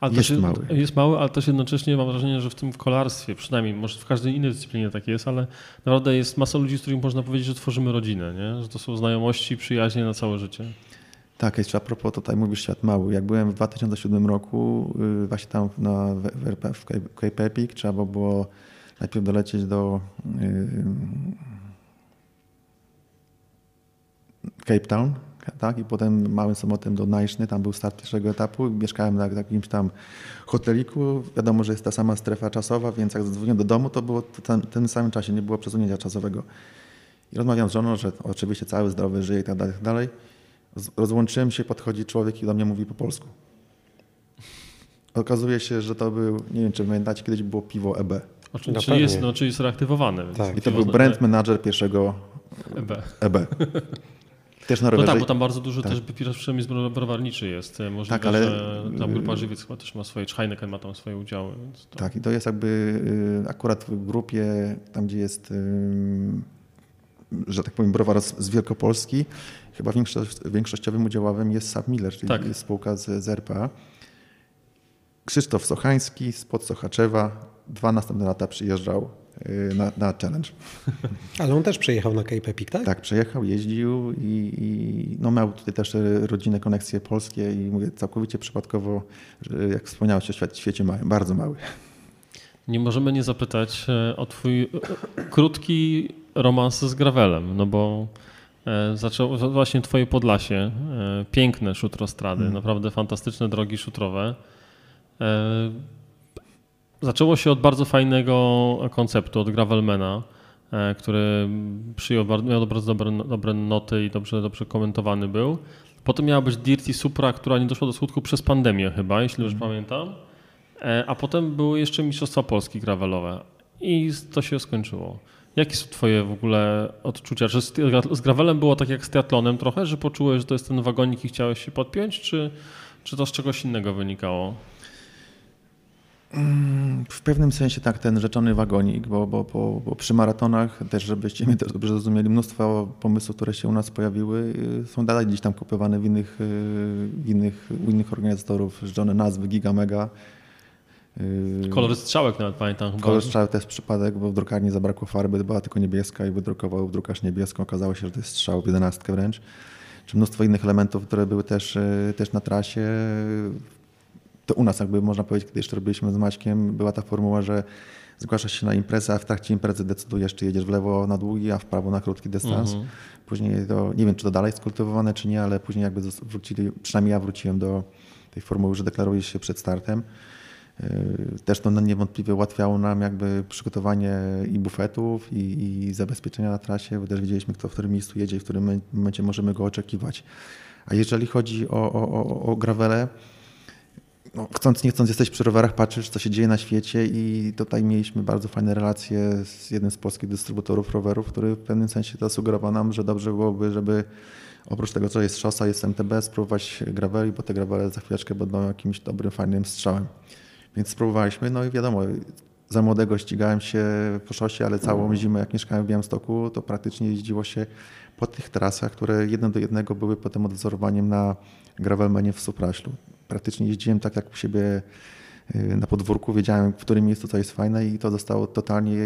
[SPEAKER 1] Ale jest się, mały. Jest mały, ale też jednocześnie mam wrażenie, że w tym kolarstwie, przynajmniej może w każdej innej dyscyplinie tak jest, ale naprawdę jest masa ludzi, z którymi można powiedzieć, że tworzymy rodzinę, nie? że to są znajomości, przyjaźnie na całe życie.
[SPEAKER 3] Tak, jeszcze a propos tutaj mówisz świat mały. Jak byłem w 2007 roku y, właśnie tam na, w, w Cape Epic, trzeba było najpierw dolecieć do yy, Cape Town, tak? I potem małym samolotem do Najszny, tam był start pierwszego etapu. Mieszkałem na jakimś tam hoteliku. Wiadomo, że jest ta sama strefa czasowa, więc jak zadzwoniłem do domu, to było w tym samym czasie, nie było przesunięcia czasowego. I rozmawiam z żoną, że oczywiście cały zdrowy żyje i tak dalej, tak dalej. Rozłączyłem się, podchodzi człowiek i do mnie mówi po polsku. Okazuje się, że to był, nie wiem czy pamiętacie, kiedyś było piwo EB.
[SPEAKER 1] O, czyli, czyli, jest, no, czyli jest reaktywowane.
[SPEAKER 3] Tak. I to był brand manager pierwszego EB. EB.
[SPEAKER 1] Też na rowerze. No tak, bo tam bardzo dużo tak. też przemysł browarniczy jest. Możliwe, tak, ale że tam grupa Żywiec chyba też ma swoje, czy Heineken ma tam swoje udziały.
[SPEAKER 3] To... Tak i to jest jakby y, akurat w grupie, tam gdzie jest, że tak powiem, browar z Wielkopolski, chyba większość, większościowym udziałowym jest Sab Miller, czyli tak. spółka z, z RPA. Krzysztof Sochański z Podsochaczewa dwa następne lata przyjeżdżał Y, na, na challenge.
[SPEAKER 2] Ale on też przyjechał na Cape Epic, tak?
[SPEAKER 3] Tak, przyjechał, jeździł i, i no miał tutaj też rodzinne koneksje polskie i mówię całkowicie przypadkowo, że jak wspomniałeś o świecie, świecie małym, bardzo mały.
[SPEAKER 1] Nie możemy nie zapytać e, o twój e, krótki romans z Gravelem, no bo e, zaczął właśnie twoje Podlasie, piękne szutrostrady, hmm. naprawdę fantastyczne drogi szutrowe. Zaczęło się od bardzo fajnego konceptu, od Gravelmana, e, który przyjął, miał bardzo dobre, dobre noty i dobrze, dobrze komentowany był. Potem miała być Dirty Supra, która nie doszła do skutku przez pandemię chyba, jeśli już mm. pamiętam. E, a potem były jeszcze Mistrzostwa Polski gravelowe i to się skończyło. Jakie są twoje w ogóle odczucia? Czy z gravelem było tak jak z triatlonem trochę, że poczułeś, że to jest ten wagonik i chciałeś się podpiąć, czy, czy to z czegoś innego wynikało?
[SPEAKER 3] Mm, w pewnym sensie tak, ten rzeczony wagonik, bo, bo, bo, bo, przy maratonach też, żebyście mnie też dobrze zrozumieli, mnóstwo pomysłów, które się u nas pojawiły, y, są dalej gdzieś tam kopiowane w innych, y, w innych, u innych organizatorów, żone nazwy Giga Mega.
[SPEAKER 1] Y, Kolor strzałek nawet pamiętam.
[SPEAKER 3] Kolor strzałek to jest przypadek, bo w drukarni zabrakło farby, była tylko niebieska i wydrukował drukarz niebieską. Okazało się, że to jest strzał w jedenastkę wręcz. Czy mnóstwo innych elementów, które były też, też na trasie to u nas jakby można powiedzieć, kiedy jeszcze robiliśmy z Maćkiem, była ta formuła, że zgłaszasz się na imprezę, a w trakcie imprezy decydujesz, czy jedziesz w lewo na długi, a w prawo na krótki dystans. Mhm. Później to, nie wiem, czy to dalej jest kultywowane, czy nie, ale później jakby wrócili, przynajmniej ja wróciłem do tej formuły, że deklarujesz się przed startem. Yy, też to niewątpliwie ułatwiało nam jakby przygotowanie i bufetów, i, i zabezpieczenia na trasie, bo też wiedzieliśmy, kto w którym miejscu jedzie i w którym momencie możemy go oczekiwać. A jeżeli chodzi o, o, o, o no, chcąc nie chcąc jesteś przy rowerach, patrzysz co się dzieje na świecie i tutaj mieliśmy bardzo fajne relacje z jednym z polskich dystrybutorów rowerów, który w pewnym sensie to sugerował nam, że dobrze byłoby, żeby oprócz tego, co jest szosa, jest MTB, spróbować graveli, bo te gravele za chwileczkę będą jakimś dobrym, fajnym strzałem. Więc spróbowaliśmy, no i wiadomo, za młodego ścigałem się po szosie, ale całą zimę, jak mieszkałem w Białymstoku, to praktycznie jeździło się po tych trasach, które jedno do jednego były potem odwzorowaniem na gravelmanie w Supraślu. Praktycznie jeździłem tak jak u siebie y, na podwórku, wiedziałem w którym miejscu co jest fajne i to zostało totalnie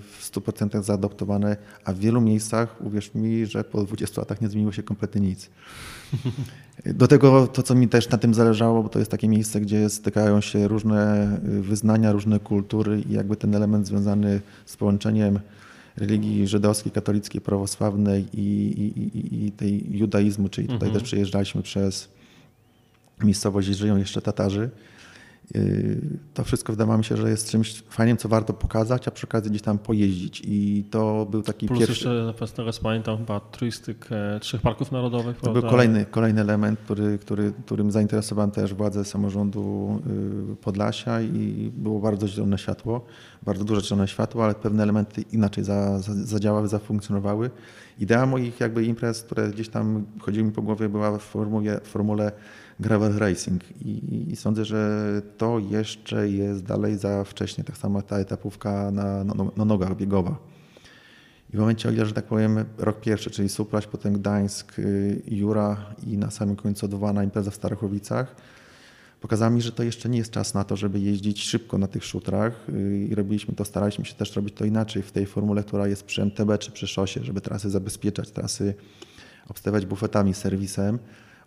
[SPEAKER 3] w 100% zaadoptowane, a w wielu miejscach, uwierz mi, że po 20 latach nie zmieniło się kompletnie nic. Do tego to, co mi też na tym zależało, bo to jest takie miejsce, gdzie stykają się różne y, wyznania, różne kultury i jakby ten element związany z połączeniem religii żydowskiej, katolickiej, prawosławnej i, i, i, i tej judaizmu, czyli tutaj mhm. też przejeżdżaliśmy przez miejscowość żyją jeszcze Tatarzy. Y, to wszystko wydawało mi się, że jest czymś fajnym, co warto pokazać, a przy okazji gdzieś tam pojeździć. I to był taki
[SPEAKER 1] Plus
[SPEAKER 3] pierwszy...
[SPEAKER 1] jeszcze, teraz pamiętam, chyba turystyk e, trzech parków narodowych.
[SPEAKER 3] To
[SPEAKER 1] prawda?
[SPEAKER 3] był kolejny, kolejny element, który, który, którym zainteresowałem też władze samorządu y, Podlasia i było bardzo zielone światło, bardzo duże zielone światło, ale pewne elementy inaczej za, za, zadziałały, zafunkcjonowały. Idea moich jakby imprez, które gdzieś tam chodziły mi po głowie, była w formule, w formule gravel racing I, sądzę, że to jeszcze jest dalej za wcześnie, tak samo ta etapówka na, na, na nogach biegowa. I w momencie, że tak powiem, rok pierwszy, czyli Supraś, potem Gdańsk, y, Jura i na samym końcu odwołana impreza w Starachowicach, pokazała mi, że to jeszcze nie jest czas na to, żeby jeździć szybko na tych szutrach y, i robiliśmy to, staraliśmy się też robić to inaczej w tej formule, która jest przy MTB czy przy szosie, żeby trasy zabezpieczać, trasy obstawiać bufetami, serwisem.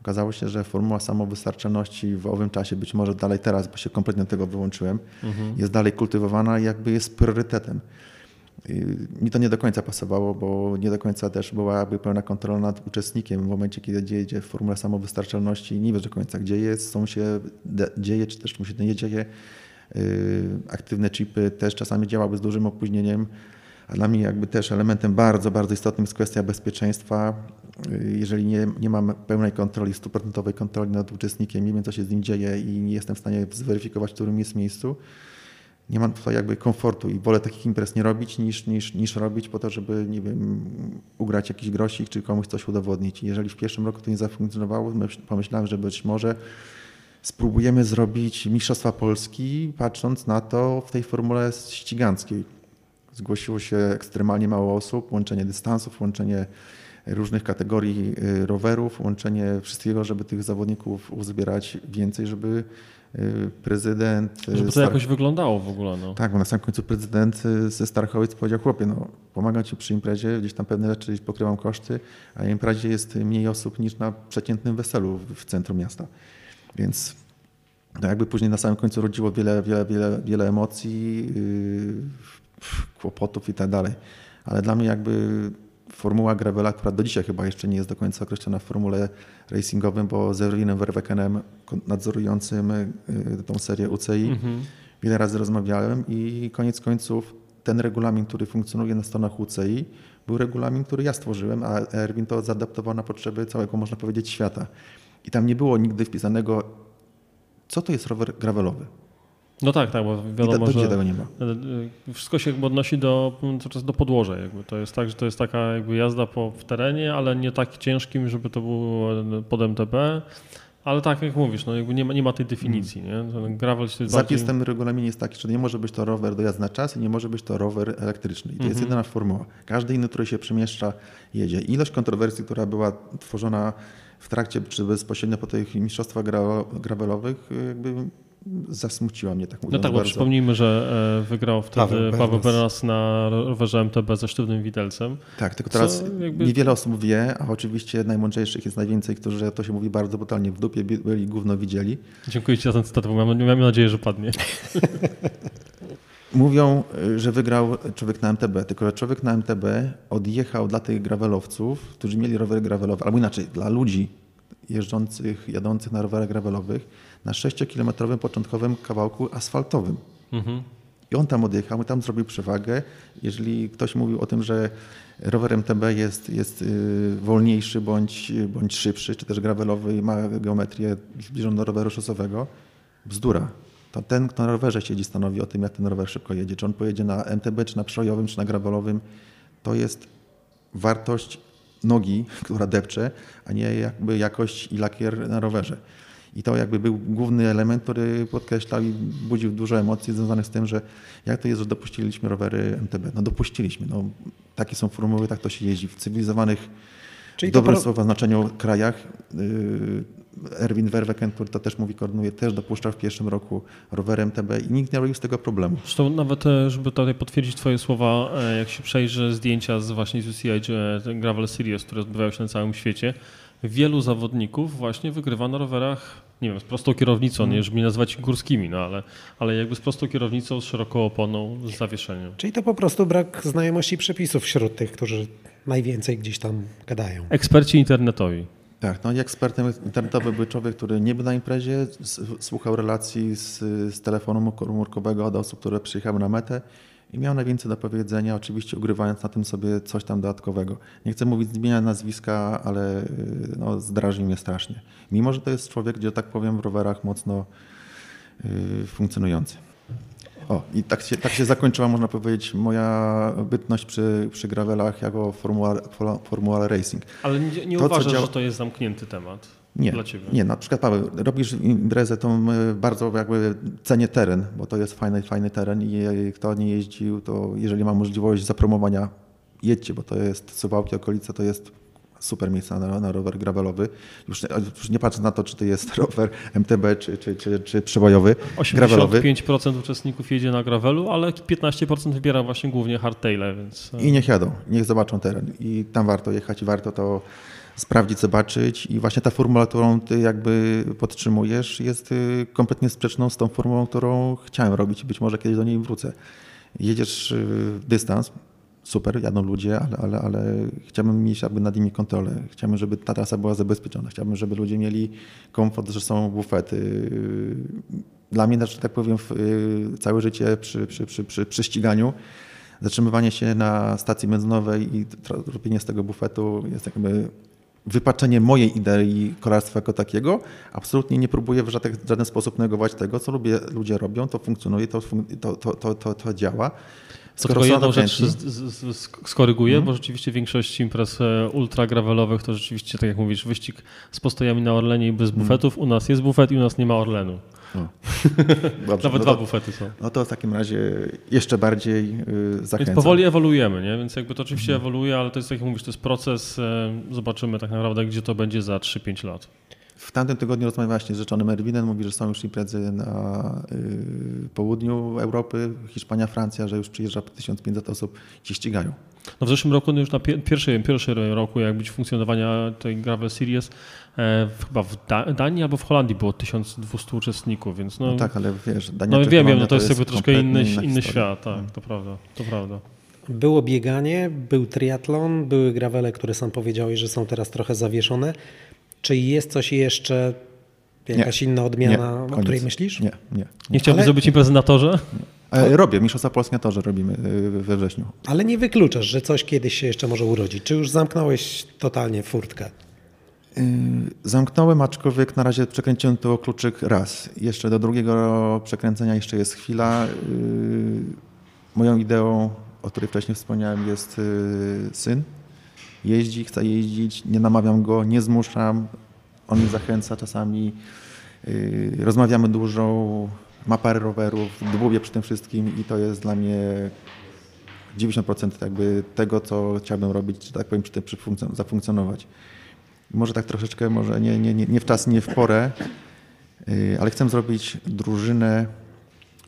[SPEAKER 3] Okazało się, że formuła samowystarczalności w owym czasie, być może dalej teraz, bo się kompletnie tego wyłączyłem, mhm. jest dalej kultywowana i jakby jest priorytetem. Mi to nie do końca pasowało, bo nie do końca też była jakby pełna kontrola nad uczestnikiem w momencie, kiedy jedzie w formule samowystarczalności nie wiesz do końca, gdzie jest, co mu się dzieje, czy też mu się nie dzieje. Y, aktywne chipy też czasami działały z dużym opóźnieniem, a dla mnie jakby też elementem bardzo, bardzo istotnym jest kwestia bezpieczeństwa. Jeżeli nie, nie mam pełnej kontroli, stuprocentowej kontroli nad uczestnikiem, nie wiem co się z nim dzieje i nie jestem w stanie zweryfikować, w którym jest miejscu, nie mam tutaj jakby komfortu i wolę takich imprez nie robić niż, niż, niż robić po to, żeby, nie wiem, ugrać jakiś grosik czy komuś coś udowodnić. Jeżeli w pierwszym roku to nie zafunkcjonowało, pomyślałem, że być może spróbujemy zrobić Mistrzostwa Polski, patrząc na to w tej formule ściganckiej. Zgłosiło się ekstremalnie mało osób, łączenie dystansów, łączenie różnych kategorii y, rowerów, łączenie wszystkiego, żeby tych zawodników uzbierać więcej, żeby y, prezydent...
[SPEAKER 1] Y, żeby to Star... jakoś wyglądało w ogóle. No.
[SPEAKER 3] Tak, bo na samym końcu prezydent ze Starchowic powiedział, chłopie, no pomagam ci przy imprezie, gdzieś tam pewne rzeczy pokrywam koszty, a na imprezie jest mniej osób niż na przeciętnym weselu w centrum miasta. Więc to jakby później na samym końcu rodziło wiele, wiele, wiele, wiele emocji, yy, kłopotów i tak dalej. Ale dla mnie jakby formuła Gravela, która do dzisiaj chyba jeszcze nie jest do końca określona w formule racingowym, bo z Erwinem Verwekenem, nadzorującym y, tą serię UCI, mhm. wiele razy rozmawiałem i koniec końców ten regulamin, który funkcjonuje na stronach UCI, był regulamin, który ja stworzyłem, a Erwin to zaadaptował na potrzeby całego, można powiedzieć, świata. I tam nie było nigdy wpisanego, co to jest rower gravelowy.
[SPEAKER 1] No tak, tak, bo wiadomo,
[SPEAKER 3] do, do że tego nie ma.
[SPEAKER 1] E, e, wszystko się jakby odnosi do, do podłoża. Jakby. To jest tak, że to jest taka jakby jazda po, w terenie, ale nie tak ciężkim, żeby to było pod MTB. Ale tak jak mówisz, no jakby nie, ma, nie ma tej definicji. Nie?
[SPEAKER 3] gravel jest Zapis bardziej... w tym regulaminie jest taki, że nie może być to rower do jazdy na czas i nie może być to rower elektryczny. I to jest mhm. jedyna formuła. Każdy inny, który się przemieszcza, jedzie. Ilość kontrowersji, która była tworzona w trakcie czy bezpośrednio po tych mistrzostwach gravelowych, jakby zasmuciła mnie, tak mówiąc
[SPEAKER 1] No tak,
[SPEAKER 3] bo
[SPEAKER 1] przypomnijmy, że e, wygrał wtedy Paweł Bernas na rowerze MTB ze sztywnym widelcem.
[SPEAKER 3] Tak, tylko teraz jakby... niewiele osób wie, a oczywiście najmądrzejszych jest najwięcej, którzy, to się mówi bardzo brutalnie, w dupie byli, gówno widzieli.
[SPEAKER 1] Dziękuję Ci za ten cytat, bo mam, mam nadzieję, że padnie.
[SPEAKER 3] Mówią, że wygrał człowiek na MTB, tylko że człowiek na MTB odjechał dla tych gravelowców, którzy mieli rowery gravelowe, albo inaczej, dla ludzi jeżdżących, jadących na rowerach gravelowych, na 6-kilometrowym początkowym kawałku asfaltowym. Mhm. I on tam odjechał, tam zrobił przewagę. Jeżeli ktoś mówił o tym, że rower MTB jest, jest y, wolniejszy bądź, bądź szybszy, czy też gravelowy i ma geometrię zbliżoną do roweru szosowego, bzdura. To ten, kto na rowerze siedzi, stanowi o tym, jak ten rower szybko jedzie. Czy on pojedzie na MTB, czy na przojowym, czy na gravelowym. To jest wartość nogi, która depcze, a nie jakby jakość i lakier na rowerze. I to jakby był główny element, który podkreślał i budził dużo emocji związanych z tym, że jak to jest, że dopuściliśmy rowery MTB. No dopuściliśmy. No, takie są formuły, tak to się jeździ. W cywilizowanych, Czyli w dobrym słowa znaczeniu krajach yy, Erwin Verweken, który to też mówi, koordynuje, też dopuszczał w pierwszym roku rower MTB i nikt nie robił z tego problemu.
[SPEAKER 1] Zresztą nawet, e, żeby tutaj potwierdzić twoje słowa, e, jak się przejrzy zdjęcia z właśnie z UCI Gravel Series, które odbywają się na całym świecie, wielu zawodników właśnie wygrywa na rowerach, nie wiem, z prostą kierownicą, nie żeby nazywać górskimi, no ale, ale jakby z prostą kierownicą, z szeroką oponą, z zawieszeniem.
[SPEAKER 2] Czyli to po prostu brak znajomości przepisów wśród tych, którzy najwięcej gdzieś tam gadają.
[SPEAKER 1] Eksperci internetowi.
[SPEAKER 3] Tak, no i ekspertem internetowym był człowiek, który nie był na imprezie, słuchał relacji z, z telefonu komórkowego od osób, które przyjechały na metę i miał najwięcej do powiedzenia, oczywiście ugrywając na tym sobie coś tam dodatkowego. Nie chcę mówić zmienia nazwiska, ale no, zdraży mnie strasznie. Mimo, że to jest człowiek, gdzie tak powiem w rowerach mocno yy, funkcjonujący. O, i tak się, tak się zakończyła, można powiedzieć, moja bytność przy, przy gravelach jako formuła, formuła racing.
[SPEAKER 1] Ale nie, nie to, uważasz, działa... że to jest zamknięty temat?
[SPEAKER 3] Nie,
[SPEAKER 1] dla ciebie.
[SPEAKER 3] nie, na przykład Paweł, robisz imprezę, to bardzo jakby cenię teren, bo to jest fajny, fajny teren i kto nie jeździł, to jeżeli ma możliwość zapromowania, jedźcie, bo to jest Suwałki, okolica, to jest super miejsce na, na rower gravelowy. Już, już, nie patrzę na to, czy to jest rower MTB, czy, czy, czy, czy przebojowy,
[SPEAKER 1] 85% uczestników jedzie na gravelu, ale 15% wybiera właśnie głównie hardtaile. Więc...
[SPEAKER 3] I niech jadą, niech zobaczą teren. I tam warto jechać i warto to sprawdzić, zobaczyć i właśnie ta formuła, którą ty jakby podtrzymujesz jest y, kompletnie sprzeczną z tą formułą, którą chciałem robić być może kiedyś do niej wrócę. Jedziesz y, dystans, super, jadą ludzie, ale, ale, ale chciałbym mieć jakby nad nimi kontrolę. Chciałbym, żeby ta trasa była zabezpieczona. Chciałbym, żeby ludzie mieli komfort, że są bufety. Dla mnie, że tak powiem, całe życie przy, przy, przy, przy, przy ściganiu zatrzymywanie się na stacji benzynowej i robienie z tego bufetu jest jakby wypaczenie mojej idei kolarstwa jako takiego. Absolutnie nie próbuję w żaden, w żaden sposób negować tego, co lubię, ludzie robią, to funkcjonuje, to, to, to, to, to działa.
[SPEAKER 1] Skoro tylko jedną rzecz skoryguję, mm. bo rzeczywiście większość imprez e, ultra gravelowych to rzeczywiście, tak jak mówisz, wyścig z postojami na Orlenie i bez mhm. bufetów. U nas jest bufet i u nas nie ma Orlenu. Dobrze, Nawet no dwa bufety są.
[SPEAKER 3] No to w takim razie jeszcze bardziej yy, zachęcam.
[SPEAKER 1] Więc powoli ewoluujemy, nie? Więc jakby to oczywiście mm. ewoluuje, ale to jest, tak jak mówisz, to jest proces. E, zobaczymy tak naprawdę, gdzie to będzie za 3-5 lat.
[SPEAKER 3] W tamtym tygodniu rozmawiałem właśnie z rzeczonym Erwinem, mówi, że są już imprezy na y, południu Europy, Hiszpania, Francja, że już przyjeżdża 1500 osób i się ścigają.
[SPEAKER 1] No w zeszłym roku, no już na pierwszym, pierwszym roku jak być funkcjonowania tej Gravel Series, e, chyba w da Danii albo w Holandii było 1200 uczestników, więc no...
[SPEAKER 3] no tak, ale wiesz, Dania
[SPEAKER 1] No wiem, wiem, no to, jest jakby troszkę inny, inny świat, tak, no. to prawda, to prawda.
[SPEAKER 2] Było bieganie, był triatlon, były gravele, które sam powiedziałeś, że są teraz trochę zawieszone. Czy jest coś jeszcze, jakaś nie, inna odmiana, nie, o której myślisz?
[SPEAKER 3] Nie, nie.
[SPEAKER 1] Nie chciałbyś Ale... zrobić imprezy na torze?
[SPEAKER 3] Ale... Robię, Mistrzostwa Polskie na torze robimy y, we wrześniu.
[SPEAKER 2] Ale nie wykluczasz, że coś kiedyś się jeszcze może urodzić. Czy już zamknąłeś totalnie furtkę?
[SPEAKER 3] Yy, zamknąłem, aczkolwiek na razie przekręciłem to kluczyk raz. Jeszcze do drugiego przekręcenia jeszcze jest chwila. Yy, moją ideą, o której wcześniej wspomniałem, jest syn jeździ, chce jeździć, nie namawiam go, nie zmuszam, on mnie zachęca czasami, yy, rozmawiamy dużo, ma parę rowerów, dłubię przy tym wszystkim i to jest dla mnie 90% jakby tego, co chciałbym robić, czy tak powiem, przy tym zafunkcjonować. Może tak troszeczkę, może nie, nie, nie, nie w czas, nie w porę, yy, ale chcę zrobić drużynę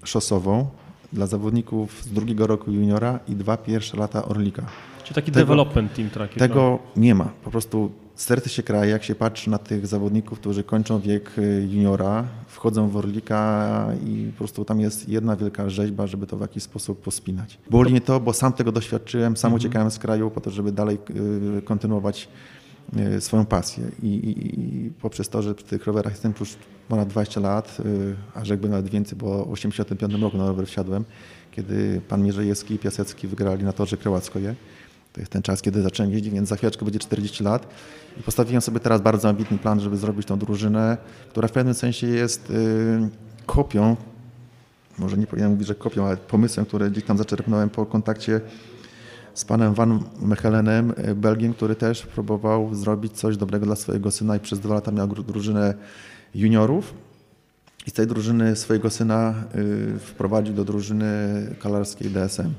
[SPEAKER 3] szosową dla zawodników z drugiego roku juniora i dwa pierwsze lata Orlika.
[SPEAKER 1] Czy taki tego, development team tracker?
[SPEAKER 3] Tego nie ma. Po prostu serce się kraje, jak się patrzy na tych zawodników, którzy kończą wiek y, juniora, wchodzą w Orlika i po prostu tam jest jedna wielka rzeźba, żeby to w jakiś sposób pospinać. Boli mnie to, bo sam tego doświadczyłem, sam mhm. uciekałem z kraju po to, żeby dalej y, kontynuować y, swoją pasję. I, i, I, poprzez to, że przy tych rowerach jestem już ponad 20 lat, a jakby nawet więcej, bo w 1985 roku na rower wsiadłem, kiedy pan Mierzejewski i Piasecki wygrali na torze Krełackoje. To jest ten czas, kiedy zacząłem jeździć, więc za chwileczkę będzie 40 lat. I postawiłem sobie teraz bardzo ambitny plan, żeby zrobić tą drużynę, która w pewnym sensie jest yy, kopią, może nie powinienem mówić, że kopią, ale pomysłem, który gdzieś tam zaczerpnąłem po kontakcie z panem Van Mechelenem, y, Belgiem, który też próbował zrobić coś dobrego dla swojego syna i przez dwa lata miał drużynę juniorów. I z tej drużyny swojego syna y, wprowadził do drużyny kalarskiej DSM.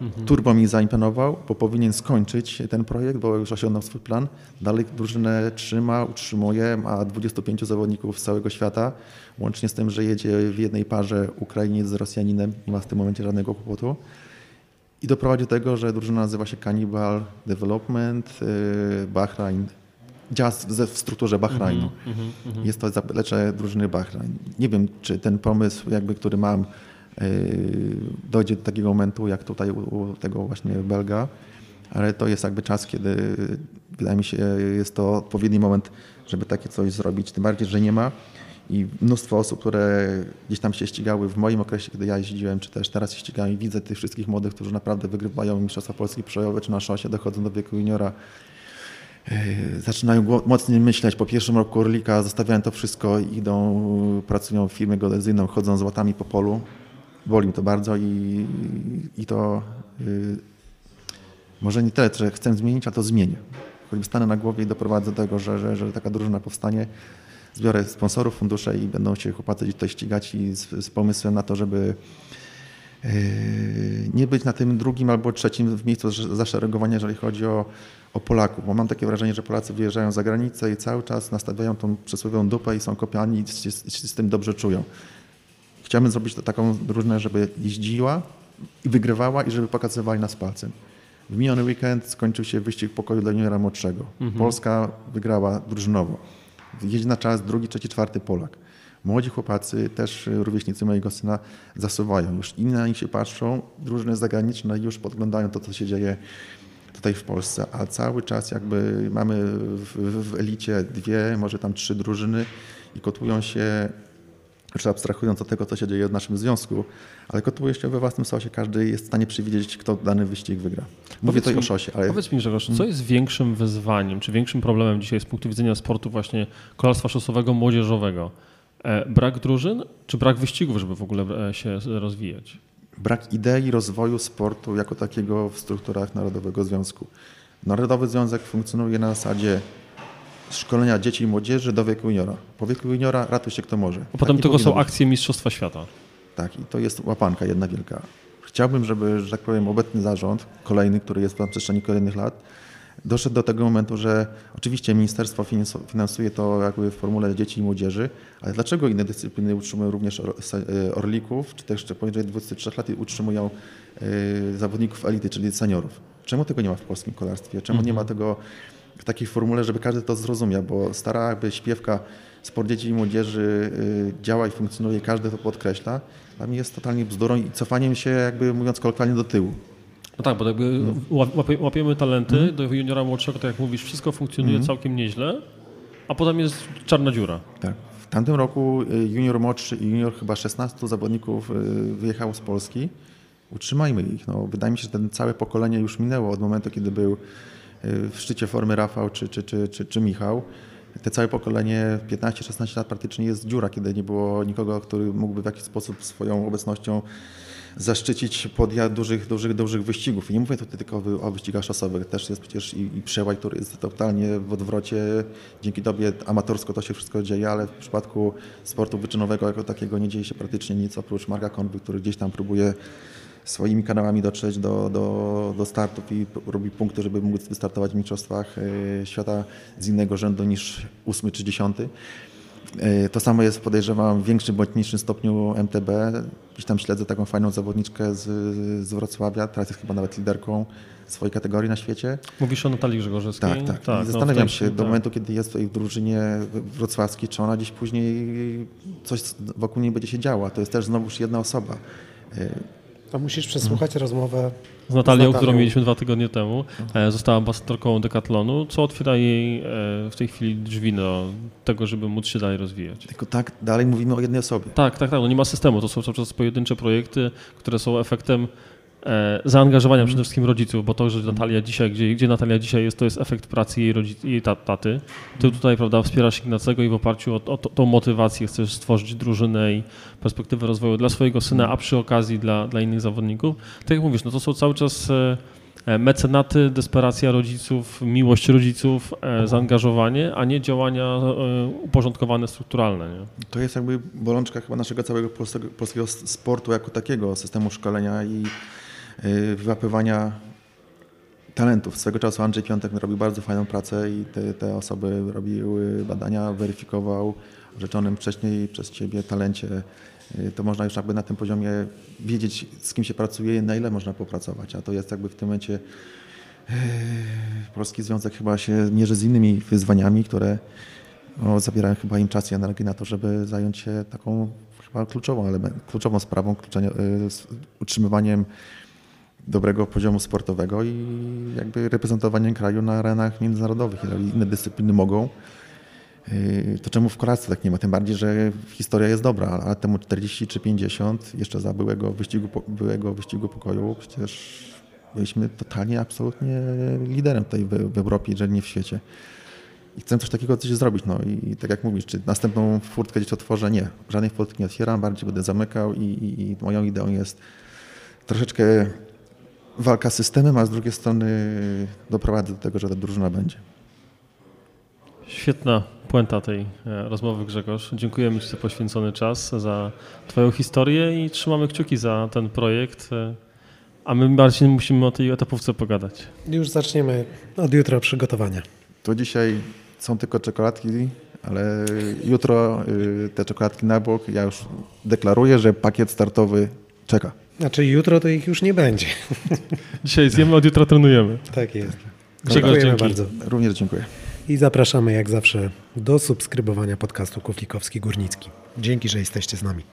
[SPEAKER 3] Mhm. Turbo mi zaimponował, bo powinien skończyć ten projekt, bo już osiągnął swój plan. Dalej drużynę trzyma, utrzymuje, ma 25 zawodników z całego świata, łącznie z tym, że jedzie w jednej parze Ukrainiec z Rosjaninem, nie ma w tym momencie żadnego kłopotu. I doprowadzi do tego, że drużyna nazywa się Cannibal Development y, Bahrain. Działa w strukturze Bahrajnu. Mm -hmm, Jest to zaplecze drużyny Bahrain. Nie wiem, czy ten pomysł, jakby, który mam, dojdzie do takiego momentu, jak tutaj u tego właśnie Belga, ale to jest jakby czas, kiedy wydaje mi się, jest to odpowiedni moment, żeby takie coś zrobić, tym bardziej, że nie ma i mnóstwo osób, które gdzieś tam się ścigały w moim okresie, kiedy ja jeździłem, czy też teraz się ścigałem i widzę tych wszystkich młodych, którzy naprawdę wygrywają Mistrzostwa Polski przejowe, czy na szosie, dochodzą do wieku juniora, yy, zaczynają mocniej myśleć. Po pierwszym roku Orlika zostawiają to wszystko idą, pracują w firmie geodezyjną, chodzą z łatami po polu. Boli to bardzo i, i to yy, może nie tyle, że chcę zmienić, a to zmienię. Choćby stanę na głowie i doprowadzę do tego, że, że, że taka drużyna powstanie, zbiorę sponsorów, fundusze i będą się chłopacy tutaj ścigać i z, z pomysłem na to, żeby yy, nie być na tym drugim albo trzecim w miejscu zaszeregowania, jeżeli chodzi o, o Polaków, bo mam takie wrażenie, że Polacy wyjeżdżają za granicę i cały czas nastawiają tą przysłowiową dupę i są kopiani i się, się z tym dobrze czują. Chciałbym zrobić to taką drużynę, żeby jeździła i wygrywała i żeby pokazywali nas palcem. W miniony weekend skończył się wyścig pokoju dla juniora młodszego. Mhm. Polska wygrała drużynowo. Jeździ na czas drugi, trzeci, czwarty Polak. Młodzi chłopacy, też rówieśnicy mojego syna, zasuwają. Już inni na nich się patrzą, drużyny zagraniczne już podglądają to, co się dzieje tutaj w Polsce, a cały czas jakby mamy w, w elicie dwie, może tam trzy drużyny i kotłują się czy abstrahując od tego, co się dzieje w naszym związku, ale kotłuje się we własnym sosie. Każdy jest w stanie przewidzieć, kto dany wyścig wygra. Mówię tutaj o szosie. Ale...
[SPEAKER 1] Powiedz mi, Grzegorz, co jest większym wyzwaniem, czy większym problemem dzisiaj z punktu widzenia sportu właśnie kolarstwa szosowego, młodzieżowego? E, brak drużyn, czy brak wyścigów, żeby w ogóle e, się rozwijać?
[SPEAKER 3] Brak idei rozwoju sportu jako takiego w strukturach Narodowego Związku. Narodowy Związek funkcjonuje na zasadzie szkolenia dzieci i młodzieży do wieku juniora. Po wieku juniora ratuj się kto może.
[SPEAKER 1] A potem tak tego są akcje Mistrzostwa Świata.
[SPEAKER 3] Tak, i to jest łapanka jedna wielka. Chciałbym, żeby, że tak powiem, obecny zarząd, kolejny, który jest na przestrzeni kolejnych lat, doszedł do tego momentu, że oczywiście ministerstwo finansuje to jakby w formule dzieci i młodzieży, ale dlaczego inne dyscypliny utrzymują również e, orlików, czy też jeszcze poniżej 23 lat utrzymują e, zawodników elity, czyli seniorów? Czemu tego nie ma w polskim kolarstwie? Czemu nie ma mhm. tego w takiej formule, żeby każdy to zrozumiał, bo stara jakby śpiewka sport dzieci i młodzieży y, działa i funkcjonuje, każdy to podkreśla, dla mnie jest totalnie bzdurą i cofaniem się, jakby mówiąc kolokwialnie, do tyłu.
[SPEAKER 1] No tak, bo jakby no. łapiemy talenty mm. do juniora młodszego, tak jak mówisz, wszystko funkcjonuje mm. całkiem nieźle, a potem jest czarna dziura.
[SPEAKER 3] Tak. W tamtym roku y, junior młodszy i junior chyba 16 zawodników y, wyjechało z Polski. Utrzymajmy ich. No, wydaje mi się, że ten całe pokolenie już minęło od momentu, kiedy był w szczycie formy Rafał czy, czy, czy, czy, czy Michał. Te całe pokolenie 15-16 lat praktycznie jest dziura, kiedy nie było nikogo, który mógłby w jakiś sposób swoją obecnością zaszczycić podjazd dużych, dużych, dużych wyścigów. I nie mówię tutaj tylko o wyścigach szosowych, też jest przecież i, i przełaj, który jest totalnie w odwrocie. Dzięki Tobie amatorsko to się wszystko dzieje, ale w przypadku sportu wyczynowego jako takiego nie dzieje się praktycznie nic oprócz Marka Konwy, który gdzieś tam próbuje swoimi kanałami dotrzeć do, do, do startów i robi punkty, żeby móc wystartować w Mistrzostwach e, Świata z innego rzędu niż ósmy czy dziesiąty. E, to samo jest, podejrzewam, w większym bądź mniejszym stopniu MTB. Gdzieś tam śledzę taką fajną zawodniczkę z, z Wrocławia, teraz jest chyba nawet liderką swojej kategorii na świecie.
[SPEAKER 1] Mówisz o Natalii Grzegorzewskiej?
[SPEAKER 3] Tak, tak. tak I no, zastanawiam no się do tak. momentu, kiedy jest w drużynie wrocławskiej, czy ona gdzieś później coś wokół niej będzie się działo. To jest też znowuż jedna osoba. E,
[SPEAKER 2] to musisz przesłuchać hmm. rozmowę
[SPEAKER 1] z Natalią, z Natalią, którą mieliśmy dwa tygodnie temu. Mhm. Została ambasadorką Decathlonu, co otwiera jej e, w tej chwili drzwi do tego, żeby móc się dalej rozwijać.
[SPEAKER 3] Tylko tak, dalej mówimy o jednej osobie.
[SPEAKER 1] Tak, tak, tak. No nie ma systemu. To są cały czas pojedyncze projekty, które są efektem E, zaangażowania mm. przede wszystkim rodziców, bo to, że Natalia dzisiaj, gdzie, gdzie Natalia dzisiaj jest, to jest efekt pracy jej, rodzic, jej taty. Ty tutaj, prawda, wspierasz Ignacego i w oparciu o, o, tą motywację chcesz stworzyć drużynę i perspektywę rozwoju dla swojego syna, a przy okazji dla, dla innych zawodników. Tak jak mówisz, no to są cały czas e, e, mecenaty, desperacja rodziców, miłość rodziców, zaangażowanie, a nie działania uporządkowane, strukturalne. Nie?
[SPEAKER 3] To jest jakby bolączka chyba naszego całego polskiego, polskiego sportu jako takiego, systemu szkolenia i wyłapywania talentów. Swego czasu Andrzej Piątek robił bardzo fajną pracę i te, te osoby robiły badania, weryfikował rzeczonym wcześniej przez ciebie talencie. Y, to można już jakby na tym poziomie wiedzieć, z kim się pracuje, na ile można popracować. A to jest jakby w tym momencie y, Polski Związek chyba się mierzy z innymi wyzwaniami, które no, zabierają chyba im czas i energię na to, żeby zająć się taką chyba kluczową, element, kluczową sprawą, utrzymywaniem dobrego poziomu sportowego i jakby reprezentowanie kraju na arenach międzynarodowych. Jeżeli inne dyscypliny mogą, yy, to czemu w kolarstwie tak nie ma? Tym bardziej, że historia jest dobra, a lat temu 40 czy 50, jeszcze za byłego wyścigu, byłego wyścigu pokoju, przecież byliśmy totalnie, absolutnie liderem tutaj w, w Europie, jeżeli nie w świecie. I chcę coś takiego coś zrobić. No i tak jak mówisz, czy następną furtkę gdzieś otworzę? Nie. Żadnej furtki nie otwieram, bardziej będę zamykał i, i, i moją ideą jest troszeczkę walka z systemem, a z drugiej strony doprowadzę do tego, że ta drużyna będzie.
[SPEAKER 1] Świetna puenta tej e, rozmowy Grzegorz. Dziękujemy Ci za poświęcony czas, za Twoją historię i trzymamy kciuki za ten projekt. E, a my bardziej musimy o tej etapówce pogadać.
[SPEAKER 2] Już zaczniemy od jutra przygotowania.
[SPEAKER 3] To dzisiaj są tylko czekoladki, ale jutro y, te czekoladki na bok. Ja już deklaruję, że pakiet startowy czeka.
[SPEAKER 2] Znaczy jutro to ich już nie będzie.
[SPEAKER 1] Dzisiaj zjemy, od jutra trenujemy.
[SPEAKER 2] Tak jest.
[SPEAKER 1] Dziękujemy
[SPEAKER 3] bardzo. Również dziękuję.
[SPEAKER 2] I zapraszamy jak zawsze do subskrybowania podcastu Kuflikowski Górnicki. Dzięki, że jesteście z nami.